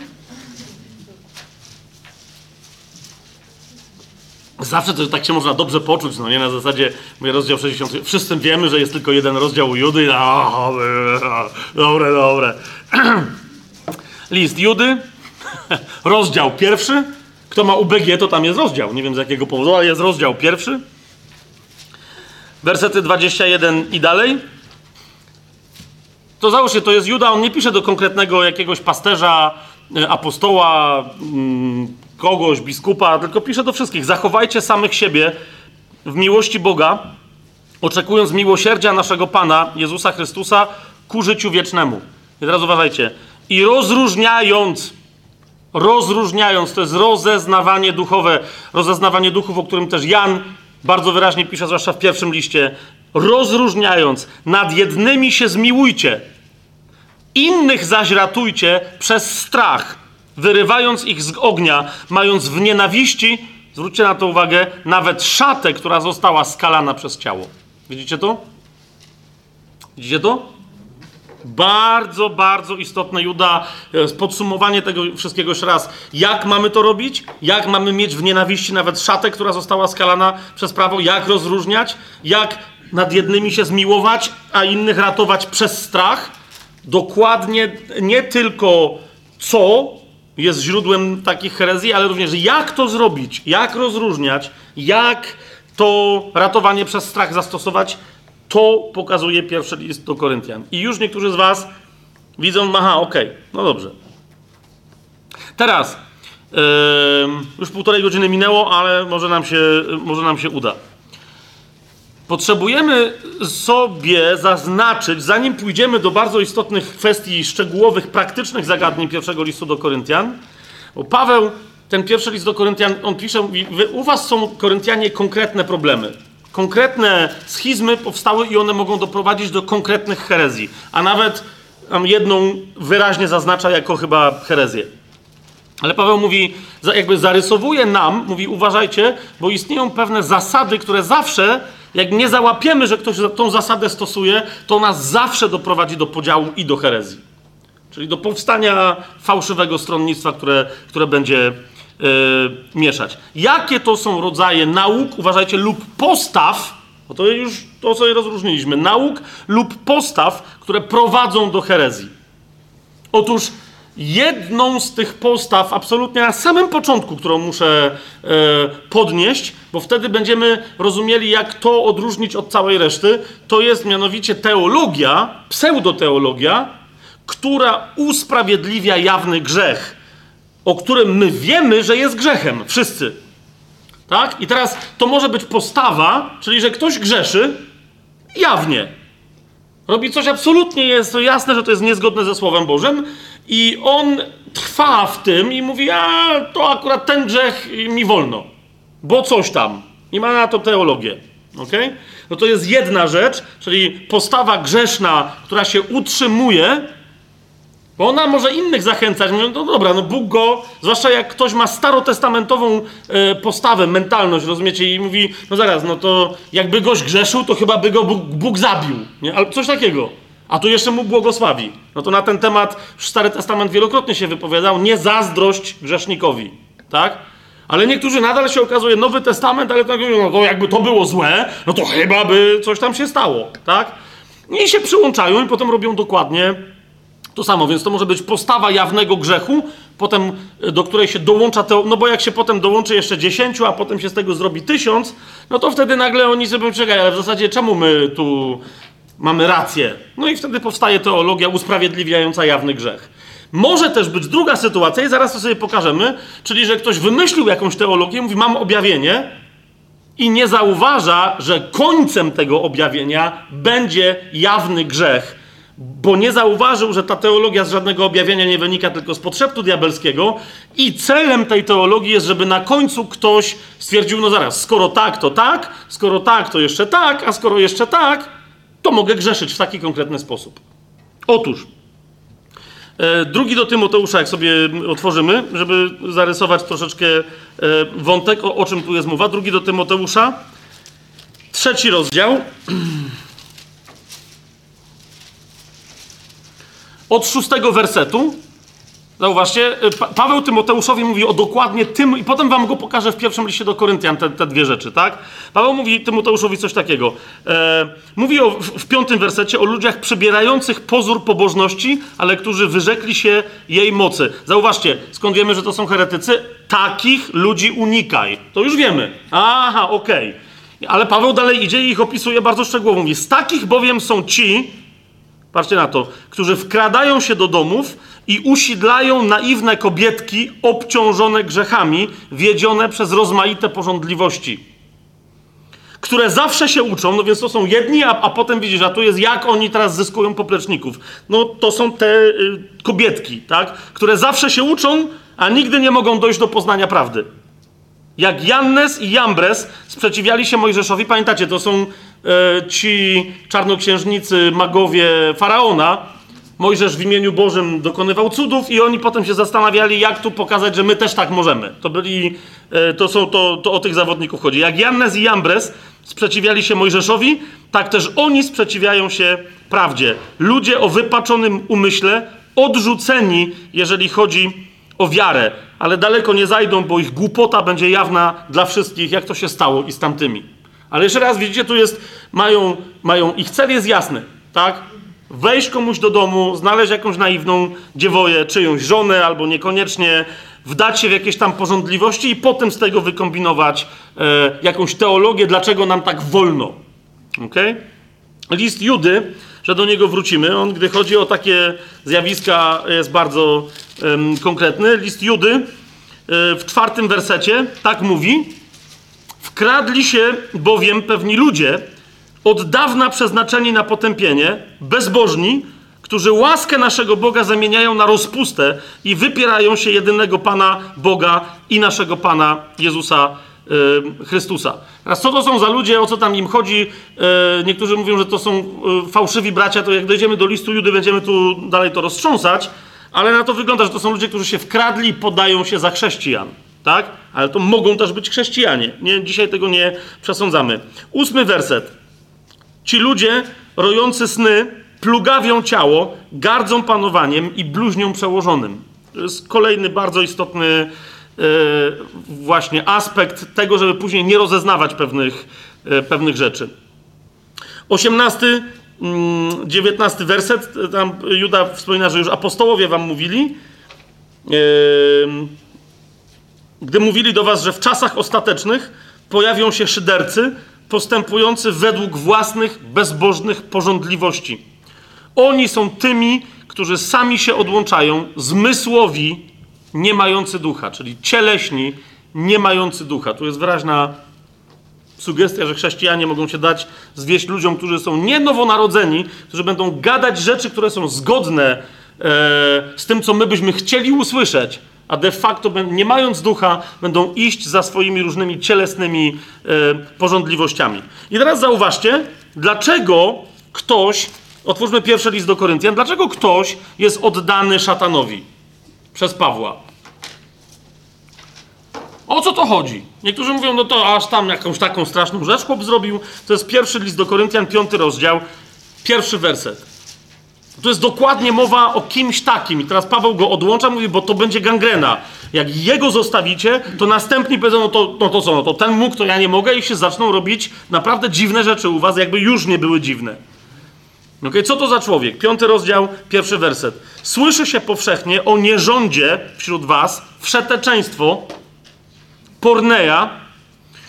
Zawsze to tak się można dobrze poczuć, no nie na zasadzie, rozdział 60. Wszyscy wiemy, że jest tylko jeden rozdział u Judy. No, dobre, dobre. List Judy, rozdział pierwszy. Kto ma UBG, to tam jest rozdział. Nie wiem z jakiego powodu, ale jest rozdział pierwszy. Wersety 21 i dalej. To załóżcie, to jest Juda, on nie pisze do konkretnego jakiegoś pasterza, apostoła, kogoś, biskupa, tylko pisze do wszystkich. Zachowajcie samych siebie w miłości Boga, oczekując miłosierdzia naszego Pana, Jezusa Chrystusa, ku życiu wiecznemu. I teraz uważajcie. I rozróżniając, rozróżniając, to jest rozeznawanie duchowe, rozeznawanie duchów, o którym też Jan bardzo wyraźnie pisze, zwłaszcza w pierwszym liście, rozróżniając, nad jednymi się zmiłujcie, innych zaś ratujcie przez strach, wyrywając ich z ognia, mając w nienawiści, zwróćcie na to uwagę, nawet szatę, która została skalana przez ciało. Widzicie to? Widzicie to? Bardzo, bardzo istotne, Juda, podsumowanie tego wszystkiego jeszcze raz. Jak mamy to robić? Jak mamy mieć w nienawiści nawet szatę, która została skalana przez prawo? Jak rozróżniać? Jak nad jednymi się zmiłować, a innych ratować przez strach? Dokładnie nie tylko co, jest źródłem takich herezji, ale również jak to zrobić, jak rozróżniać, jak to ratowanie przez strach zastosować, to pokazuje pierwszy list do Koryntian. I już niektórzy z Was widzą, aha, okej, okay, no dobrze. Teraz, yy, już półtorej godziny minęło, ale może nam się, może nam się uda. Potrzebujemy sobie zaznaczyć, zanim pójdziemy do bardzo istotnych kwestii szczegółowych, praktycznych zagadnień pierwszego listu do Koryntian, bo Paweł, ten pierwszy list do Koryntian, on pisze, mówi, u was są Koryntianie konkretne problemy. Konkretne schizmy powstały i one mogą doprowadzić do konkretnych herezji. A nawet tam jedną wyraźnie zaznacza jako chyba herezję. Ale Paweł mówi, jakby zarysowuje nam, mówi uważajcie, bo istnieją pewne zasady, które zawsze jak nie załapiemy, że ktoś tą zasadę stosuje, to nas zawsze doprowadzi do podziału i do herezji. Czyli do powstania fałszywego stronnictwa, które, które będzie yy, mieszać. Jakie to są rodzaje nauk, uważajcie, lub postaw, bo to już to sobie rozróżniliśmy, nauk lub postaw, które prowadzą do herezji. Otóż jedną z tych postaw, absolutnie na samym początku, którą muszę e, podnieść, bo wtedy będziemy rozumieli, jak to odróżnić od całej reszty, to jest mianowicie teologia, pseudoteologia, która usprawiedliwia jawny grzech, o którym my wiemy, że jest grzechem. Wszyscy. Tak? I teraz to może być postawa, czyli że ktoś grzeszy jawnie. Robi coś absolutnie jest to jasne, że to jest niezgodne ze Słowem Bożym, i on trwa w tym i mówi: A to akurat ten grzech mi wolno, bo coś tam. I ma na to teologię. ok? No to jest jedna rzecz, czyli postawa grzeszna, która się utrzymuje, bo ona może innych zachęcać. Mówią, no dobra, no Bóg go, zwłaszcza jak ktoś ma starotestamentową e, postawę, mentalność, rozumiecie, i mówi, no zaraz, no to jakby goś grzeszył, to chyba by go Bóg, Bóg zabił, nie? Ale coś takiego. A tu jeszcze mu błogosławi. No to na ten temat Stary Testament wielokrotnie się wypowiadał. Nie zazdrość grzesznikowi. Tak? Ale niektórzy nadal się okazuje Nowy Testament, ale tak mówią, no to jakby to było złe, no to chyba by coś tam się stało. Tak? I się przyłączają i potem robią dokładnie to samo. Więc to może być postawa jawnego grzechu, potem e, do której się dołącza, te, no bo jak się potem dołączy jeszcze dziesięciu, a potem się z tego zrobi tysiąc, no to wtedy nagle oni sobie czekają, ale w zasadzie czemu my tu mamy rację. No i wtedy powstaje teologia usprawiedliwiająca jawny grzech. Może też być druga sytuacja, i zaraz to sobie pokażemy, czyli że ktoś wymyślił jakąś teologię, mówi: Mam objawienie, i nie zauważa, że końcem tego objawienia będzie jawny grzech, bo nie zauważył, że ta teologia z żadnego objawienia nie wynika tylko z podszeptu diabelskiego, i celem tej teologii jest, żeby na końcu ktoś stwierdził: No zaraz, skoro tak, to tak, skoro tak, to jeszcze tak, a skoro jeszcze tak, to mogę grzeszyć w taki konkretny sposób. Otóż, e, drugi do Tymoteusza, jak sobie otworzymy, żeby zarysować troszeczkę e, wątek, o, o czym tu jest mowa. Drugi do Tymoteusza, trzeci rozdział. Od szóstego wersetu Zauważcie, y, pa Paweł Tymoteuszowi mówi o dokładnie tym, i potem wam go pokażę w pierwszym liście do Koryntian, te, te dwie rzeczy, tak? Paweł mówi Tymoteuszowi coś takiego. E, mówi o, w, w, piątym wersecie o ludziach przybierających pozór pobożności, ale którzy wyrzekli się jej mocy. Zauważcie, skąd wiemy, że to są heretycy? Takich ludzi unikaj. To już wiemy. Aha, okej. Okay. Ale Paweł dalej idzie i ich opisuje bardzo szczegółowo. Mówi, z takich bowiem są ci, patrzcie na to, którzy wkradają się do domów, i usidlają naiwne kobietki obciążone grzechami, wiedzione przez rozmaite porządliwości, które zawsze się uczą, no więc to są jedni, a, a potem widzisz, a tu jest jak oni teraz zyskują popleczników. No to są te y, kobietki, tak, które zawsze się uczą, a nigdy nie mogą dojść do poznania prawdy. Jak Jannes i Jambres sprzeciwiali się Mojżeszowi, pamiętacie, to są ci czarnoksiężnicy, magowie faraona, Mojżesz w imieniu Bożym dokonywał cudów i oni potem się zastanawiali, jak tu pokazać, że my też tak możemy. To byli, e, to są, to, to o tych zawodników chodzi. Jak Jannes i Jambres sprzeciwiali się Mojżeszowi, tak też oni sprzeciwiają się prawdzie. Ludzie o wypaczonym umyśle, odrzuceni, jeżeli chodzi o wiarę, ale daleko nie zajdą, bo ich głupota będzie jawna dla wszystkich, jak to się stało i z tamtymi. Ale jeszcze raz widzicie, tu jest, mają, mają ich cel jest jasny, tak? Wejść komuś do domu, znaleźć jakąś naiwną dziewoję, czyjąś żonę, albo niekoniecznie wdać się w jakieś tam porządliwości i potem z tego wykombinować e, jakąś teologię, dlaczego nam tak wolno. Okay? List Judy, że do niego wrócimy, on gdy chodzi o takie zjawiska jest bardzo konkretny. List Judy e, w czwartym wersecie tak mówi: Wkradli się bowiem pewni ludzie, od dawna przeznaczeni na potępienie, bezbożni, którzy łaskę naszego Boga zamieniają na rozpustę i wypierają się jedynego Pana Boga i naszego Pana Jezusa yy, Chrystusa. Teraz co to są za ludzie, o co tam im chodzi? Yy, niektórzy mówią, że to są yy, fałszywi bracia, to jak dojdziemy do listu Judy, będziemy tu dalej to roztrząsać, ale na to wygląda, że to są ludzie, którzy się wkradli i podają się za chrześcijan. Tak? Ale to mogą też być chrześcijanie. Nie, dzisiaj tego nie przesądzamy. Ósmy werset. Ci ludzie rojący sny plugawią ciało, gardzą panowaniem i bluźnią przełożonym. To jest kolejny bardzo istotny yy, właśnie aspekt tego, żeby później nie rozeznawać pewnych, yy, pewnych rzeczy. 18, yy, 19 werset, tam Juda wspomina, że już apostołowie wam mówili, yy, gdy mówili do was, że w czasach ostatecznych pojawią się szydercy, postępujący według własnych bezbożnych porządliwości. Oni są tymi, którzy sami się odłączają, zmysłowi, nie mający ducha, czyli cieleśni, nie mający ducha. Tu jest wyraźna sugestia, że chrześcijanie mogą się dać zwieść ludziom, którzy są nie nowonarodzeni, którzy będą gadać rzeczy, które są zgodne e, z tym, co my byśmy chcieli usłyszeć, a de facto, nie mając ducha, będą iść za swoimi różnymi cielesnymi e, porządliwościami. I teraz zauważcie, dlaczego ktoś, otwórzmy pierwszy list do Koryntian, dlaczego ktoś jest oddany szatanowi przez Pawła? O co to chodzi? Niektórzy mówią, no to aż tam jakąś taką straszną rzecz chłop zrobił. To jest pierwszy list do Koryntian, piąty rozdział, pierwszy werset. To jest dokładnie mowa o kimś takim. I teraz Paweł go odłącza, mówi, bo to będzie gangrena. Jak jego zostawicie, to następni powiedzą, no to, no to co, no to ten mógł, to ja nie mogę i się zaczną robić naprawdę dziwne rzeczy u was, jakby już nie były dziwne. Okay? Co to za człowiek? Piąty rozdział, pierwszy werset. Słyszy się powszechnie o nierządzie wśród was, wszeteczeństwo, porneia,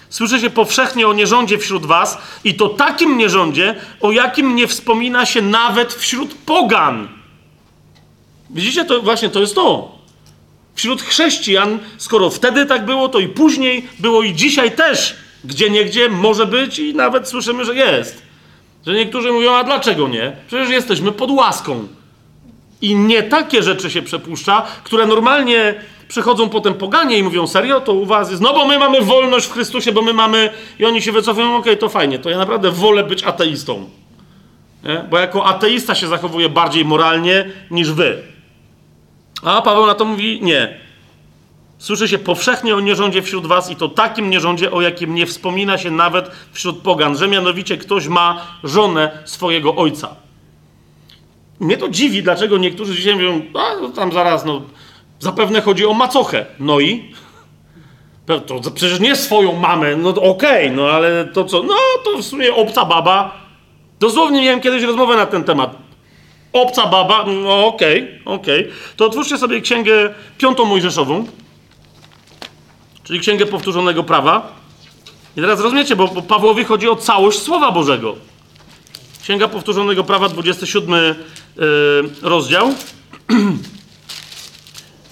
Słyszy się powszechnie o nierządzie wśród was i to takim nierządzie, o jakim nie wspomina się nawet wśród pogan. Widzicie, to właśnie to jest to. Wśród chrześcijan, skoro wtedy tak było, to i później było i dzisiaj też, gdzie niegdzie może być i nawet słyszymy, że jest. Że niektórzy mówią, a dlaczego nie? Przecież jesteśmy pod łaską. I nie takie rzeczy się przepuszcza, które normalnie przychodzą potem poganie i mówią, serio, to u was jest, no bo my mamy wolność w Chrystusie, bo my mamy, i oni się wycofują, okej, okay, to fajnie, to ja naprawdę wolę być ateistą. Nie? Bo jako ateista się zachowuje bardziej moralnie niż wy. A Paweł na to mówi, nie. Słyszy się powszechnie o nierządzie wśród was i to takim nierządzie, o jakim nie wspomina się nawet wśród pogan, że mianowicie ktoś ma żonę swojego ojca. Mnie to dziwi, dlaczego niektórzy dzisiaj mówią, a no tam zaraz, no Zapewne chodzi o macochę. No i? To przecież nie swoją mamę, no okej, okay, no ale to co? No to w sumie obca baba. Dosłownie miałem kiedyś rozmowę na ten temat. Obca baba, no okej, okay, okej. Okay. To otwórzcie sobie księgę piątą Mojżeszową, czyli księgę powtórzonego prawa. I teraz rozumiecie, bo, Pawłowi chodzi o całość Słowa Bożego. Księga powtórzonego prawa, 27 yy, rozdział.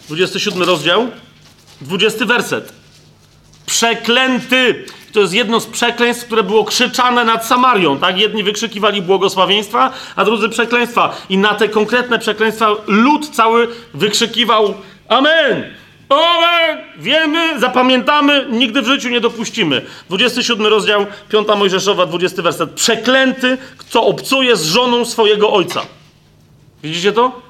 27 rozdział, 20 werset. Przeklęty! To jest jedno z przekleństw, które było krzyczane nad Samarią, tak? Jedni wykrzykiwali błogosławieństwa, a drudzy przekleństwa. I na te konkretne przekleństwa lud cały wykrzykiwał Amen! Amen! Wiemy, zapamiętamy, nigdy w życiu nie dopuścimy. 27 rozdział, 5 Mojżeszowa, 20 werset. Przeklęty, kto obcuje z żoną swojego ojca. Widzicie to?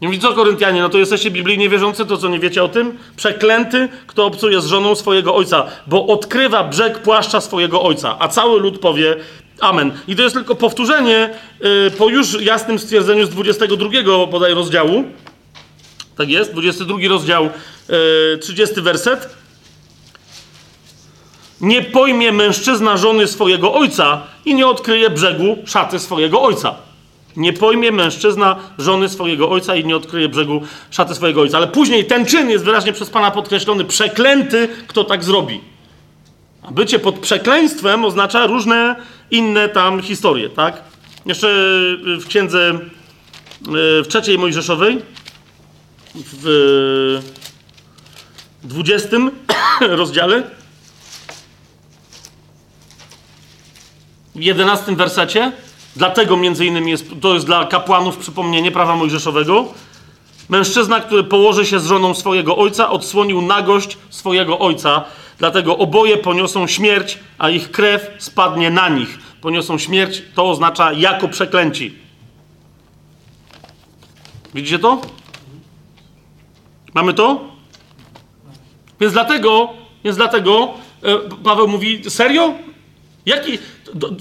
Nie mówi, co Koryntianie, no to jesteście biblijnie wierzący, to co nie wiecie o tym? Przeklęty, kto obcuje z żoną swojego ojca, bo odkrywa brzeg płaszcza swojego ojca, a cały lud powie amen. I to jest tylko powtórzenie yy, po już jasnym stwierdzeniu z 22 bodaj rozdziału. Tak jest, 22 rozdział, yy, 30 werset. Nie pojmie mężczyzna żony swojego ojca i nie odkryje brzegu szaty swojego ojca. Nie pojmie mężczyzna żony swojego ojca i nie odkryje brzegu szaty swojego ojca. Ale później ten czyn jest wyraźnie przez Pana podkreślony. Przeklęty, kto tak zrobi. A bycie pod przekleństwem oznacza różne inne tam historie, tak? Jeszcze w księdze w trzeciej Mojżeszowej w 20 rozdziale w 11 wersecie Dlatego między innymi jest, to jest dla kapłanów przypomnienie prawa mojżeszowego. Mężczyzna, który położy się z żoną swojego ojca, odsłonił nagość swojego ojca, dlatego oboje poniosą śmierć, a ich krew spadnie na nich. Poniosą śmierć, to oznacza jako przeklęci. Widzicie to? Mamy to? Więc dlatego, więc dlatego e, Paweł mówi, serio? Jaki,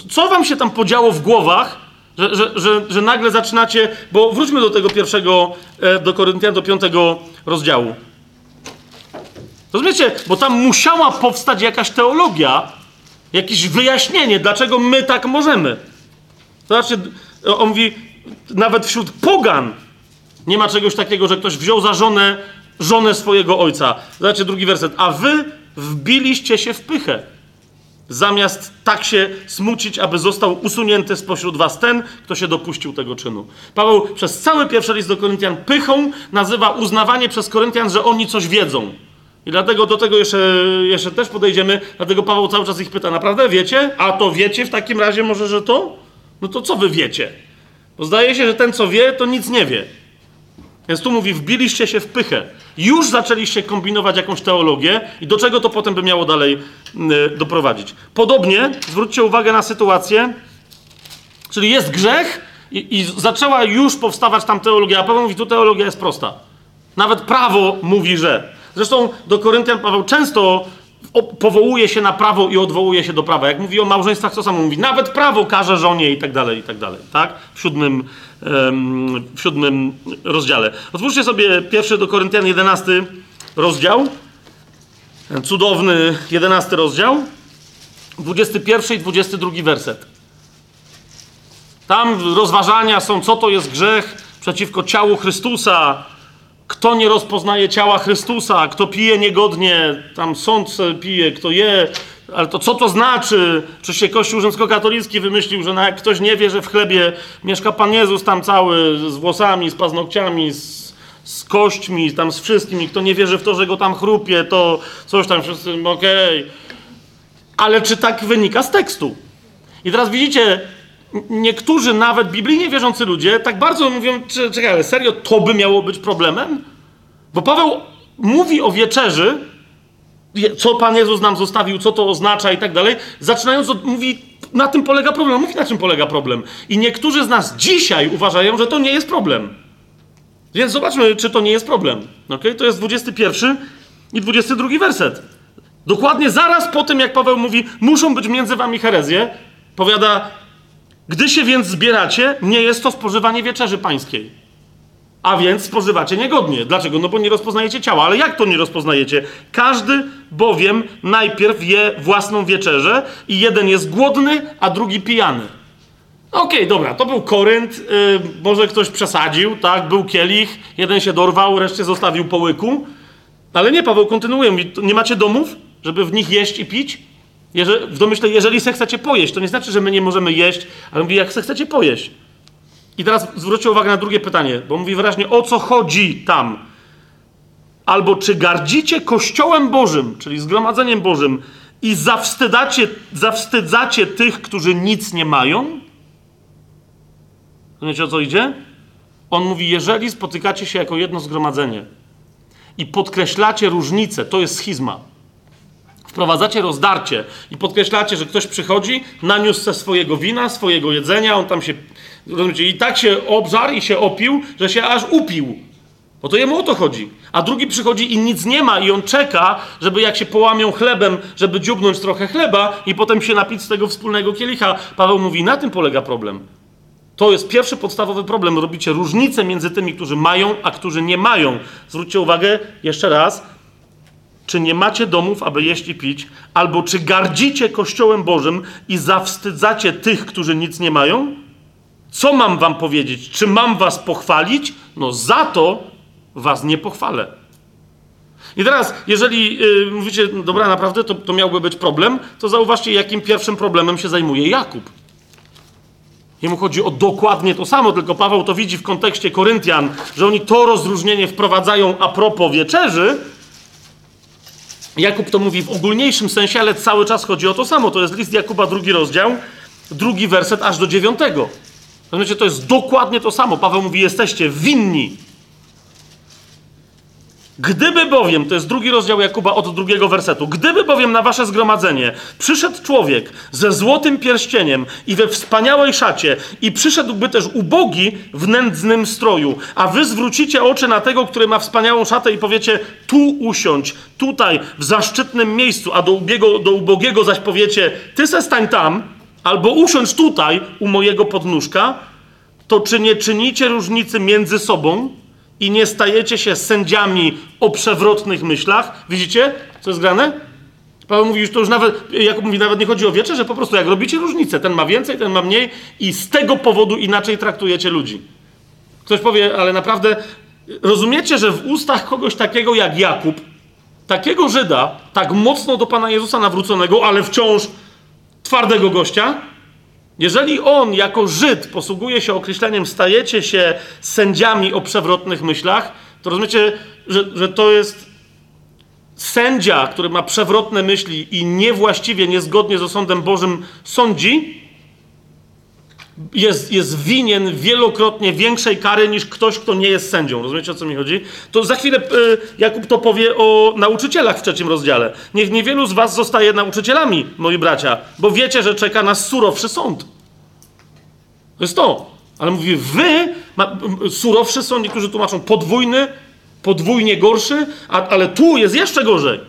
co wam się tam podziało w głowach, że, że, że, że nagle zaczynacie, bo wróćmy do tego pierwszego, e, do Koryntian, do piątego rozdziału. Rozumiecie? Bo tam musiała powstać jakaś teologia, jakieś wyjaśnienie, dlaczego my tak możemy. Zobaczcie, on mówi, nawet wśród pogan nie ma czegoś takiego, że ktoś wziął za żonę żonę swojego ojca. Zobaczcie drugi werset. A wy wbiliście się w pychę zamiast tak się smucić, aby został usunięty spośród was ten, kto się dopuścił tego czynu. Paweł przez cały pierwszy list do Koryntian pychą nazywa uznawanie przez Koryntian, że oni coś wiedzą. I dlatego do tego jeszcze, jeszcze też podejdziemy, dlatego Paweł cały czas ich pyta, naprawdę wiecie? A to wiecie w takim razie może, że to? No to co wy wiecie? Bo zdaje się, że ten co wie, to nic nie wie. Więc tu mówi, wbiliście się w pychę. Już zaczęliście kombinować jakąś teologię i do czego to potem by miało dalej yy, doprowadzić. Podobnie, zwróćcie uwagę na sytuację, czyli jest grzech i, i zaczęła już powstawać tam teologia, a Paweł mówi, tu teologia jest prosta. Nawet prawo mówi, że. Zresztą do Koryntian Paweł często powołuje się na prawo i odwołuje się do prawa. Jak mówi o małżeństwach, co samo mówi? Nawet prawo każe żonie i tak dalej, i tak dalej. Tak? W siódmym, w siódmym rozdziale. Otwórzcie sobie pierwszy do Koryntian 11 rozdział. Cudowny 11 rozdział. 21 i 22 werset. Tam rozważania są, co to jest grzech przeciwko ciału Chrystusa, kto nie rozpoznaje ciała Chrystusa, kto pije niegodnie, tam sąd pije, kto je, ale to co to znaczy? Czy się Kościół rzymskokatolicki wymyślił, że no jak ktoś nie wie, że w chlebie mieszka Pan Jezus tam cały, z włosami, z paznokciami, z, z kośćmi, tam z wszystkim i kto nie wierzy w to, że go tam chrupie, to coś tam wszyscy, okej. Okay. Ale czy tak wynika z tekstu? I teraz widzicie, niektórzy nawet biblijnie wierzący ludzie tak bardzo mówią, czekaj, ale serio, to by miało być problemem? Bo Paweł mówi o wieczerzy, co Pan Jezus nam zostawił, co to oznacza i tak dalej, zaczynając od, mówi, na tym polega problem. Mówi, na czym polega problem. I niektórzy z nas dzisiaj uważają, że to nie jest problem. Więc zobaczmy, czy to nie jest problem. Okay? To jest 21 i 22 werset. Dokładnie zaraz po tym, jak Paweł mówi, muszą być między wami herezje, powiada, gdy się więc zbieracie, nie jest to spożywanie wieczerzy pańskiej. A więc spożywacie niegodnie. Dlaczego? No bo nie rozpoznajecie ciała. Ale jak to nie rozpoznajecie? Każdy bowiem najpierw je własną wieczerzę i jeden jest głodny, a drugi pijany. Okej, okay, dobra, to był Korynt, yy, może ktoś przesadził, tak, był kielich, jeden się dorwał, reszcie zostawił po łyku. Ale nie, Paweł kontynuuje, nie macie domów, żeby w nich jeść i pić? Jeżeli, w domyśle, jeżeli se chcecie pojeść, to nie znaczy, że my nie możemy jeść, ale mówi, jak se chcecie pojeść. I teraz zwróćcie uwagę na drugie pytanie, bo mówi wyraźnie, o co chodzi tam. Albo czy gardzicie Kościołem Bożym, czyli zgromadzeniem Bożym i zawstydzacie, zawstydzacie tych, którzy nic nie mają? Wiecie o co idzie? On mówi, jeżeli spotykacie się jako jedno zgromadzenie i podkreślacie różnicę, to jest schizma wprowadzacie rozdarcie i podkreślacie, że ktoś przychodzi, naniósł ze swojego wina, swojego jedzenia, on tam się, rozumiecie, i tak się obżarł i się opił, że się aż upił. Bo to jemu o to chodzi. A drugi przychodzi i nic nie ma i on czeka, żeby jak się połamią chlebem, żeby dziubnąć trochę chleba i potem się napić z tego wspólnego kielicha. Paweł mówi, na tym polega problem. To jest pierwszy podstawowy problem. Robicie różnicę między tymi, którzy mają, a którzy nie mają. Zwróćcie uwagę jeszcze raz, czy nie macie domów, aby jeść i pić, albo czy gardzicie Kościołem Bożym i zawstydzacie tych, którzy nic nie mają? Co mam wam powiedzieć? Czy mam was pochwalić? No za to was nie pochwalę. I teraz, jeżeli yy, mówicie, no dobra, naprawdę to, to miałby być problem, to zauważcie, jakim pierwszym problemem się zajmuje Jakub. Jemu chodzi o dokładnie to samo, tylko Paweł to widzi w kontekście Koryntian, że oni to rozróżnienie wprowadzają a propos wieczerzy. Jakub to mówi w ogólniejszym sensie, ale cały czas chodzi o to samo. To jest list Jakuba, drugi rozdział, drugi werset aż do dziewiątego. Rozumiecie, to jest dokładnie to samo. Paweł mówi, jesteście winni Gdyby bowiem, to jest drugi rozdział Jakuba od drugiego wersetu, gdyby bowiem na wasze zgromadzenie przyszedł człowiek ze złotym pierścieniem i we wspaniałej szacie i przyszedłby też ubogi w nędznym stroju, a wy zwrócicie oczy na tego, który ma wspaniałą szatę i powiecie tu usiądź, tutaj, w zaszczytnym miejscu, a do, ubiego, do ubogiego zaś powiecie ty se stań tam, albo usiądź tutaj u mojego podnóżka, to czy nie czynicie różnicy między sobą, i nie stajecie się sędziami o przewrotnych myślach. Widzicie, co jest grane? Paweł mówi, że to już nawet, jak mówi, nawet nie chodzi o wiecze, że po prostu jak robicie różnicę, ten ma więcej, ten ma mniej i z tego powodu inaczej traktujecie ludzi. Ktoś powie, ale naprawdę rozumiecie, że w ustach kogoś takiego jak Jakub, takiego Żyda, tak mocno do Pana Jezusa nawróconego, ale wciąż twardego gościa, jeżeli on jako Żyd posługuje się określeniem stajecie się sędziami o przewrotnych myślach, to rozumiecie, że, że to jest sędzia, który ma przewrotne myśli i niewłaściwie, niezgodnie z osądem Bożym sądzi, jest, jest winien wielokrotnie większej kary niż ktoś, kto nie jest sędzią. Rozumiecie, o co mi chodzi? To za chwilę y, Jakub to powie o nauczycielach w trzecim rozdziale. Niech niewielu z was zostaje nauczycielami, moi bracia, bo wiecie, że czeka nas surowszy sąd. To jest to. Ale mówi, wy, ma, surowszy są, niektórzy tłumaczą podwójny, podwójnie gorszy, a, ale tu jest jeszcze gorzej.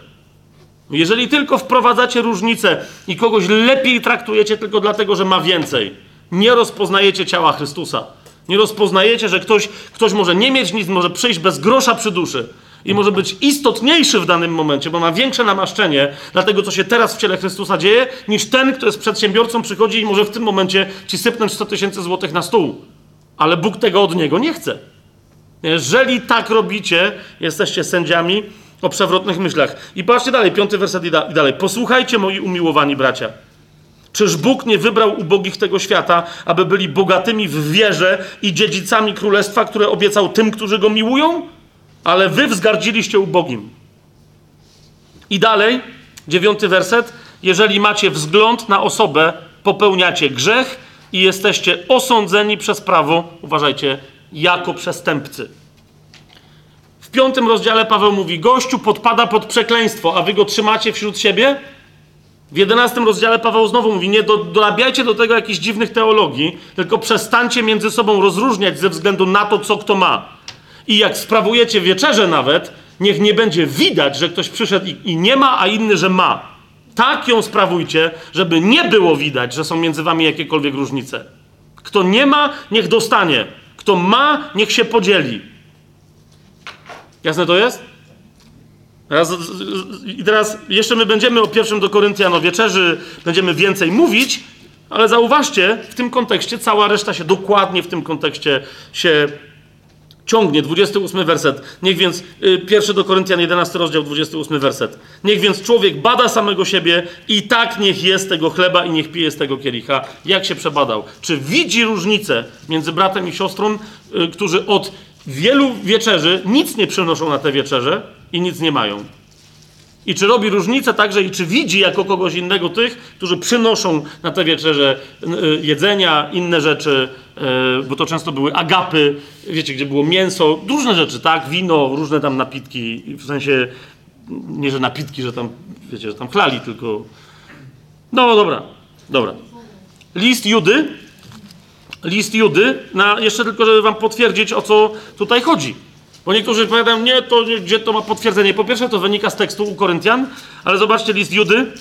Jeżeli tylko wprowadzacie różnicę i kogoś lepiej traktujecie tylko dlatego, że ma więcej, nie rozpoznajecie ciała Chrystusa. Nie rozpoznajecie, że ktoś, ktoś może nie mieć nic, może przyjść bez grosza przy duszy i może być istotniejszy w danym momencie, bo ma większe namaszczenie dla tego, co się teraz w ciele Chrystusa dzieje, niż ten, kto jest przedsiębiorcą, przychodzi i może w tym momencie ci sypnąć 100 tysięcy złotych na stół. Ale Bóg tego od niego nie chce. Jeżeli tak robicie, jesteście sędziami o przewrotnych myślach. I patrzcie dalej, piąty werset i, da, i dalej. Posłuchajcie, moi umiłowani bracia. Czyż Bóg nie wybrał ubogich tego świata, aby byli bogatymi w wierze i dziedzicami królestwa, które obiecał tym, którzy go miłują? Ale wy wzgardziliście ubogim. I dalej, dziewiąty werset. Jeżeli macie wzgląd na osobę, popełniacie grzech i jesteście osądzeni przez prawo, uważajcie, jako przestępcy. W piątym rozdziale Paweł mówi: Gościu podpada pod przekleństwo, a wy go trzymacie wśród siebie. W jedenastym rozdziale Paweł znowu mówi: Nie do, dorabiajcie do tego jakichś dziwnych teologii, tylko przestańcie między sobą rozróżniać ze względu na to, co kto ma. I jak sprawujecie wieczerze nawet, niech nie będzie widać, że ktoś przyszedł i, i nie ma, a inny, że ma. Tak ją sprawujcie, żeby nie było widać, że są między wami jakiekolwiek różnice. Kto nie ma, niech dostanie. Kto ma, niech się podzieli. Jasne to jest? Teraz, I teraz jeszcze my będziemy o pierwszym do Koryntian o wieczerzy, będziemy więcej mówić, ale zauważcie, w tym kontekście cała reszta się dokładnie w tym kontekście się ciągnie. 28 werset. Niech więc, y, pierwszy do Koryntian 11 rozdział, 28 werset. Niech więc człowiek bada samego siebie i tak niech jest tego chleba i niech pije z tego kielicha. Jak się przebadał? Czy widzi różnicę między bratem i siostrą, y, którzy od wielu wieczerzy nic nie przynoszą na te wieczerze i nic nie mają? I czy robi różnicę także i czy widzi jako kogoś innego tych, którzy przynoszą na te wieczerze y, jedzenia, inne rzeczy, y, bo to często były agapy, wiecie, gdzie było mięso, różne rzeczy, tak, wino, różne tam napitki, w sensie nie, że napitki, że tam, wiecie, że tam chlali, tylko... No dobra, dobra. List Judy, list Judy, na, jeszcze tylko, żeby wam potwierdzić, o co tutaj chodzi. Bo niektórzy powiadają, nie, to gdzie to ma potwierdzenie. Po pierwsze, to wynika z tekstu u Koryntian, ale zobaczcie list Judy,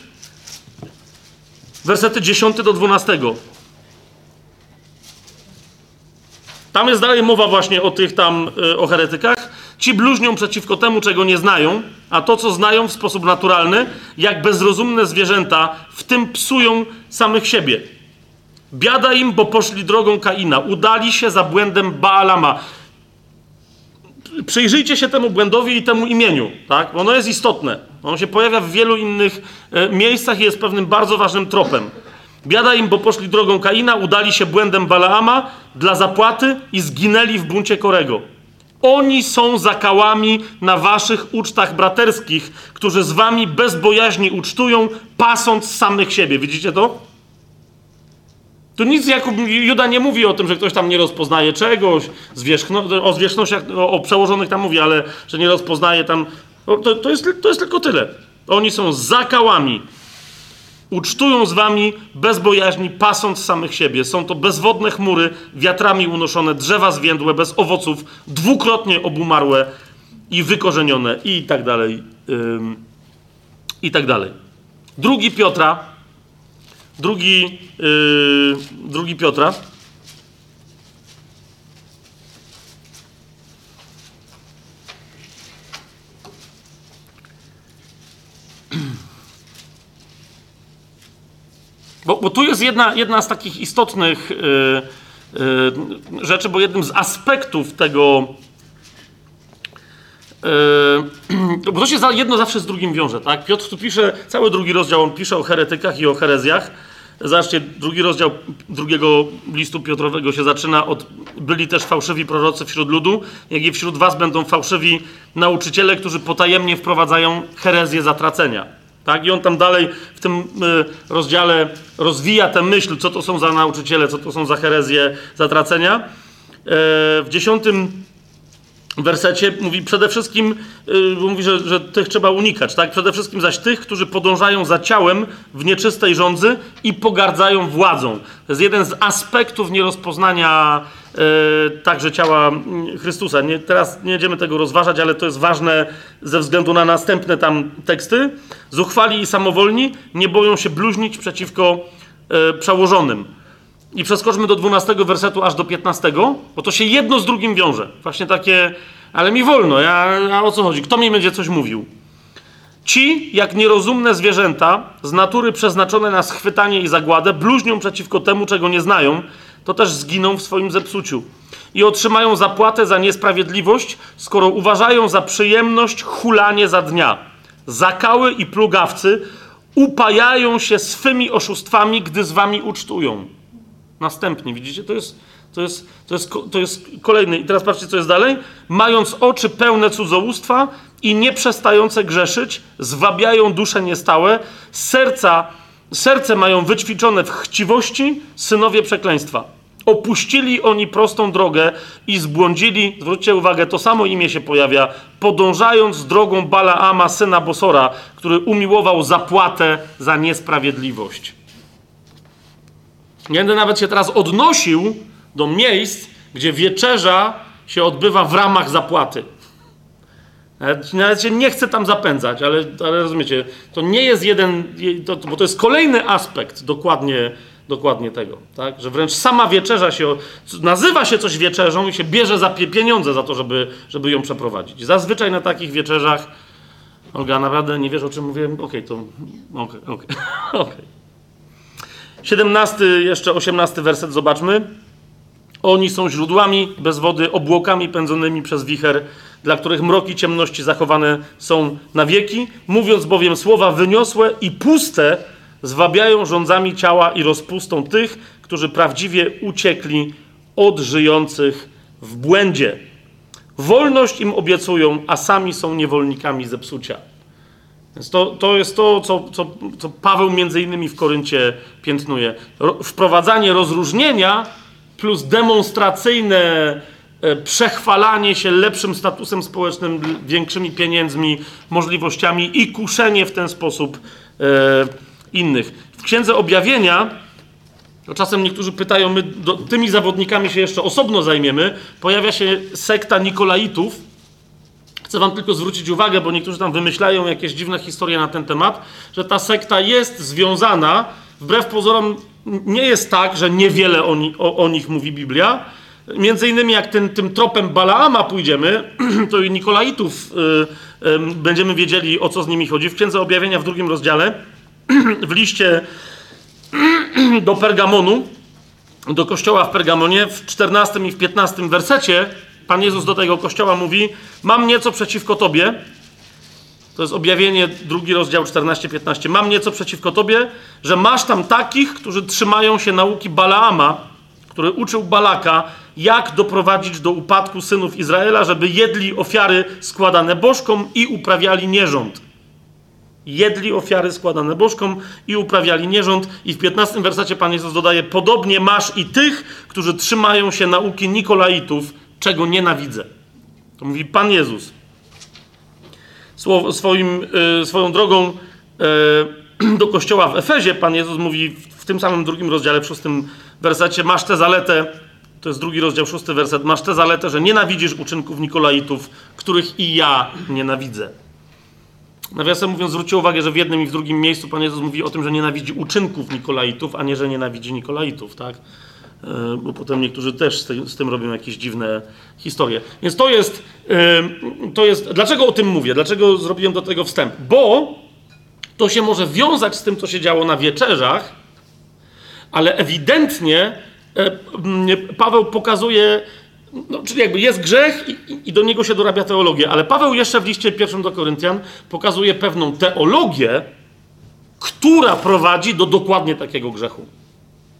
wersety 10 do 12. Tam jest dalej mowa właśnie o tych tam, y, o heretykach. Ci bluźnią przeciwko temu, czego nie znają, a to, co znają w sposób naturalny, jak bezrozumne zwierzęta, w tym psują samych siebie. Biada im, bo poszli drogą Kaina, udali się za błędem Baalama. Przyjrzyjcie się temu błędowi i temu imieniu, tak? Ono jest istotne. Ono się pojawia w wielu innych e, miejscach i jest pewnym bardzo ważnym tropem. Biada im, bo poszli drogą Kaina, udali się błędem Balaama dla zapłaty i zginęli w buncie Korego. Oni są zakałami na waszych ucztach braterskich, którzy z wami bez bojaźni ucztują, pasąc samych siebie. Widzicie to? Tu nic Jakub, Juda nie mówi o tym, że ktoś tam nie rozpoznaje czegoś, zwierzchno, o zwierzchnościach, o, o, przełożonych tam mówi, ale że nie rozpoznaje tam. To, to, jest, to jest tylko tyle. Oni są zakałami. Ucztują z wami bez bojaźni, pasąc samych siebie. Są to bezwodne chmury, wiatrami unoszone, drzewa zwiędłe, bez owoców, dwukrotnie obumarłe i wykorzenione, i tak dalej. Ym, I tak dalej. Drugi Piotra, drugi, yy, drugi Piotra. Bo, bo tu jest jedna, jedna z takich istotnych yy, yy, rzeczy, bo jednym z aspektów tego, Yy, bo to się jedno zawsze z drugim wiąże, tak? Piotr tu pisze, cały drugi rozdział, on pisze o heretykach i o herezjach. Zobaczcie, drugi rozdział drugiego listu Piotrowego się zaczyna od byli też fałszywi prorocy wśród ludu, jak i wśród was będą fałszywi nauczyciele, którzy potajemnie wprowadzają herezję zatracenia. Tak? I on tam dalej w tym y, rozdziale rozwija tę myśl, co to są za nauczyciele, co to są za herezje zatracenia. E, w dziesiątym wersecie mówi przede wszystkim, yy, mówi, że, że tych trzeba unikać, tak? Przede wszystkim zaś tych, którzy podążają za ciałem w nieczystej rządzy i pogardzają władzą. To jest jeden z aspektów nierozpoznania yy, także ciała Chrystusa. Nie, teraz nie będziemy tego rozważać, ale to jest ważne ze względu na następne tam teksty. Zuchwali i samowolni nie boją się bluźnić przeciwko yy, przełożonym i przeskoczmy do 12 wersetu aż do 15, bo to się jedno z drugim wiąże. Właśnie takie, ale mi wolno, ja, a o co chodzi? Kto mi będzie coś mówił? Ci, jak nierozumne zwierzęta, z natury przeznaczone na schwytanie i zagładę, bluźnią przeciwko temu, czego nie znają, to też zginą w swoim zepsuciu. I otrzymają zapłatę za niesprawiedliwość, skoro uważają za przyjemność hulanie za dnia. Zakały i plugawcy upajają się swymi oszustwami, gdy z wami ucztują. Następnie, widzicie, to jest, to jest, to jest, to jest kolejny. I teraz patrzcie, co jest dalej. Mając oczy pełne cudzołóstwa i nieprzestające grzeszyć, zwabiają dusze niestałe, serca, serce mają wyćwiczone w chciwości, synowie przekleństwa. Opuścili oni prostą drogę i zbłądzili, zwróćcie uwagę, to samo imię się pojawia, podążając drogą Balaama, syna Bosora, który umiłował zapłatę za niesprawiedliwość. Nie będę nawet się teraz odnosił do miejsc, gdzie wieczerza się odbywa w ramach zapłaty. Nawet, się nie chcę tam zapędzać, ale, ale rozumiecie, to nie jest jeden, to, bo to jest kolejny aspekt dokładnie, dokładnie tego, tak? że wręcz sama wieczerza się, nazywa się coś wieczerzą i się bierze za pieniądze za to, żeby, żeby ją przeprowadzić. Zazwyczaj na takich wieczerzach, Olga, naprawdę nie wiesz o czym mówię? Okej, okay, to okej, okay, okej, okay. Okay. 17, jeszcze 18 werset, zobaczmy. Oni są źródłami bez wody, obłokami pędzonymi przez wicher, dla których mroki ciemności zachowane są na wieki. Mówiąc bowiem słowa wyniosłe i puste, zwabiają rządzami ciała i rozpustą tych, którzy prawdziwie uciekli od żyjących w błędzie. Wolność im obiecują, a sami są niewolnikami zepsucia. Więc to, to jest to, co, co, co Paweł między innymi w Koryncie piętnuje. Ro, wprowadzanie rozróżnienia plus demonstracyjne e, przechwalanie się lepszym statusem społecznym, większymi pieniędzmi, możliwościami i kuszenie w ten sposób e, innych. W Księdze Objawienia, czasem niektórzy pytają, my do, tymi zawodnikami się jeszcze osobno zajmiemy, pojawia się sekta Nikolaitów, Chcę Wam tylko zwrócić uwagę, bo niektórzy tam wymyślają jakieś dziwne historie na ten temat, że ta sekta jest związana, wbrew pozorom, nie jest tak, że niewiele o, o, o nich mówi Biblia. między innymi jak ten, tym tropem Balaama pójdziemy, to i Nikolaitów y, y, będziemy wiedzieli, o co z nimi chodzi. W Księdze Objawienia w drugim rozdziale, w liście do Pergamonu, do kościoła w Pergamonie, w 14 i w 15 wersecie, Pan Jezus do tego kościoła mówi: Mam nieco przeciwko tobie. To jest objawienie, drugi rozdział 14-15. Mam nieco przeciwko tobie, że masz tam takich, którzy trzymają się nauki Balaama, który uczył Balaka, jak doprowadzić do upadku synów Izraela, żeby jedli ofiary składane bożkom i uprawiali nierząd. Jedli ofiary składane bożkom i uprawiali nierząd. I w 15 wersacie Pan Jezus dodaje: Podobnie masz i tych, którzy trzymają się nauki Nikolaitów, czego nienawidzę. To mówi Pan Jezus. Swoim, y, swoją drogą y, do kościoła w Efezie Pan Jezus mówi w tym samym drugim rozdziale, w szóstym wersecie, masz tę zaletę, to jest drugi rozdział, szósty werset, masz tę zaletę, że nienawidzisz uczynków Nikolaitów, których i ja nienawidzę. Nawiasem mówiąc, zwróćcie uwagę, że w jednym i w drugim miejscu Pan Jezus mówi o tym, że nienawidzi uczynków Nikolaitów, a nie, że nienawidzi Nikolaitów, tak? E, bo potem niektórzy też z tym robią jakieś dziwne historie. Więc to jest, e, to jest. Dlaczego o tym mówię? Dlaczego zrobiłem do tego wstęp? Bo to się może wiązać z tym, co się działo na wieczerzach, ale ewidentnie e, Paweł pokazuje, no, czyli jakby jest grzech i, i, do niego się dorabia teologię, ale Paweł jeszcze w liście pierwszym do Koryntian pokazuje pewną teologię, która prowadzi do dokładnie takiego grzechu.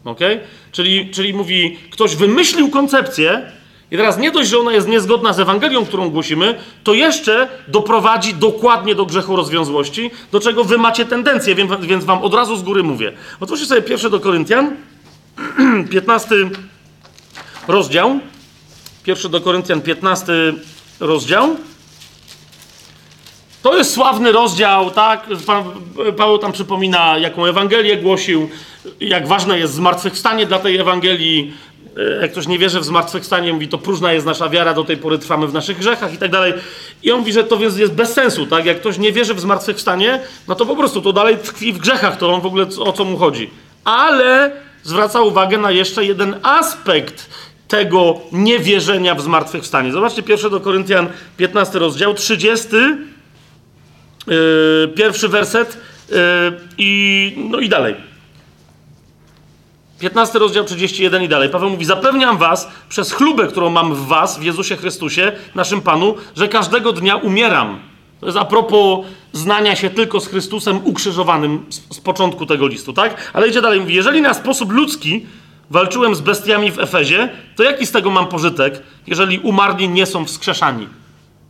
Okay? Czyli, czyli mówi, ktoś wymyślił koncepcję, i teraz nie dość, że ona jest niezgodna z Ewangelią, którą głosimy, to jeszcze doprowadzi dokładnie do grzechu rozwiązłości, do czego wy macie tendencję, więc, wam od razu z góry mówię. Otwórzcie sobie pierwsze do Koryntian, 15 rozdział. Pierwszy do Koryntian, 15 rozdział. To jest sławny rozdział, tak? Paweł tam przypomina, jaką Ewangelię głosił, jak ważne jest zmartwychwstanie dla tej Ewangelii. E, jak ktoś nie wierzy w zmartwychwstanie, mówi, to próżna jest nasza wiara, do tej pory trwamy w naszych grzechach i tak dalej. I on mówi, że to więc jest bez sensu, tak? Jak ktoś nie wierzy w zmartwychwstanie, no to po prostu to dalej tkwi w grzechach, to on w ogóle o co mu chodzi. Ale zwraca uwagę na jeszcze jeden aspekt tego niewierzenia w zmartwychwstanie. Zobaczcie, pierwszy do Koryntian, 15 rozdział, 30 Yy, pierwszy werset yy, i, no i dalej. 15 rozdział 31 i dalej. Paweł mówi: Zapewniam was przez chlubę, którą mam w was, w Jezusie Chrystusie, naszym Panu, że każdego dnia umieram. To jest a propos znania się tylko z Chrystusem ukrzyżowanym z, z początku tego listu, tak? Ale idzie dalej, mówi: Jeżeli na sposób ludzki walczyłem z bestiami w Efezie, to jaki z tego mam pożytek, jeżeli umarli nie są wskrzeszani?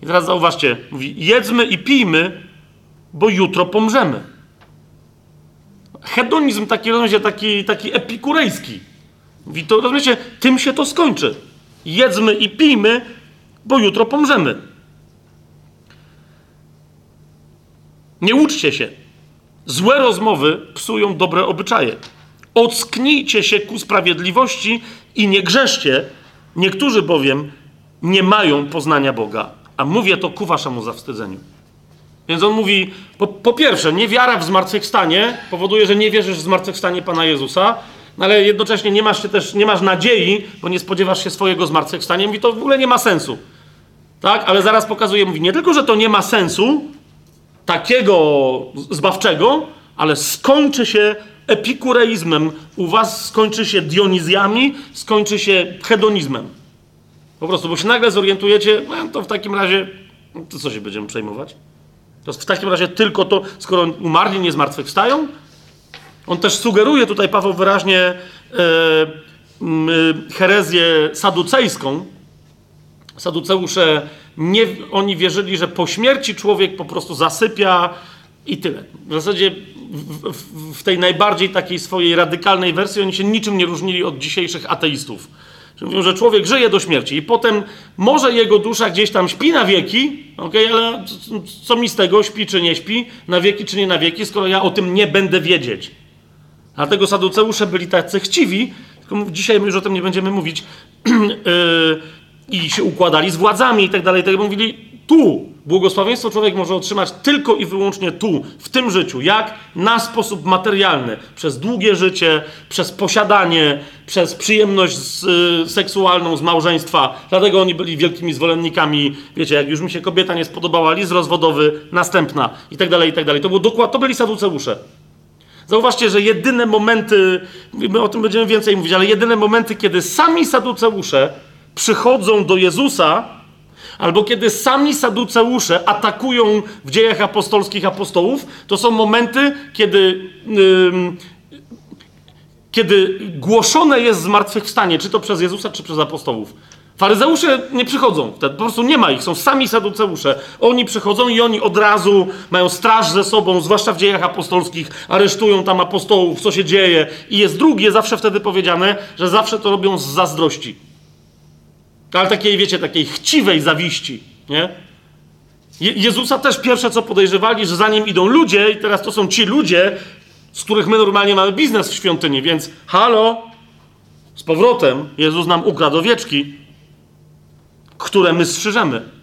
I teraz zauważcie, mówi: Jedzmy i pijmy, bo jutro pomrzemy. Hedonizm taki, rozumiecie, taki, taki epikurejski. Mówi to, rozumiecie, tym się to skończy. Jedzmy i pijmy, bo jutro pomrzemy. Nie uczcie się. Złe rozmowy psują dobre obyczaje. Ocknijcie się ku sprawiedliwości i nie grzeszcie. Niektórzy bowiem nie mają poznania Boga. A mówię to ku waszemu zawstydzeniu. Więc on mówi, po, po pierwsze, niewiara w zmartwychwstanie powoduje, że nie wierzysz w zmartwychwstanie Pana Jezusa, no ale jednocześnie nie masz się też, nie masz nadziei, bo nie spodziewasz się swojego zmartwychwstania. Mówi, to w ogóle nie ma sensu. Tak? Ale zaraz pokazuje, mówi, nie tylko, że to nie ma sensu takiego zbawczego, ale skończy się epikureizmem. U was skończy się dionizjami, skończy się hedonizmem. Po prostu, bo się nagle zorientujecie, no to w takim razie, to co się będziemy przejmować? To w takim razie tylko to, skoro umarli nie zmartwychwstają? On też sugeruje tutaj, Paweł, wyraźnie e, e, herezję saducejską. Saduceusze, nie, oni wierzyli, że po śmierci człowiek po prostu zasypia i tyle. W zasadzie w, w, w tej najbardziej takiej swojej radykalnej wersji oni się niczym nie różnili od dzisiejszych ateistów Mówią, że człowiek żyje do śmierci i potem może jego dusza gdzieś tam śpi na wieki, okay, ale co mi z tego, śpi czy nie śpi, na wieki czy nie na wieki, skoro ja o tym nie będę wiedzieć. Dlatego saduceusze byli tacy chciwi, tylko dzisiaj już o tym nie będziemy mówić, yy, i się układali z władzami i tak dalej. Tak mówili, tu, Błogosławieństwo człowiek może otrzymać tylko i wyłącznie tu, w tym życiu. Jak? Na sposób materialny. Przez długie życie, przez posiadanie, przez przyjemność z, y, seksualną z małżeństwa. Dlatego oni byli wielkimi zwolennikami. Wiecie, jak już mi się kobieta nie spodobała, list rozwodowy, następna i tak dalej, i tak dalej. To, było dokład, to byli saduceusze. Zauważcie, że jedyne momenty, my o tym będziemy więcej mówić, ale jedyne momenty, kiedy sami saduceusze przychodzą do Jezusa, albo kiedy sami saduceusze atakują w dziejach apostolskich apostołów, to są momenty, kiedy, yy, kiedy głoszone jest zmartwychwstanie, czy to przez Jezusa, czy przez apostołów. Faryzeusze nie przychodzą, po prostu nie ma ich, są sami saduceusze. Oni przychodzą i oni od razu mają straż ze sobą, zwłaszcza w dziejach apostolskich, aresztują tam apostołów, co się dzieje. I jest drugie, zawsze wtedy powiedziane, że zawsze to robią z zazdrości. Ale takiej, wiecie, takiej chciwej zawiści, nie? Je Jezusa też pierwsze co podejrzewali, że za nim idą ludzie i teraz to są ci ludzie, z których my normalnie mamy biznes w świątyni, więc halo, z powrotem Jezus nam ukradł owieczki, które my strzyżemy.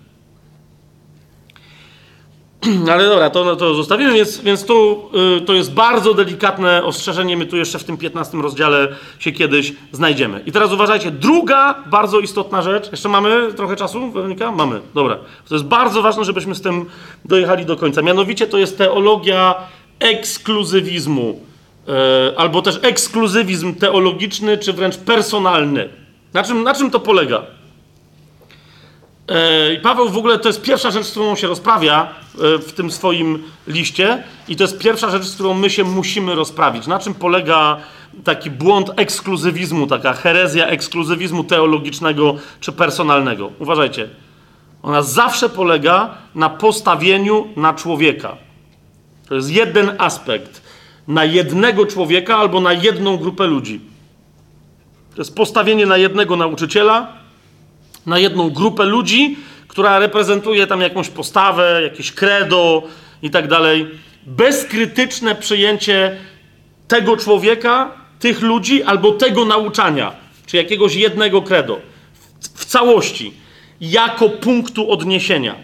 Ale dobra, to, to zostawimy, więc, więc tu y, to jest bardzo delikatne ostrzeżenie. My tu jeszcze w tym 15 rozdziale się kiedyś znajdziemy. I teraz uważajcie, druga bardzo istotna rzecz. Jeszcze mamy trochę czasu, Weronika? Mamy, dobra. To jest bardzo ważne, żebyśmy z tym dojechali do końca. Mianowicie to jest teologia ekskluzywizmu, y, albo też ekskluzywizm teologiczny, czy wręcz personalny. Na czym, na czym to polega? E, I Paweł w ogóle to jest pierwsza rzecz, z którą się rozprawia e, w tym swoim liście, i to jest pierwsza rzecz, z którą my się musimy rozprawić. Na czym polega taki błąd ekskluzywizmu, taka herezja ekskluzywizmu teologicznego czy personalnego? Uważajcie. Ona zawsze polega na postawieniu na człowieka. To jest jeden aspekt. Na jednego człowieka albo na jedną grupę ludzi. To jest postawienie na jednego nauczyciela, na jedną grupę ludzi, która reprezentuje tam jakąś postawę, jakieś credo i tak dalej. Bezkrytyczne przyjęcie tego człowieka, tych ludzi albo tego nauczania, czy jakiegoś jednego credo w, całości, jako punktu odniesienia.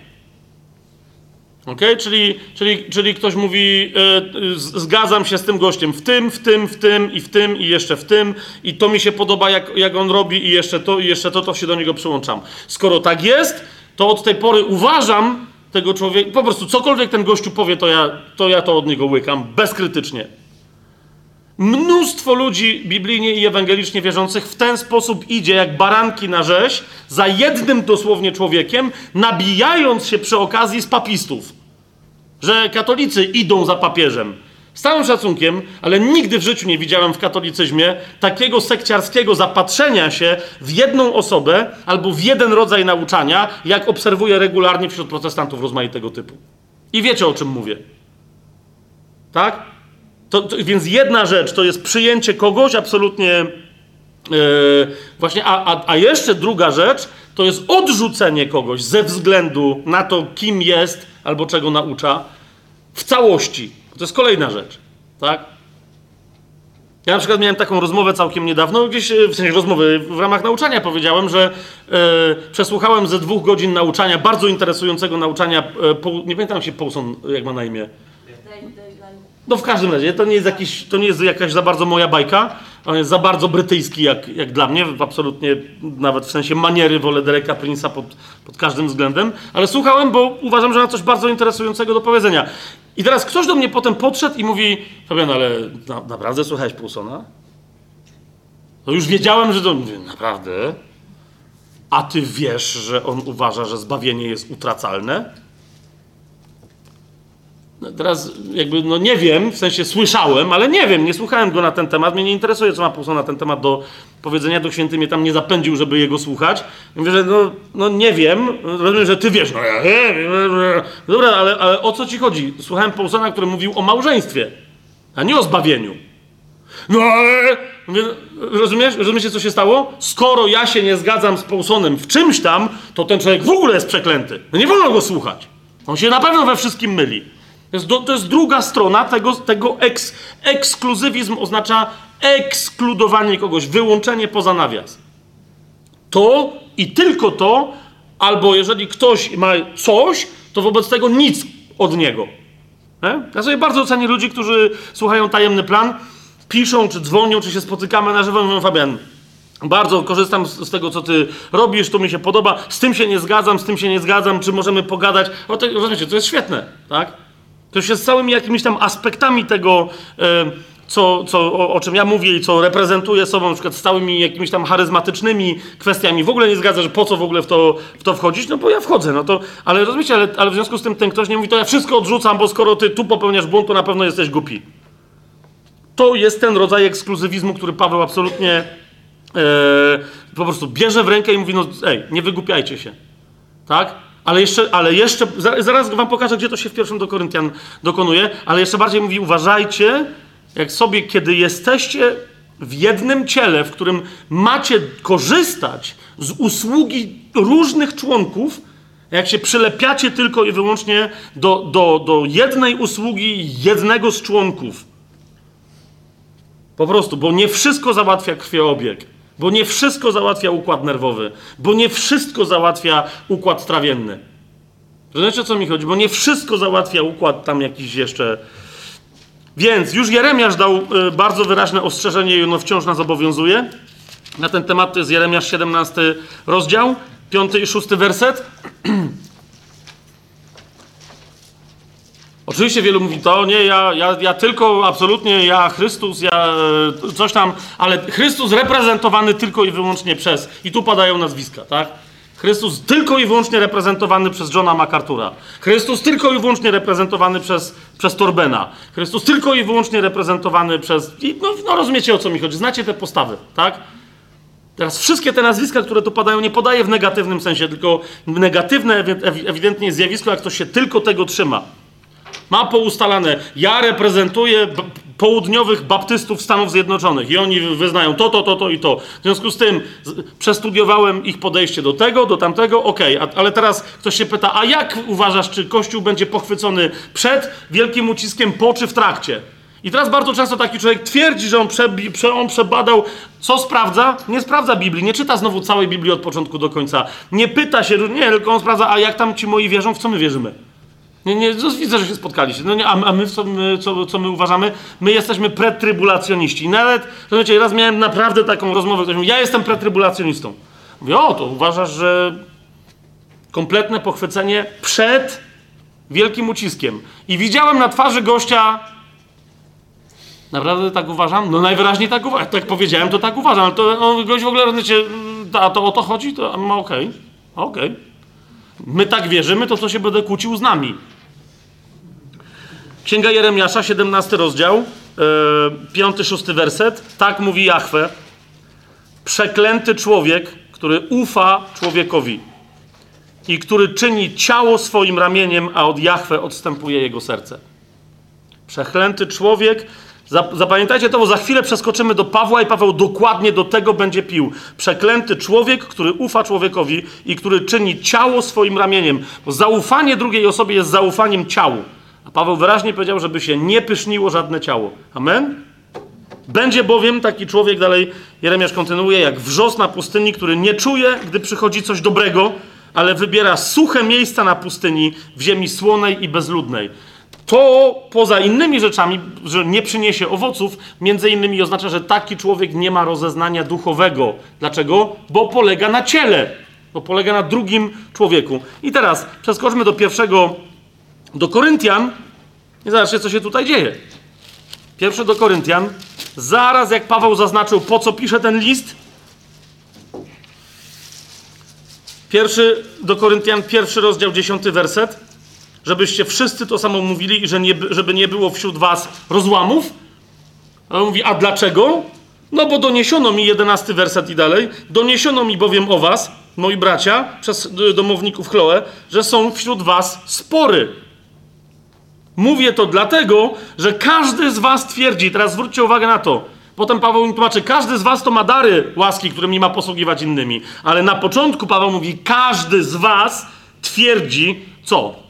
Ok? Czyli, czyli, czyli ktoś mówi, yy, zgadzam się z tym gościem w tym, w tym, w tym i w tym i jeszcze w tym i to mi się podoba, jak, jak on robi i jeszcze to i jeszcze to, to się do niego przyłączam. Skoro tak jest, to od tej pory uważam tego człowieka, po prostu cokolwiek ten gościu powie, to ja to, ja to od niego łykam, bezkrytycznie. Mnóstwo ludzi biblijnie i ewangelicznie wierzących w ten sposób idzie jak baranki na rzeź za jednym dosłownie człowiekiem, nabijając się przy okazji z papistów. Że katolicy idą za papieżem. Z całym szacunkiem, ale nigdy w życiu nie widziałem w katolicyzmie takiego sekciarskiego zapatrzenia się w jedną osobę albo w jeden rodzaj nauczania, jak obserwuję regularnie wśród protestantów rozmaitego typu. I wiecie o czym mówię. Tak? To, to, więc jedna rzecz to jest przyjęcie kogoś absolutnie yy, właśnie, a, a, a jeszcze druga rzecz to jest odrzucenie kogoś ze względu na to, kim jest albo czego naucza w całości. To jest kolejna rzecz, tak? Ja na przykład miałem taką rozmowę całkiem niedawno, gdzieś e, w sensie rozmowy w ramach nauczania powiedziałem, że e, przesłuchałem ze dwóch godzin nauczania, bardzo interesującego nauczania, e, nie pamiętam się Paulson, jak ma na imię. No w każdym razie, to nie jest, jakiś, to nie jest jakaś za bardzo moja bajka. On jest za bardzo brytyjski jak, jak dla mnie. Absolutnie, nawet w sensie maniery wolę Dereka Prince'a pod, pod każdym względem. Ale słuchałem, bo uważam, że ma coś bardzo interesującego do powiedzenia. I teraz ktoś do mnie potem podszedł i mówi Fabian, ale na, naprawdę słuchałeś Paulsona? To już wiedziałem, że to... Naprawdę? A ty wiesz, że on uważa, że zbawienie jest utracalne? No teraz jakby, no nie wiem, w sensie słyszałem, ale nie wiem, nie słuchałem go na ten temat, mnie nie interesuje, co ma Paulson na ten temat do powiedzenia, do święty mnie tam nie zapędził, żeby jego słuchać. Mówię, że no, no nie wiem, rozumiem, że ty wiesz, no ja wiem, dobra, ale, ale o co ci chodzi? Słuchałem Paulsona, który mówił o małżeństwie, a nie o zbawieniu. No ale, mówię, rozumiesz, rozumiecie, co się stało? Skoro ja się nie zgadzam z Paulsonem w czymś tam, to ten człowiek w ogóle jest przeklęty. No nie wolno go słuchać. On się na pewno we wszystkim myli. To jest, do, to jest druga strona tego, tego eks, ekskluzywizm oznacza ekskludowanie kogoś, wyłączenie poza nawias. To i tylko to, albo jeżeli ktoś ma coś, to wobec tego nic od niego. Nie? Ja sobie bardzo cenię ludzi, którzy słuchają tajemny plan, piszą, czy dzwonią, czy się spotykamy na żywo, mówią Fabian, bardzo korzystam z, z, tego, co ty robisz, to mi się podoba, z tym się nie zgadzam, z tym się nie zgadzam, czy możemy pogadać. O to, rozumiecie, to jest świetne, tak? To się z całymi jakimiś tam aspektami tego, e, co, co, o, o, czym ja mówię i co reprezentuję sobą, na przykład z całymi jakimiś tam charyzmatycznymi kwestiami, w ogóle nie zgadza, że po co w ogóle w to, w to wchodzić, no bo ja wchodzę, no to, ale rozumiecie, ale, ale w związku z tym ten ktoś nie mówi, to ja wszystko odrzucam, bo skoro ty tu popełniasz błąd, to na pewno jesteś głupi. To jest ten rodzaj ekskluzywizmu, który Paweł absolutnie e, po prostu bierze w rękę i mówi, no ej, nie wygłupiajcie się. Tak? Ale jeszcze, ale jeszcze, zaraz wam pokażę, gdzie to się w pierwszym do Koryntian dokonuje, ale jeszcze bardziej mówi, uważajcie, jak sobie, kiedy jesteście w jednym ciele, w którym macie korzystać z usługi różnych członków, jak się przylepiacie tylko i wyłącznie do, do, do jednej usługi jednego z członków. Po prostu, bo nie wszystko załatwia krwiobieg, bo nie wszystko załatwia układ nerwowy, bo nie wszystko załatwia układ trawienny. Rozumiecie o co mi chodzi? Bo nie wszystko załatwia układ tam jakiś jeszcze więc już Jeremiasz dał y, bardzo wyraźne ostrzeżenie i ono wciąż nas obowiązuje. Na ten temat to jest Jeremiasz 17 rozdział, 5 i 6 werset. Oczywiście wielu mówi to, nie, ja, ja, ja tylko, absolutnie, ja Chrystus, ja e, coś tam, ale Chrystus reprezentowany tylko i wyłącznie przez, i tu padają nazwiska, tak? Chrystus tylko i wyłącznie reprezentowany przez Johna MacArthur'a. Chrystus tylko i wyłącznie reprezentowany przez, przez Torbena. Chrystus tylko i wyłącznie reprezentowany przez... No, no rozumiecie o co mi chodzi, znacie te postawy, tak? Teraz wszystkie te nazwiska, które tu padają, nie podaję w negatywnym sensie, tylko negatywne ewidentnie zjawisko, jak ktoś się tylko tego trzyma. Ma poustalane, ja reprezentuję południowych baptystów Stanów Zjednoczonych i oni wyznają to, to, to, to i to. W związku z tym przestudiowałem ich podejście do tego, do tamtego, okej, okay. ale teraz ktoś się pyta, a jak uważasz, czy Kościół będzie pochwycony przed wielkim uciskiem, po czy w trakcie? I teraz bardzo często taki człowiek twierdzi, że on, prze, on przebadał, co sprawdza. Nie sprawdza Biblii, nie czyta znowu całej Biblii od początku do końca. Nie pyta się, nie, tylko on sprawdza, a jak tam ci moi wierzą, w co my wierzymy. Nie, nie, widzę, że się spotkaliście. No nie, a, a my, co my, co, co my uważamy? My jesteśmy pretrybulacjoniści. Nawet, słuchajcie, raz miałem naprawdę taką rozmowę, ktoś mówi, ja jestem pretrybulacjonistą. Mówię, o, to uważasz, że kompletne pochwycenie przed wielkim uciskiem. I widziałem na twarzy gościa, naprawdę tak uważam? No najwyraźniej tak uważam. Tak powiedziałem, to tak uważam. Ale to no, gość w ogóle, wiecie, a to o to chodzi? To okej, okay. okej. Okay. My tak wierzymy, to co się będę kłócił z nami. Księga Jeremiasza, 17 rozdział, yy, 5-6 werset. Tak mówi Jahwe. Przeklęty człowiek, który ufa człowiekowi i który czyni ciało swoim ramieniem, a od Jahwe odstępuje jego serce. Przeklęty człowiek, Zapamiętajcie to, bo za chwilę przeskoczymy do Pawła i Paweł dokładnie do tego będzie pił. Przeklęty człowiek, który ufa człowiekowi i który czyni ciało swoim ramieniem. Bo zaufanie drugiej osobie jest zaufaniem ciału. A Paweł wyraźnie powiedział, żeby się nie pyszniło żadne ciało. Amen? Będzie bowiem taki człowiek, dalej Jeremiasz kontynuuje, jak wrzos na pustyni, który nie czuje, gdy przychodzi coś dobrego, ale wybiera suche miejsca na pustyni w ziemi słonej i bezludnej. To poza innymi rzeczami, że nie przyniesie owoców, między innymi oznacza, że taki człowiek nie ma rozeznania duchowego. Dlaczego? Bo polega na ciele, bo polega na drugim człowieku. I teraz przeskoczmy do pierwszego, do Koryntian i zobaczcie, co się tutaj dzieje. Pierwszy do Koryntian, zaraz jak Paweł zaznaczył, po co pisze ten list, Pierwszy do Koryntian, pierwszy rozdział, dziesiąty werset żebyście wszyscy to samo mówili i że nie, żeby nie było wśród was rozłamów. A on mówi, a dlaczego? No bo doniesiono mi, jedenasty werset i dalej, doniesiono mi bowiem o was, moi bracia, przez y, domowników Chloe, że są wśród was spory. Mówię to dlatego, że każdy z was twierdzi, teraz zwróćcie uwagę na to, Potem Paweł im tłumaczy, każdy z was to ma dary łaski, którymi ma posługiwać innymi. Ale na początku Paweł mówi, każdy z was twierdzi, co?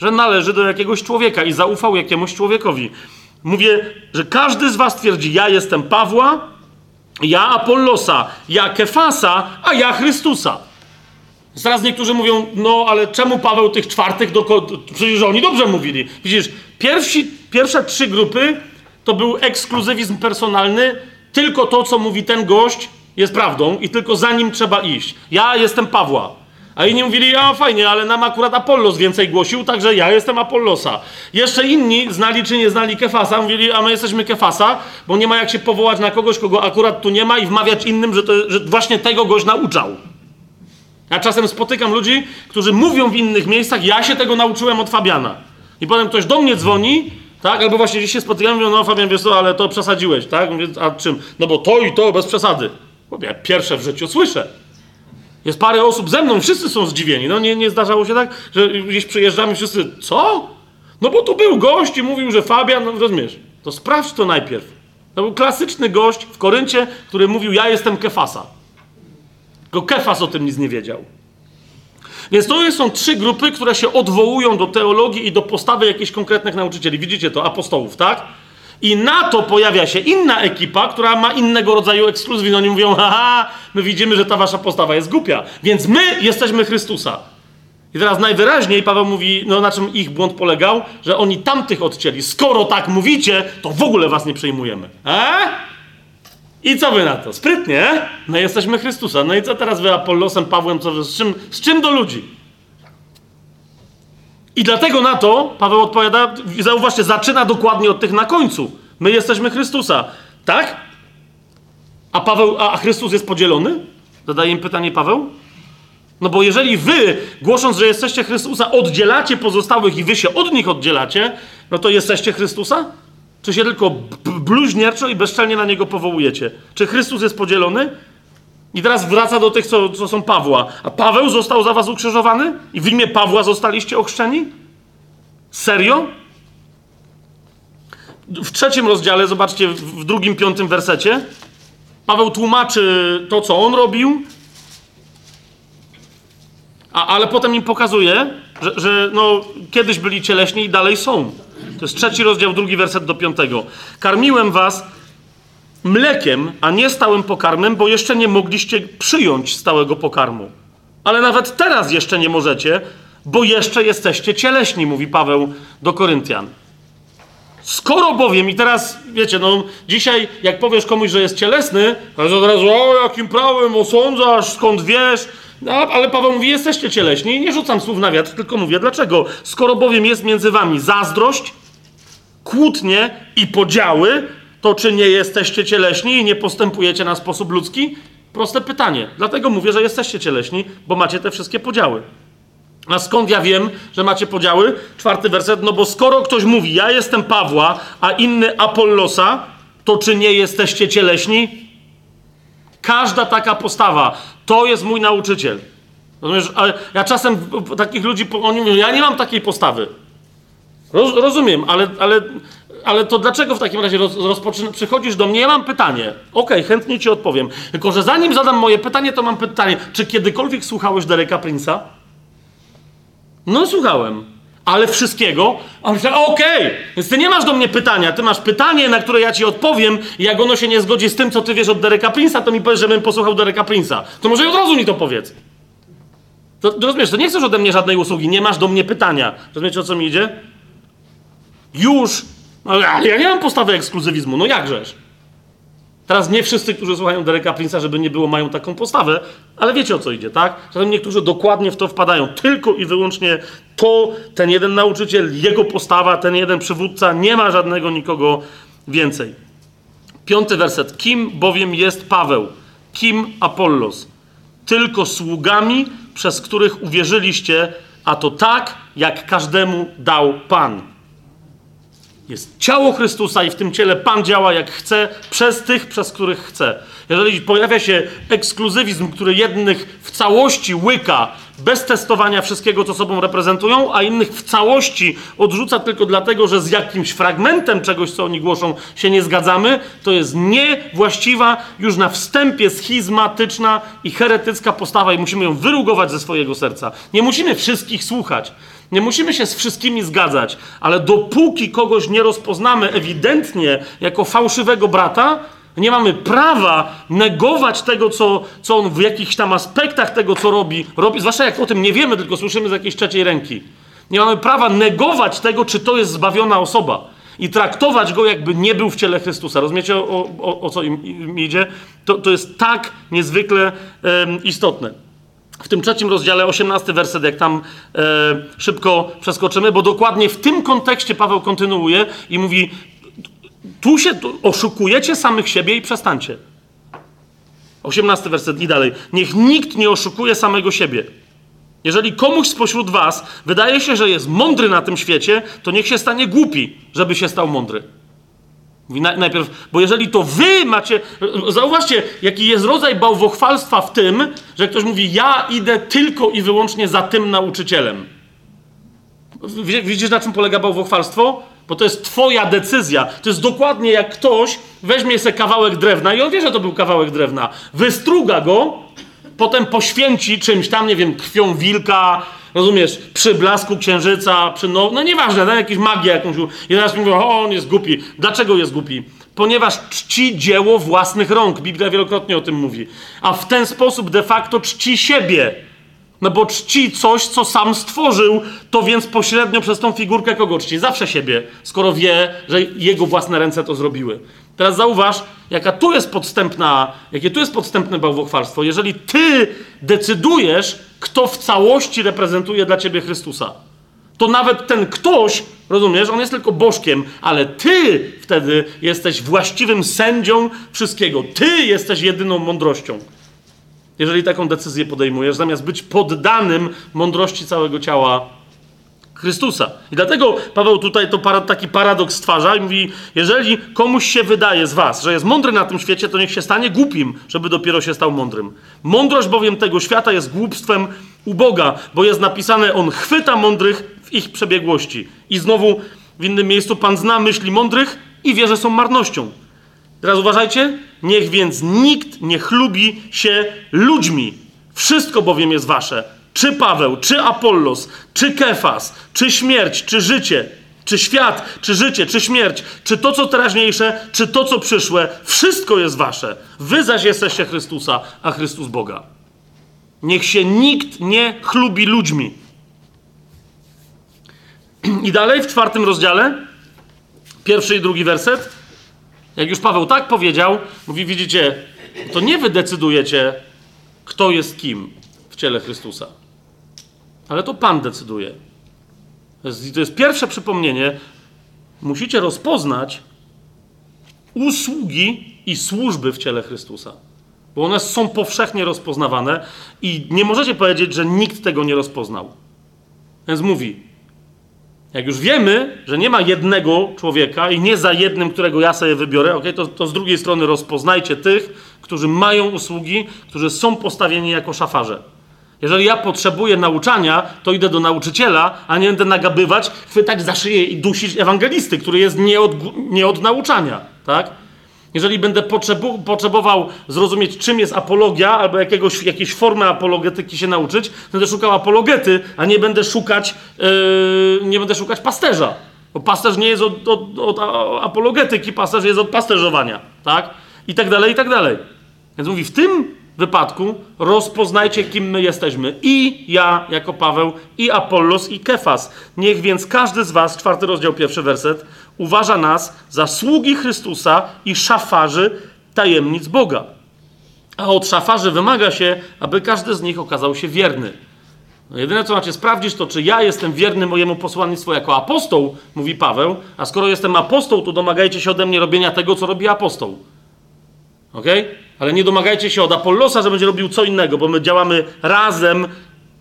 Że należy do jakiegoś człowieka i zaufał jakiemuś człowiekowi. Mówię, że każdy z was twierdzi, ja jestem Pawła, ja Apollosa, ja Kefasa, a ja Chrystusa. Teraz niektórzy mówią, no ale czemu Paweł tych czwartych, do, przecież oni dobrze mówili. Widzisz, pierwsi, pierwsze trzy grupy to był ekskluzywizm personalny, tylko to, co mówi ten gość, jest prawdą i tylko za nim trzeba iść. Ja jestem Pawła. A inni mówili, a fajnie, ale nam akurat Apollos więcej głosił, także ja jestem Apollosa. Jeszcze inni, znali czy nie znali Kefasa, mówili, a my jesteśmy Kefasa, bo nie ma jak się powołać na kogoś, kogo akurat tu nie ma i wmawiać innym, że, to, że właśnie tego goś nauczał. Ja czasem spotykam ludzi, którzy mówią w innych miejscach, ja się tego nauczyłem od Fabiana. I potem ktoś do mnie dzwoni, tak, albo właśnie gdzieś się spotykam, mówią, no Fabian, wiesz co, ale to przesadziłeś, tak? Mówię, a czym? No bo to i to bez przesady. Bo ja pierwsze w życiu słyszę. Jest parę osób ze mną, wszyscy są zdziwieni. No nie, nie zdarzało się tak, że gdzieś przyjeżdżamy wszyscy, co? No bo tu był gość i mówił, że Fabian, no rozumiesz, to sprawdź to najpierw. To był klasyczny gość w Koryncie, który mówił, ja jestem Kefasa. Tylko Kefas o tym nic nie wiedział. Więc to są trzy grupy, które się odwołują do teologii i do postawy jakichś konkretnych nauczycieli. Widzicie to, apostołów, tak? I na to pojawia się inna ekipa, która ma innego rodzaju ekskluzywizm. Oni mówią, haha, my widzimy, że ta wasza postawa jest głupia, więc my jesteśmy Chrystusa. I teraz najwyraźniej Paweł mówi, no na czym ich błąd polegał, że oni tamtych odcięli. Skoro tak mówicie, to w ogóle was nie przejmujemy. Eee? I co wy na to? Sprytnie? No jesteśmy Chrystusa. No i co teraz wy Apollosem, Pawłem, co, z, czym, z czym do ludzi? I dlatego na to Paweł odpowiada, zauważcie, zaczyna dokładnie od tych na końcu. My jesteśmy Chrystusa. Tak? A Paweł, a Chrystus jest podzielony? Zadaje im pytanie Paweł. No bo jeżeli wy, głosząc, że jesteście Chrystusa, oddzielacie pozostałych i wy się od nich oddzielacie, no to jesteście Chrystusa? Czy się tylko bluźnierczo i bezczelnie na niego powołujecie? Czy Chrystus jest podzielony? I teraz wraca do tych, co, co są Pawła. A Paweł został za was ukrzyżowany? I w imię Pawła zostaliście ochrzczeni? Serio? W trzecim rozdziale, zobaczcie, w drugim, piątym wersecie, Paweł tłumaczy to, co on robił, a, ale potem im pokazuje, że, że no, kiedyś byli cieleśni i dalej są. To jest trzeci rozdział, drugi werset do piątego. Karmiłem was mlekiem, a nie stałym pokarmem, bo jeszcze nie mogliście przyjąć stałego pokarmu. Ale nawet teraz jeszcze nie możecie, bo jeszcze jesteście cieleśni, mówi Paweł do Koryntian. Skoro bowiem, i teraz wiecie, no dzisiaj jak powiesz komuś, że jest cielesny, to od razu, o jakim prawem osądzasz, skąd wiesz, no, ale Paweł mówi, jesteście cieleśni. Nie rzucam słów na wiatr, tylko mówię, dlaczego? Skoro bowiem jest między wami zazdrość, kłótnie i podziały, to czy nie jesteście cieleśni i nie postępujecie na sposób ludzki? Proste pytanie. Dlatego mówię, że jesteście cieleśni, bo macie te wszystkie podziały. A skąd ja wiem, że macie podziały? Czwarty werset. No bo skoro ktoś mówi, ja jestem Pawła, a inny Apollosa, to czy nie jesteście cieleśni? Każda taka postawa to jest mój nauczyciel. Rozumiesz? Ale ja czasem takich ludzi, oni mówią, ja nie mam takiej postawy. Roz, rozumiem, ale, ale, ale to dlaczego w takim razie roz, przychodzisz do mnie? Ja mam pytanie. Okej, okay, chętnie ci odpowiem. Tylko, że zanim zadam moje pytanie, to mam pytanie. Czy kiedykolwiek słuchałeś Dereka Prince'a? No, słuchałem. Ale wszystkiego? A myślę, okej, okay, więc ty nie masz do mnie pytania. Ty masz pytanie, na które ja ci odpowiem. Jak ono się nie zgodzi z tym, co ty wiesz od Dereka Prince'a, to mi powiesz, żebym posłuchał Dereka Prince'a. To może od razu mi to powiedz. To, rozumiesz, to nie chcesz ode mnie żadnej usługi, nie masz do mnie pytania. Rozumiecie, o co mi idzie? Już. No, ale ja nie mam postawy ekskluzywizmu, no jakżeż? Teraz nie wszyscy, którzy słuchają Dereka Prince'a, żeby nie było, mają taką postawę, ale wiecie o co idzie, tak? Zatem niektórzy dokładnie w to wpadają. Tylko i wyłącznie to, ten jeden nauczyciel, jego postawa, ten jeden przywódca, nie ma żadnego nikogo więcej. Piąty werset. Kim bowiem jest Paweł? Kim Apollos? Tylko sługami, przez których uwierzyliście, a to tak, jak każdemu dał Pan. Jest ciało Chrystusa i w tym ciele Pan działa jak chce, przez tych, przez których chce. Jeżeli pojawia się ekskluzywizm, który jednych w całości łyka, bez testowania wszystkiego, co sobą reprezentują, a innych w całości odrzuca tylko dlatego, że z jakimś fragmentem czegoś, co oni głoszą, się nie zgadzamy, to jest niewłaściwa, już na wstępie schizmatyczna i heretycka postawa i musimy ją wyrugować ze swojego serca. Nie musimy wszystkich słuchać. Nie musimy się z wszystkimi zgadzać, ale dopóki kogoś nie rozpoznamy ewidentnie jako fałszywego brata, Nie mamy prawa negować tego, co, co on w jakichś tam aspektach tego, co robi, robi, zwłaszcza jak o tym nie wiemy, tylko słyszymy z jakiejś trzeciej ręki. Nie mamy prawa negować tego, czy to jest zbawiona osoba i traktować go, jakby nie był w ciele Chrystusa. Rozumiecie, o, o, o co im, idzie? To, to jest tak niezwykle um, istotne. W tym trzecim rozdziale, 18 werset, jak tam e, szybko przeskoczymy, bo dokładnie w tym kontekście Paweł kontynuuje i mówi: Tu się tu oszukujecie samych siebie i przestańcie. 18 werset i dalej. Niech nikt nie oszukuje samego siebie. Jeżeli komuś spośród was wydaje się, że jest mądry na tym świecie, to niech się stanie głupi, żeby się stał mądry. Mówi najpierw, bo jeżeli to wy macie. Zauważcie, jaki jest rodzaj bałwochwalstwa w tym, że ktoś mówi: Ja idę tylko i wyłącznie za tym nauczycielem. Widzisz, na czym polega bałwochwalstwo? Bo to jest twoja decyzja. To jest dokładnie jak ktoś weźmie sobie kawałek drewna i on wie, że to był kawałek drewna. Wystruga go, potem poświęci czymś tam, nie wiem, krwią wilka, rozumiesz, przy blasku księżyca, przy no, no nieważne, na jakieś magię jakąś. I teraz mówią, o, on jest głupi. Dlaczego jest głupi? Ponieważ czci dzieło własnych rąk. Biblia wielokrotnie o tym mówi. A w ten sposób de facto czci siebie. No bo czci coś, co sam stworzył, to więc pośrednio przez tą figurkę kogo czci? Zawsze siebie, skoro wie, że jego własne ręce to zrobiły. Teraz zauważ, jaka tu jest podstępna, jakie tu jest podstępne bałwochwalstwo. Jeżeli ty decydujesz, kto w całości reprezentuje dla ciebie Chrystusa, to nawet ten ktoś, rozumiesz, on jest tylko bożkiem, ale ty wtedy jesteś właściwym sędzią wszystkiego. Ty jesteś jedyną mądrością. Jeżeli taką decyzję podejmujesz, zamiast być poddanym mądrości całego ciała Chrystusa. I dlatego Paweł tutaj to para, taki paradoks stwarza i mówi: Jeżeli komuś się wydaje z Was, że jest mądry na tym świecie, to niech się stanie głupim, żeby dopiero się stał mądrym. Mądrość bowiem tego świata jest głupstwem u Boga, bo jest napisane: On chwyta mądrych w ich przebiegłości. I znowu w innym miejscu Pan zna myśli mądrych i wie, że są marnością. Teraz uważajcie, niech więc nikt nie chlubi się ludźmi. Wszystko bowiem jest wasze czy Paweł, czy Apollos, czy Kefas, czy śmierć, czy życie, czy świat, czy życie, czy śmierć, czy to, co teraźniejsze, czy to, co przyszłe, wszystko jest wasze. Wy zaś jesteście Chrystusa, a Chrystus Boga. Niech się nikt nie chlubi ludźmi. I dalej w czwartym rozdziale, pierwszy i drugi werset, jak już Paweł tak powiedział, mówi: Widzicie, to nie wy decydujecie, kto jest kim w ciele Chrystusa. Ale to Pan decyduje. To jest, to jest pierwsze przypomnienie. Musicie rozpoznać usługi i służby w ciele Chrystusa. Bo one są powszechnie rozpoznawane i nie możecie powiedzieć, że nikt tego nie rozpoznał. Więc mówi, jak już wiemy, że nie ma jednego człowieka i nie za jednym, którego ja sobie wybiorę, okay, to, to z drugiej strony rozpoznajcie tych, którzy mają usługi, którzy są postawieni jako szafarze. Jeżeli ja potrzebuję nauczania, to idę do nauczyciela, a nie będę nagabywać, chwytać za szyję i dusić ewangelisty, który jest nie od, nie od nauczania, tak? Jeżeli będę potrzebu, potrzebował zrozumieć, czym jest apologia, albo jakiegoś, jakiejś formy apologetyki się nauczyć, będę szukał apologety, a nie będę szukać, yy, nie będę szukać pasterza. Bo pasterz nie jest od, od, od apologetyki, pasterz jest od pasterzowania, tak? I tak dalej, i tak dalej. Więc mówi, w tym wypadku rozpoznajcie, kim my jesteśmy. I ja, jako Paweł, i Apollos, i Kefas. Niech więc każdy z was, czwarty rozdział, pierwszy werset, uważa nas za sługi Chrystusa i szafarzy tajemnic Boga. A od szafarzy wymaga się, aby każdy z nich okazał się wierny. No jedyne, co macie sprawdzić, to czy ja jestem wierny mojemu posłannictwu jako apostoł, mówi Paweł, a skoro jestem apostoł, to domagajcie się ode mnie robienia tego, co robi apostoł. Ok? Ale nie domagajcie się od Apollosa, że będzie robił co innego, bo my działamy razem,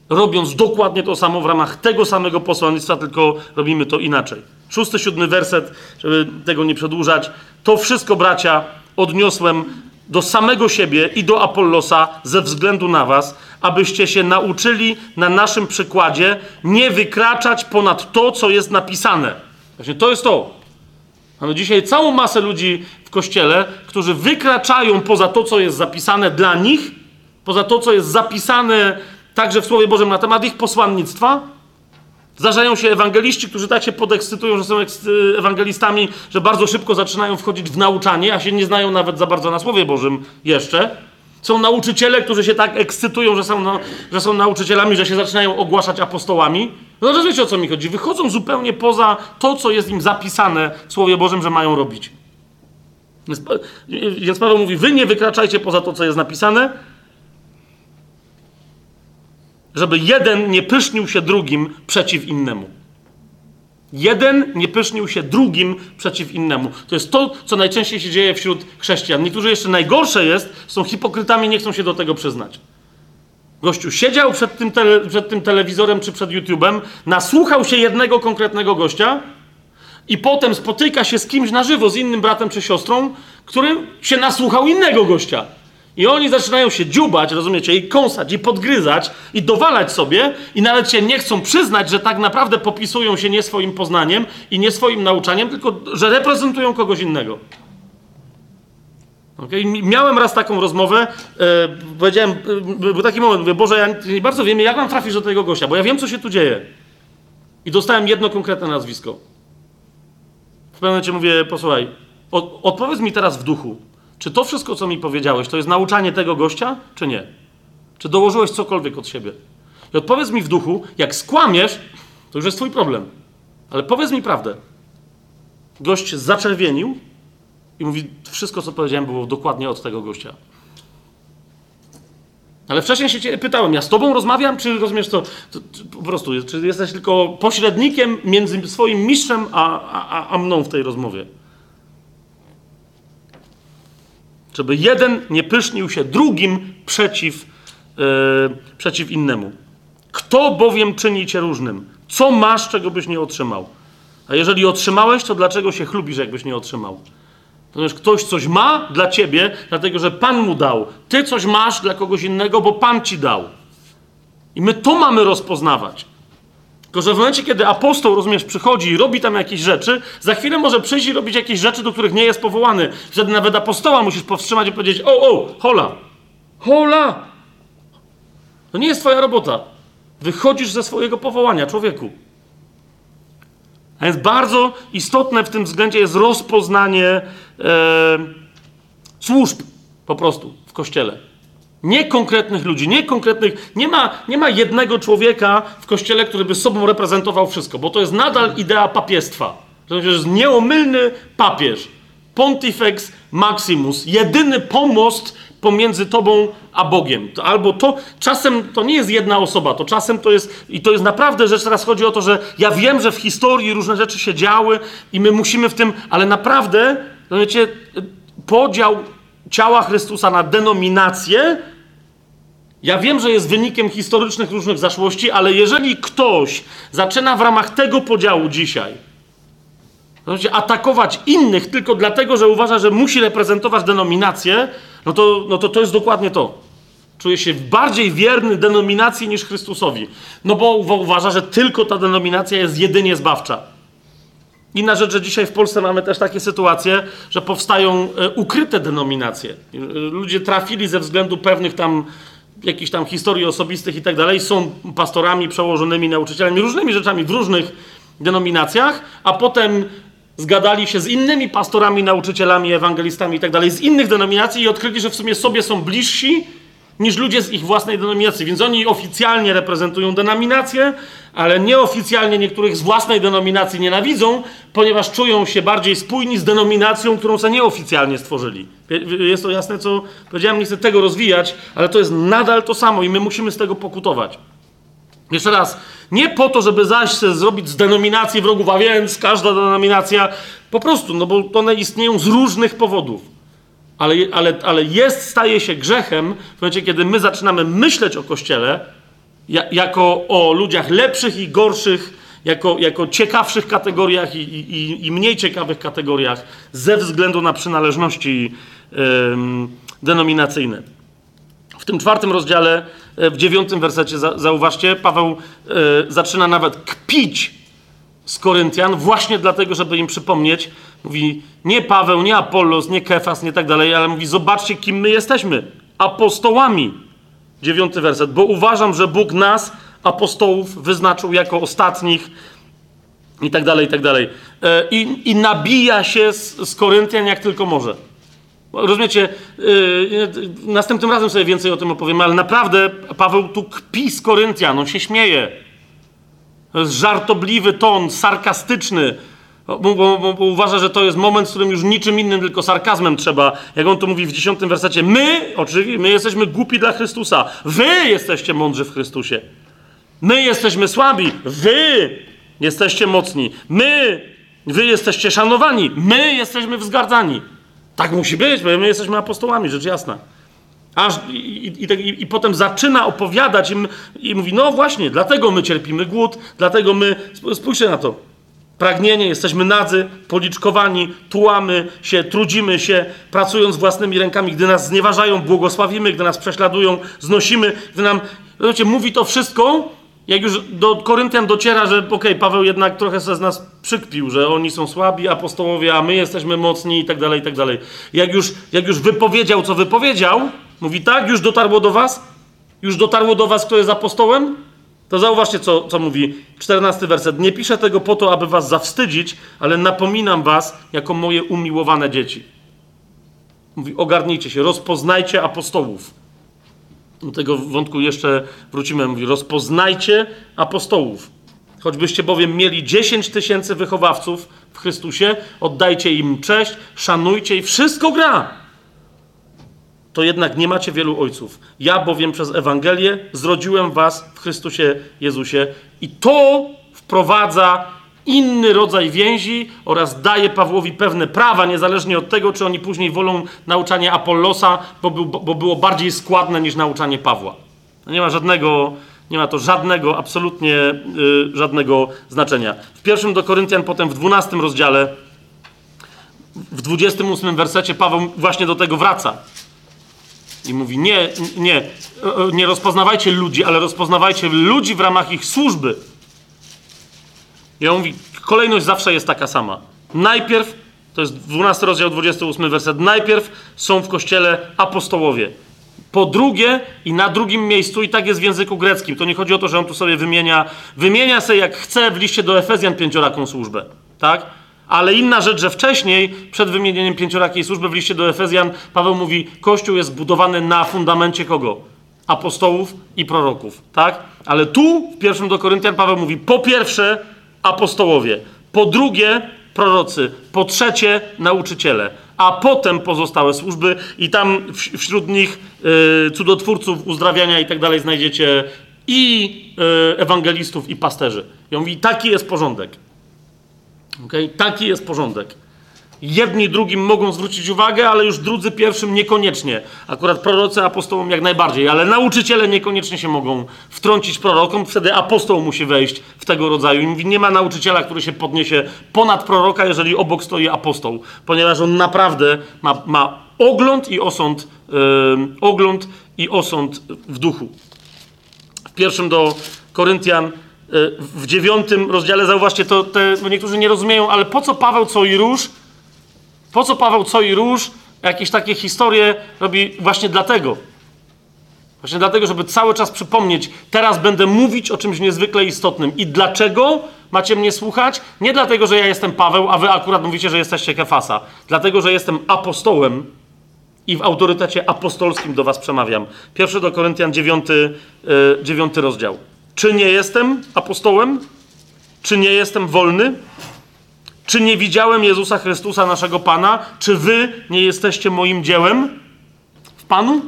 robiąc dokładnie to samo w ramach tego samego posłannictwa, tylko robimy to inaczej. Szósty, siódmy werset, żeby tego nie przedłużać. To wszystko, bracia, odniosłem do samego siebie i do Apollosa ze względu na was, abyście się nauczyli na naszym przykładzie nie wykraczać ponad to, co jest napisane. Właśnie to jest to. Mamy dzisiaj całą masę ludzi w kościele, którzy wykraczają poza to, co jest zapisane dla nich, poza to, co jest zapisane także w Słowie Bożym na temat ich posłannictwa Zdarzają się ewangeliści, którzy tak się podekscytują, że są ewangelistami, że bardzo szybko zaczynają wchodzić w nauczanie, a się nie znają nawet za bardzo na Słowie Bożym jeszcze. Są nauczyciele, którzy się tak ekscytują, że są, no, że są nauczycielami, że się zaczynają ogłaszać apostołami. No rozumiecie o co mi chodzi? Wychodzą zupełnie poza to, co jest im zapisane w Słowie Bożym, że mają robić. Więc, więc Paweł mówi: Wy nie wykraczajcie poza to, co jest napisane, żeby jeden nie pysznił się drugim przeciw innemu. Jeden nie pysznił się drugim przeciw innemu. To jest to, co najczęściej się dzieje wśród chrześcijan. Niektórzy jeszcze najgorsze jest, są hipokrytami, nie chcą się do tego przyznać. Gościu siedział przed tym, tele, przed tym telewizorem czy przed YouTube'em, nasłuchał się jednego konkretnego gościa i potem spotyka się z kimś na żywo, z innym bratem czy siostrą, który się nasłuchał innego gościa. I oni zaczynają się dziubać, rozumiecie, i kąsać, i podgryzać, i dowalać sobie, i nawet się nie chcą przyznać, że tak naprawdę popisują się nie swoim poznaniem i nie swoim nauczaniem, tylko że reprezentują kogoś innego. Okay? Miałem raz taką rozmowę, e, powiedziałem, e, był taki moment, mówię, Boże, ja nie bardzo wiem, jak mam trafić do tego gościa, bo ja wiem, co się tu dzieje. I dostałem jedno konkretne nazwisko. W pewnym momencie mówię, posłuchaj, od, odpowiedz mi teraz w duchu, czy to wszystko, co mi powiedziałeś, to jest nauczanie tego gościa, czy nie? Czy dołożyłeś cokolwiek od siebie? I odpowiedz mi w duchu, jak skłamiesz, to już jest twój problem. Ale powiedz mi prawdę. Gość zaczerwienił i mówi, wszystko, co powiedziałem, było dokładnie od tego gościa. Ale wcześniej się cię pytałem, ja z tobą rozmawiam, czy rozumiesz to, to, to po prostu, czy jesteś tylko pośrednikiem między swoim mistrzem a, a, a mną w tej rozmowie? Żeby jeden nie pysznił się drugim przeciw, yy, przeciw innemu. Kto bowiem czyni cię różnym? Co masz, czego byś nie otrzymał? A jeżeli otrzymałeś, to dlaczego się chlubisz, jakbyś nie otrzymał? Ponieważ ktoś coś ma dla ciebie, dlatego że Pan mu dał. Ty coś masz dla kogoś innego, bo Pan ci dał. I my to mamy rozpoznawać. Tylko, że w momencie, kiedy apostoł, rozumiesz, przychodzi i robi tam jakieś rzeczy, za chwilę może przyjść i robić jakieś rzeczy, do których nie jest powołany. Wtedy nawet apostoła musisz powstrzymać i powiedzieć: O, o, hola, hola. To nie jest twoja robota. Wychodzisz ze swojego powołania, człowieku. A więc bardzo istotne w tym względzie jest rozpoznanie e, służb po prostu w kościele. Nie konkretnych ludzi, nie konkretnych. Nie ma, nie ma jednego człowieka w kościele, który by sobą reprezentował wszystko, bo to jest nadal idea papiestwa. To jest nieomylny papież. Pontifex Maximus. Jedyny pomost pomiędzy tobą a Bogiem. Albo to, czasem to nie jest jedna osoba, to czasem to jest, i to jest naprawdę rzecz, teraz chodzi o to, że ja wiem, że w historii różne rzeczy się działy i my musimy w tym, ale naprawdę, wiecie, podział ciała Chrystusa na denominacje, ja wiem, że jest wynikiem historycznych różnych zaszłości, ale jeżeli ktoś zaczyna w ramach tego podziału dzisiaj atakować innych tylko dlatego, że uważa, że musi reprezentować denominację, no to, no to to jest dokładnie to. Czuje się bardziej wierny denominacji niż Chrystusowi. No bo uważa, że tylko ta denominacja jest jedynie zbawcza. Inna rzecz, że dzisiaj w Polsce mamy też takie sytuacje, że powstają e, ukryte denominacje. E, ludzie trafili ze względu pewnych tam jakichś tam historii osobistych i tak dalej, są pastorami, przełożonymi nauczycielami, różnymi rzeczami w różnych denominacjach, a potem zgadali się z innymi pastorami, nauczycielami, ewangelistami i tak dalej, z innych denominacji i odkryli, że w sumie sobie są bliżsi niż ludzie z ich własnej denominacji. Więc oni oficjalnie reprezentują denominację, ale nieoficjalnie niektórych z własnej denominacji nienawidzą, ponieważ czują się bardziej spójni z denominacją, którą sobie nieoficjalnie stworzyli. Jest to jasne, co powiedziałem, nie chcę tego rozwijać, ale to jest nadal to samo i my musimy z tego pokutować. Jeszcze raz, nie po to, żeby zaś zrobić z denominacji wrogów, a więc każda denominacja, po prostu, no bo one istnieją z różnych powodów. Ale, ale, ale jest, staje się grzechem w momencie, kiedy my zaczynamy myśleć o Kościele jako o ludziach lepszych i gorszych, jako, jako ciekawszych kategoriach i, i, i mniej ciekawych kategoriach ze względu na przynależności denominacyjne. W tym czwartym rozdziale, e, w dziewiątym wersecie, zauważcie, Paweł e, zaczyna nawet kpić z Koryntian, właśnie dlatego, żeby im przypomnieć. Mówi, nie Paweł, nie Apollos, nie Kefas, nie tak dalej, ale mówi, zobaczcie, kim my jesteśmy. Apostołami. Dziewiąty werset. Bo uważam, że Bóg nas, apostołów wyznaczył jako ostatnich i tak dalej, i tak dalej. E, I, i nabija się z, z Koryntian jak tylko może. Rozumiecie, yy, następnym razem sobie więcej o tym opowiem, ale naprawdę Paweł tu kpi z Koryntian, on się śmieje. Żartobliwy ton, sarkastyczny, bo, bo, bo, bo, uważa, że to jest moment, w którym już niczym innym, tylko sarkazmem trzeba. Jak on to mówi w dziesiątym wersecie, my, oczywiście, my jesteśmy głupi dla Chrystusa, wy jesteście mądrzy w Chrystusie. My jesteśmy słabi, wy jesteście mocni. My, wy jesteście szanowani, my jesteśmy wzgardzani. Tak musi być, bo my jesteśmy apostołami, rzecz jasna. Aż i, i, i, i potem zaczyna opowiadać im i mówi: No właśnie, dlatego my cierpimy głód, dlatego my. Spójrzcie na to. Pragnienie, jesteśmy nadzy, policzkowani, tułamy się, trudzimy się, pracując własnymi rękami. Gdy nas znieważają, błogosławimy, gdy nas prześladują, znosimy, gdy nam. Zobaczcie, mówi to wszystko, jak już do Koryntian dociera, że okej, okay, Paweł jednak trochę se z nas przykpił, że oni są słabi, apostołowie, a my jesteśmy mocni i tak dalej, i tak dalej. Jak już, jak już wypowiedział, co wypowiedział, mówi tak, już dotarło do was? Już dotarło do was, kto jest apostołem? To zauważcie, co, co mówi 14 werset. Nie piszę tego po to, aby was zawstydzić, ale napominam was jako moje umiłowane dzieci. Mówi, ogarnijcie się, rozpoznajcie apostołów. Do tego wątku jeszcze wrócimy. Mówi, rozpoznajcie apostołów. Choćbyście bowiem mieli 10 tysięcy wychowawców w Chrystusie, oddajcie im cześć, szanujcie i wszystko gra. To jednak nie macie wielu ojców. Ja bowiem przez Ewangelię zrodziłem was w Chrystusie Jezusie i to wprowadza inny rodzaj więzi oraz daje Pawłowi pewne prawa, niezależnie od tego, czy oni później wolą nauczanie Apollosa, bo, był, bo było bardziej składne niż nauczanie Pawła. Nie ma żadnego, nie ma to żadnego, absolutnie yy, żadnego znaczenia. W pierwszym do Koryntian, potem w dwunastym rozdziale, w dwudziestym ósmym wersecie Paweł właśnie do tego wraca. I mówi, nie, nie, nie rozpoznawajcie ludzi, ale rozpoznawajcie ludzi w ramach ich służby. I on mówi, kolejność zawsze jest taka sama. Najpierw, to jest 12 rozdział, 28 werset, najpierw są w kościele apostołowie. Po drugie i na drugim miejscu, i tak jest w języku greckim, to nie chodzi o to, że on tu sobie wymienia, wymienia sobie jak chce w liście do Efezjan pięcioraką służbę, tak? Ale inna rzecz, że wcześniej, przed wymienieniem pięciorakiej służby w liście do Efezjan, Paweł mówi, Kościół jest zbudowany na fundamencie kogo? Apostołów i proroków, tak? Ale tu, w pierwszym do Koryntian, Paweł mówi, po pierwsze, apostołowie, po drugie prorocy, po trzecie nauczyciele, a potem pozostałe służby i tam wśród nich y, cudotwórców, uzdrawiania i tak dalej znajdziecie i y, ewangelistów, i pasterzy. I on mówi, taki jest porządek. Okay? Taki jest porządek. Jedni drugim mogą zwrócić uwagę, ale już drudzy pierwszym niekoniecznie. Akurat prorocy apostołom jak najbardziej, ale nauczyciele niekoniecznie się mogą wtrącić prorokom. Wtedy apostoł musi wejść w tego rodzaju. Nie ma nauczyciela, który się podniesie ponad proroka, jeżeli obok stoi apostoł, ponieważ on naprawdę ma, ma ogląd i osąd, yy, ogląd i osąd w duchu. W pierwszym do Koryntian w dziewiątym rozdziale, zauważcie, to te, niektórzy nie rozumieją, ale po co Paweł co i róż po co Paweł co i róż jakieś takie historie robi właśnie dlatego? Właśnie dlatego, żeby cały czas przypomnieć, teraz będę mówić o czymś niezwykle istotnym. I dlaczego macie mnie słuchać? Nie dlatego, że ja jestem Paweł, a wy akurat mówicie, że jesteście Kefasa. Dlatego, że jestem apostołem i w autorytecie apostolskim do was przemawiam. Pierwszy do Koryntian 9, yy, rozdział. Czy nie jestem apostołem? Czy nie jestem wolny? Czy nie widziałem Jezusa Chrystusa, naszego Pana? Czy wy nie jesteście moim dziełem w Panu?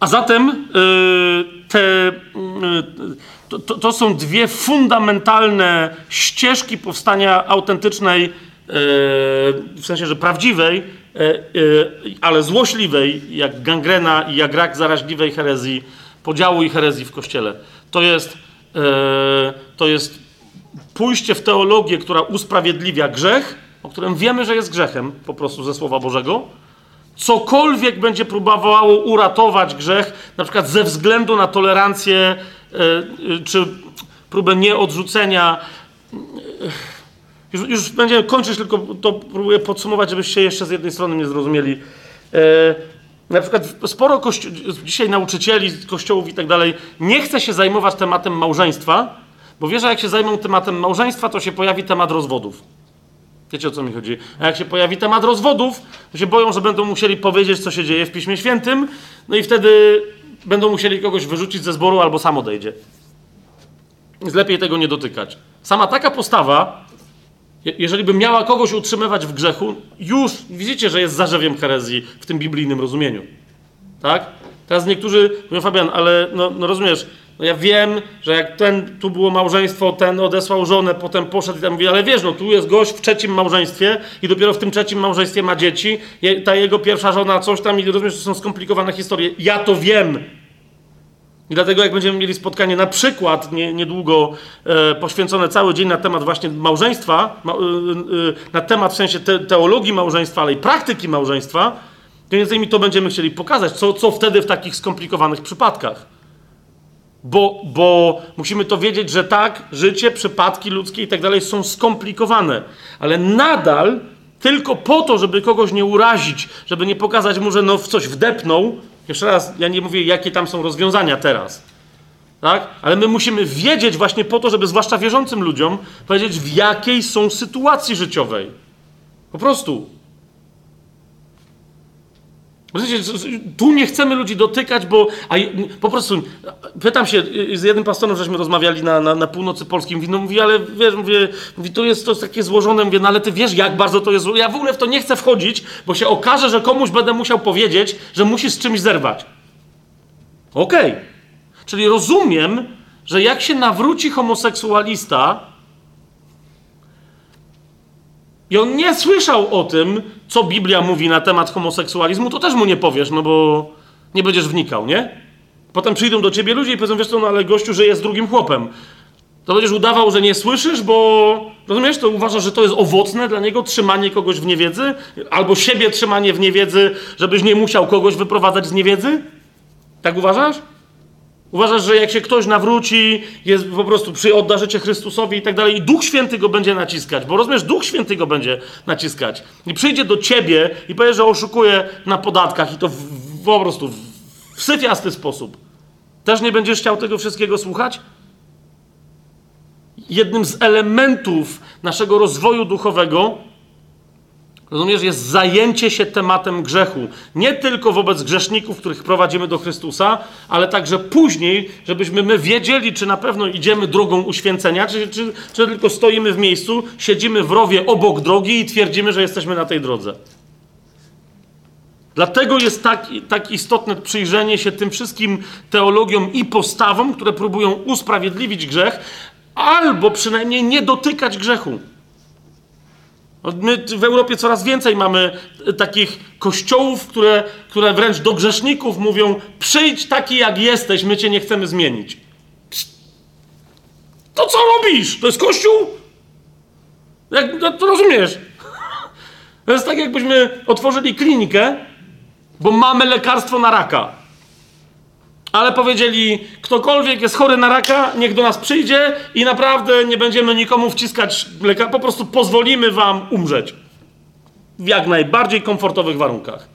A zatem yy, te, yy, to, to, są dwie fundamentalne ścieżki powstania autentycznej, yy, w sensie, że prawdziwej, ale złośliwej, jak gangrena i jak rak zaraźliwej herezji, podziału i herezji w Kościele. To jest E, to jest pójście w teologię, która usprawiedliwia grzech, o którym wiemy, że jest grzechem po prostu ze Słowa Bożego. Cokolwiek będzie próbowało uratować grzech, na przykład ze względu na tolerancję e, e, czy próbę nieodrzucenia. Już, już będziemy kończyć, tylko to próbuję podsumować, żebyście jeszcze z jednej strony nie zrozumieli. na przykład sporo kości- dzisiaj nauczycieli, kościołów i tak dalej nie chce się zajmować tematem małżeństwa, bo wie, że jak się zajmą tematem małżeństwa, to się pojawi temat rozwodów. Wiecie o co mi chodzi? A jak się pojawi temat rozwodów, to się boją, że będą musieli powiedzieć, co się dzieje w Piśmie Świętym, no i wtedy będą musieli kogoś wyrzucić ze zboru albo sam odejdzie. Więc lepiej tego nie dotykać. Sama taka postawa, jeżeli by miała kogoś utrzymywać w grzechu, już widzicie, że jest zarzewiem herezji w tym biblijnym rozumieniu. Tak? Teraz niektórzy mówią, Fabian, ale no, no rozumiesz, no ja wiem, że jak ten, tu było małżeństwo, ten odesłał żonę, potem poszedł i tam mówi, ale wiesz, no tu jest gość w trzecim małżeństwie i dopiero w tym trzecim małżeństwie ma dzieci, je, ta jego pierwsza żona coś tam i rozumiesz, to są skomplikowane historie. Ja to wiem. I dlatego jak będziemy mieli spotkanie na przykład nie, niedługo e, poświęcone cały dzień na temat właśnie małżeństwa, ma, e, e, na temat w sensie te, teologii małżeństwa, ale i praktyki małżeństwa, to między innymi to będziemy chcieli pokazać, co, co wtedy w takich skomplikowanych przypadkach. Bo, bo musimy to wiedzieć, że tak, życie, przypadki ludzkie i tak dalej są skomplikowane, ale nadal tylko po to, żeby kogoś nie urazić, żeby nie pokazać mu, że no w coś wdepnął. Jeszcze raz, ja nie mówię, jakie tam są rozwiązania teraz. Tak? Ale my musimy wiedzieć właśnie po to, żeby zwłaszcza wierzącym ludziom powiedzieć, w jakiej są sytuacji życiowej. Po prostu. Tu nie chcemy ludzi dotykać, bo a, po prostu pytam się, y, z jednym pastorem żeśmy rozmawiali na, na, na północy polskiej, mówi, no mówi, ale wiesz, mówię, mówi, to jest to takie złożone, mówię, no ale ty wiesz, jak bardzo to jest Ja w ogóle w to nie chcę wchodzić, bo się okaże, że komuś będę musiał powiedzieć, że musi z czymś zerwać. Okej. Czyli rozumiem, że jak się nawróci homoseksualista, i on nie słyszał o tym, co Biblia mówi na temat homoseksualizmu, to też mu nie powiesz, no bo nie będziesz wnikał, nie? Potem przyjdą do ciebie ludzie i powiedzą, wiesz co, no ale gościu żyje z drugim chłopem. To będziesz udawał, że nie słyszysz, bo rozumiesz, to uważasz, że to jest owocne dla niego trzymanie kogoś w niewiedzy, albo siebie trzymanie w niewiedzy, żebyś nie musiał kogoś wyprowadzać z niewiedzy? Tak uważasz? Uważasz, że jak się ktoś nawróci, jest po prostu przy odda życie Chrystusowi i tak dalej, i Duch Święty go będzie naciskać, bo rozumiesz, Duch Święty go będzie naciskać. I przyjdzie do ciebie i powie, że oszukuje na podatkach i to w, w, po prostu w, w syfiasty sposób. Też nie będziesz chciał tego wszystkiego słuchać? Jednym z elementów naszego rozwoju duchowego Rozumiesz, jest zajęcie się tematem grzechu. Nie tylko wobec grzeszników, których prowadzimy do Chrystusa, ale także później, żebyśmy my wiedzieli, czy na pewno idziemy drogą uświęcenia, czy, czy, czy tylko stoimy w miejscu, siedzimy w rowie obok drogi i twierdzimy, że jesteśmy na tej drodze. Dlatego jest tak, tak istotne przyjrzenie się tym wszystkim teologiom i postawom, które próbują usprawiedliwić grzech, albo przynajmniej nie dotykać grzechu. My w Europie coraz więcej mamy e, takich kościołów, które, które wręcz do grzeszników mówią: przyjdź taki jak jesteś, my cię nie chcemy zmienić. To co robisz? To jest kościół? Jak, no, to rozumiesz? To jest tak, jakbyśmy otworzyli klinikę, bo mamy lekarstwo na raka. Ale powiedzieli, ktokolwiek jest chory na raka, niech do nas przyjdzie i naprawdę nie będziemy nikomu wciskać leka, po prostu pozwolimy wam umrzeć. W jak najbardziej komfortowych warunkach.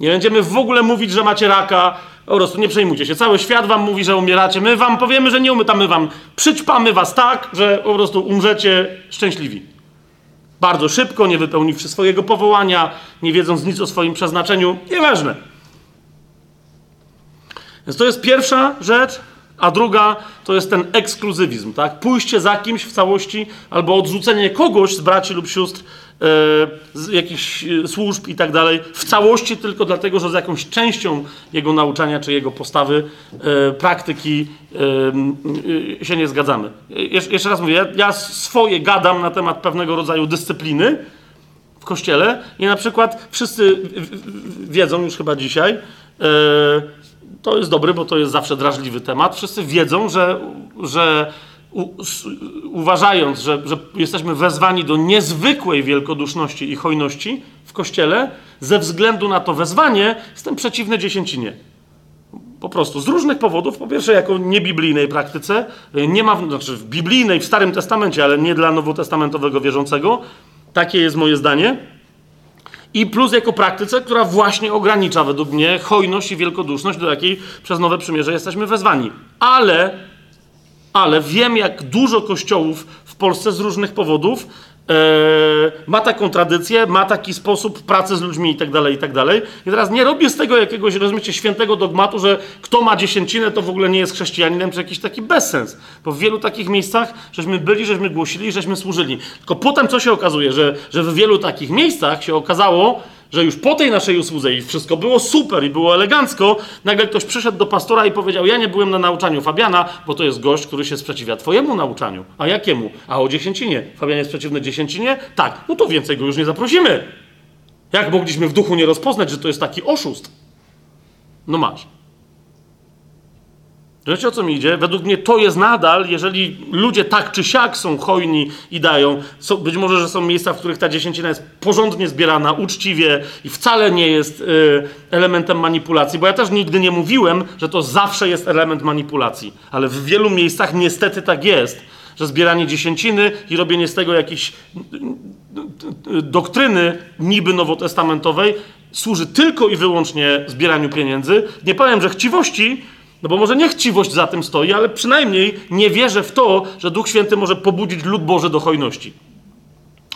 Nie będziemy w ogóle mówić, że macie raka, po prostu nie przejmujcie się. Cały świat wam mówi, że umieracie. My wam powiemy, że nie umytamy wam. Przyćpamy was tak, że po prostu umrzecie szczęśliwi. Bardzo szybko, nie wypełniwszy swojego powołania, nie wiedząc nic o swoim przeznaczeniu. Nieważne. Więc to jest pierwsza rzecz, a druga to jest ten ekskluzywizm, tak? Pójście za kimś w całości albo odrzucenie kogoś z braci lub sióstr, e, z jakichś e, służb i tak dalej, w całości tylko dlatego, że z jakąś częścią jego nauczania czy jego postawy, e, praktyki e, się nie zgadzamy. Jesz, jeszcze raz mówię, ja, ja swoje gadam na temat pewnego rodzaju dyscypliny, w kościele i na przykład wszyscy wiedzą już chyba dzisiaj, to jest dobry, bo to jest zawsze drażliwy temat, wszyscy wiedzą, że, że u, s, uważając, że, że jesteśmy wezwani do niezwykłej wielkoduszności i hojności w kościele, ze względu na to wezwanie jestem przeciwny dziesięcinie. Po prostu z różnych powodów. Po pierwsze, jako niebiblijnej praktyce, y, nie ma, znaczy w biblijnej, w Starym Testamencie, ale nie dla nowotestamentowego wierzącego. Takie jest moje zdanie. I plus jako praktyce, która właśnie ogranicza według mnie hojność i wielkoduszność, do jakiej przez nowe przymierze jesteśmy wezwani. Ale, ale wiem, jak dużo kościołów w Polsce z różnych powodów ma taką tradycję, ma taki sposób pracy z ludźmi i tak dalej, i tak dalej. I teraz nie robię z tego jakiegoś, rozumiecie, świętego dogmatu, że kto ma dziesięcinę, to w ogóle nie jest chrześcijaninem, czy jakiś taki bezsens. Bo w wielu takich miejscach, żeśmy byli, żeśmy głosili, żeśmy służyli. Tylko potem co się okazuje, że, że w wielu takich miejscach się okazało, że już po tej naszej usłudze i wszystko było super i było elegancko, nagle ktoś przyszedł do pastora i powiedział: Ja nie byłem na nauczaniu Fabiana, bo to jest gość, który się sprzeciwia Twojemu nauczaniu. A jakiemu? A o dziesięcinie. Fabian jest przeciwny dziesięcinie? Tak, no to więcej go już nie zaprosimy. Jak mogliśmy w duchu nie rozpoznać, że to jest taki oszust? No masz. Wiecie o co mi idzie? Według mnie to jest nadal, jeżeli ludzie tak czy siak są hojni i dają, być może, że są miejsca, w których ta dziesięcina jest porządnie zbierana, uczciwie i wcale nie jest y, elementem manipulacji, bo ja też nigdy nie mówiłem, że to zawsze jest element manipulacji, ale w wielu miejscach niestety tak jest, że zbieranie dziesięciny i robienie z tego jakiejś doktryny niby nowotestamentowej służy tylko i wyłącznie zbieraniu pieniędzy. Nie powiem, że chciwości, no bo może nie chciwość za tym stoi, ale przynajmniej nie wierzę w to, że Duch Święty może pobudzić lud Boży do hojności.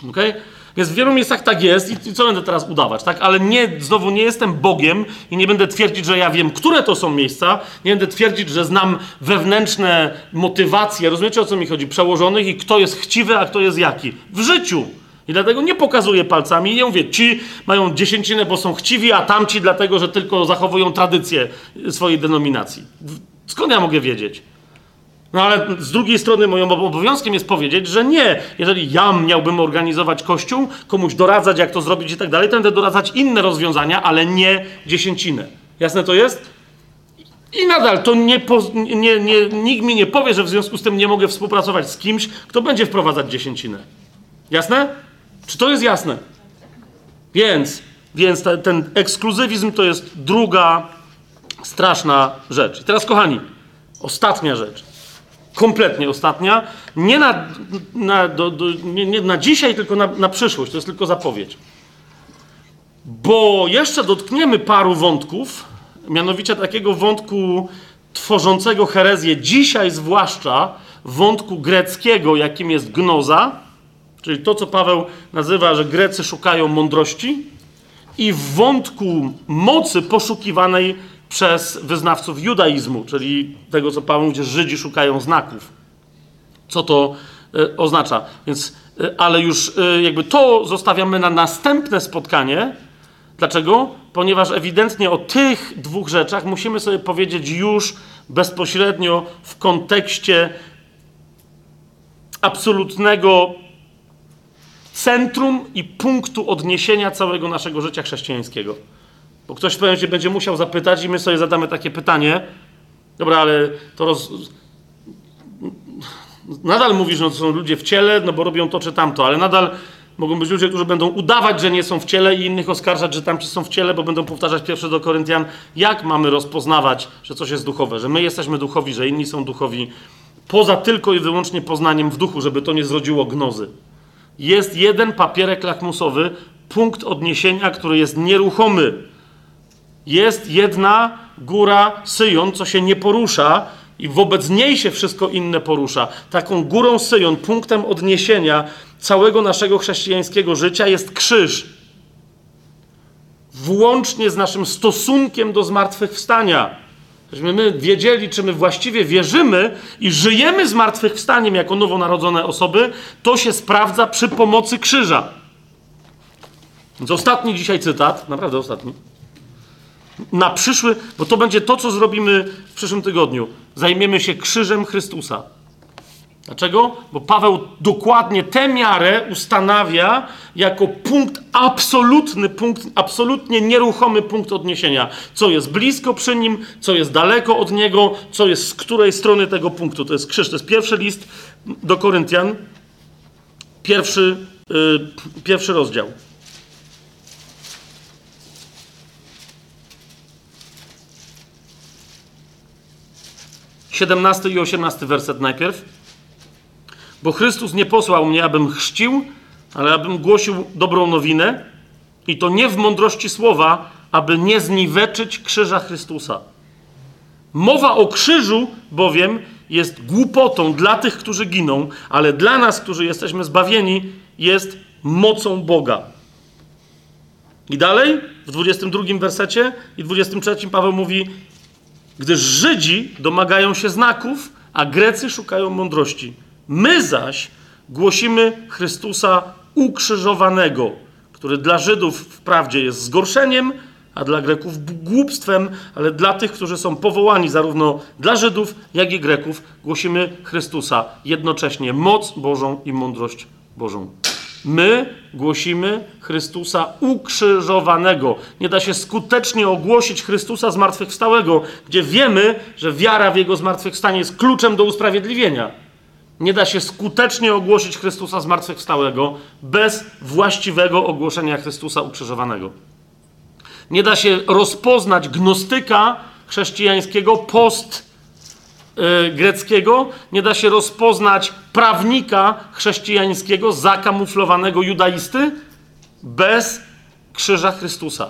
Okay? Więc w wielu miejscach tak jest i co będę teraz udawać, tak? Ale nie, znowu nie jestem Bogiem i nie będę twierdzić, że ja wiem, które to są miejsca. Nie będę twierdzić, że znam wewnętrzne motywacje, rozumiecie o co mi chodzi, przełożonych i kto jest chciwy, a kto jest jaki. W życiu. I dlatego nie pokazuję palcami i nie mówię, ci mają dziesięcinę, bo są chciwi, a tamci dlatego, że tylko zachowują tradycję swojej denominacji. Skąd ja mogę wiedzieć? No ale z drugiej strony moim obowiązkiem jest powiedzieć, że nie. Jeżeli ja miałbym organizować kościół, komuś doradzać, jak to zrobić i tak dalej, to będę doradzać inne rozwiązania, ale nie dziesięcinę. Jasne to jest? I nadal to nie, nie, nie, nikt mi nie powie, że w związku z tym nie mogę współpracować z kimś, kto będzie wprowadzać dziesięcinę. Jasne? Czy to jest jasne? Więc, więc te, ten ekskluzywizm to jest druga straszna rzecz. I teraz, kochani, ostatnia rzecz. Kompletnie ostatnia. Nie na, na, do, do, nie, nie na dzisiaj, tylko na, na przyszłość. To jest tylko zapowiedź. Bo jeszcze dotkniemy paru wątków, mianowicie takiego wątku tworzącego herezję, dzisiaj zwłaszcza wątku greckiego, jakim jest gnoza Czyli to, co Paweł nazywa, że Grecy szukają mądrości i w wątku mocy poszukiwanej przez wyznawców judaizmu, czyli tego, co Paweł mówi, że Żydzi szukają znaków. Co to y, oznacza? Więc, y, ale już y, jakby to zostawiamy na następne spotkanie. Dlaczego? Ponieważ ewidentnie o tych dwóch rzeczach musimy sobie powiedzieć już bezpośrednio w kontekście absolutnego centrum i punktu odniesienia całego naszego życia chrześcijańskiego. Bo ktoś w pewnym będzie musiał zapytać, i my sobie zadamy takie pytanie. Dobra, ale to roz... Nadal mówisz, że to są ludzie w ciele, no bo robią to czy tamto, ale nadal mogą być ludzie, którzy będą udawać, że nie są w ciele i innych oskarżać, że tamci są w ciele, bo będą powtarzać pierwsze do Koryntian. Jak mamy rozpoznawać, że coś jest duchowe, że my jesteśmy duchowi, że inni są duchowi, poza tylko i wyłącznie poznaniem w duchu, żeby to nie zrodziło gnozy jest jeden papierek lakmusowy, punkt odniesienia, który jest nieruchomy. Jest jedna góra Syjon, co się nie porusza, i wobec niej się wszystko inne porusza. Taką górą Syjon, punktem odniesienia całego naszego chrześcijańskiego życia jest krzyż. Włącznie z naszym stosunkiem do zmartwychwstania. Żebyśmy my wiedzieli, czy my właściwie wierzymy i żyjemy zmartwychwstaniem jako nowonarodzone osoby, to się sprawdza przy pomocy krzyża. Więc ostatni dzisiaj cytat, naprawdę ostatni. Na przyszły, bo to będzie to, co zrobimy w przyszłym tygodniu. Zajmiemy się krzyżem Chrystusa. Dlaczego? Bo Paweł dokładnie tę miarę ustanawia jako punkt absolutny, punkt, absolutnie nieruchomy punkt odniesienia. Co jest blisko przy nim, co jest daleko od niego, co jest z której strony tego punktu. To jest krzyż. To jest pierwszy list do Koryntian, pierwszy, yy, pierwszy rozdział. Siedemnasty i osiemnasty werset najpierw. Bo Chrystus nie posłał mnie, abym chrzcił, ale abym głosił dobrą nowinę, I to nie w mądrości słowa, aby nie zniweczyć krzyża Chrystusa. Mowa o krzyżu bowiem jest głupotą dla tych, którzy giną, ale dla nas, którzy jesteśmy zbawieni, jest mocą Boga. I dalej, w 22 wersecie i 23 Paweł mówi, gdyż Żydzi domagają się znaków, a Grecy szukają mądrości. My zaś głosimy Chrystusa ukrzyżowanego, który dla Żydów wprawdzie jest zgorszeniem, a dla Greków głupstwem, ale dla tych, którzy są powołani zarówno dla Żydów, jak i Greków, głosimy Chrystusa jednocześnie moc Bożą i mądrość Bożą. My głosimy Chrystusa ukrzyżowanego. Nie da się skutecznie ogłosić Chrystusa zmartwychwstałego, gdzie wiemy, że wiara w Jego zmartwychwstanie jest kluczem do usprawiedliwienia. Nie da się skutecznie ogłosić Chrystusa zmartwychwstałego bez właściwego ogłoszenia Chrystusa ukrzyżowanego. Nie da się rozpoznać gnostyka chrześcijańskiego post yy, greckiego, nie da się rozpoznać prawnika chrześcijańskiego zakamuflowanego judaisty bez krzyża Chrystusa.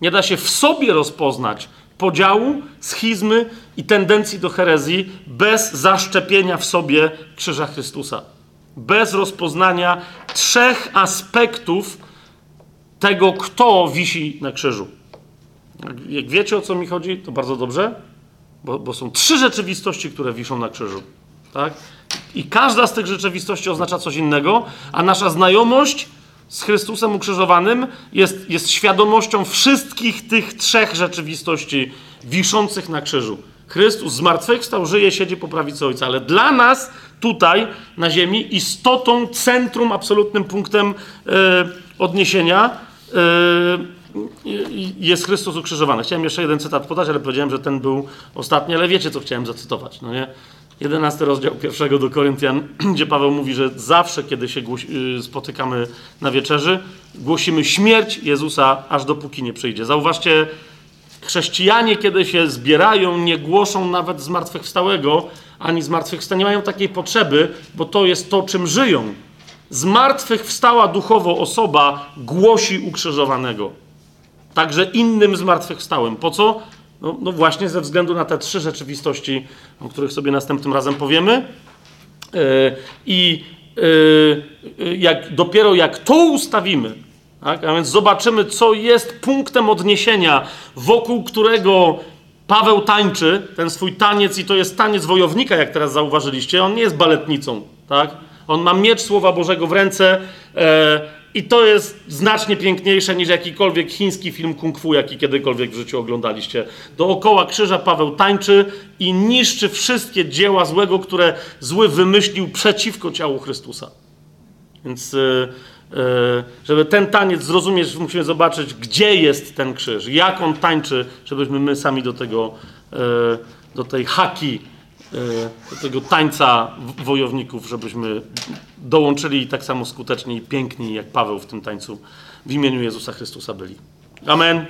Nie da się w sobie rozpoznać podziału, schizmy i tendencji do herezji bez zaszczepienia w sobie krzyża Chrystusa. Bez rozpoznania trzech aspektów tego, kto wisi na krzyżu. Jak wiecie o co mi chodzi, to bardzo dobrze, bo, bo są trzy rzeczywistości, które wiszą na krzyżu. Tak? I każda z tych rzeczywistości oznacza coś innego, a nasza znajomość z Chrystusem ukrzyżowanym jest, jest świadomością wszystkich tych trzech rzeczywistości wiszących na krzyżu. Chrystus zmartwychwstał, żyje, siedzi po prawicy Ojca, ale dla nas tutaj na ziemi istotą, centrum, absolutnym punktem yy, odniesienia yy, jest Chrystus ukrzyżowany. Chciałem jeszcze jeden cytat podać, ale powiedziałem, że ten był ostatni, ale wiecie, co chciałem zacytować, no nie? 11 rozdział pierwszego do Koryntian, gdzie Paweł mówi, że zawsze, kiedy się yy, spotykamy na wieczerzy, głosimy śmierć Jezusa, aż dopóki nie przyjdzie. Zauważcie, chrześcijanie, kiedy się zbierają, nie głoszą nawet zmartwychwstałego, ani zmartwychwstania. Nie mają takiej potrzeby, bo to jest to, czym żyją. Zmartwychwstała duchowo osoba głosi ukrzyżowanego. Także innym zmartwychwstałym. Po co? No, no, właśnie ze względu na te trzy rzeczywistości, o których sobie następnym razem powiemy. Yy, I yy, jak, dopiero jak to ustawimy, tak? a więc zobaczymy, co jest punktem odniesienia, wokół którego Paweł tańczy ten swój taniec, i to jest taniec wojownika, jak teraz zauważyliście. On nie jest baletnicą, tak? On ma miecz Słowa Bożego w ręce. E, i to jest znacznie piękniejsze niż jakikolwiek chiński film kung fu, jaki kiedykolwiek w życiu oglądaliście. Dookoła krzyża Paweł tańczy i niszczy wszystkie dzieła złego, które zły wymyślił przeciwko ciału Chrystusa. Więc, żeby ten taniec zrozumieć, musimy zobaczyć, gdzie jest ten krzyż, jak on tańczy, żebyśmy my sami do tego, do tej haki tego tańca wojowników, żebyśmy dołączyli tak samo skutecznie i piękni, jak Paweł w tym tańcu w imieniu Jezusa Chrystusa byli. Amen.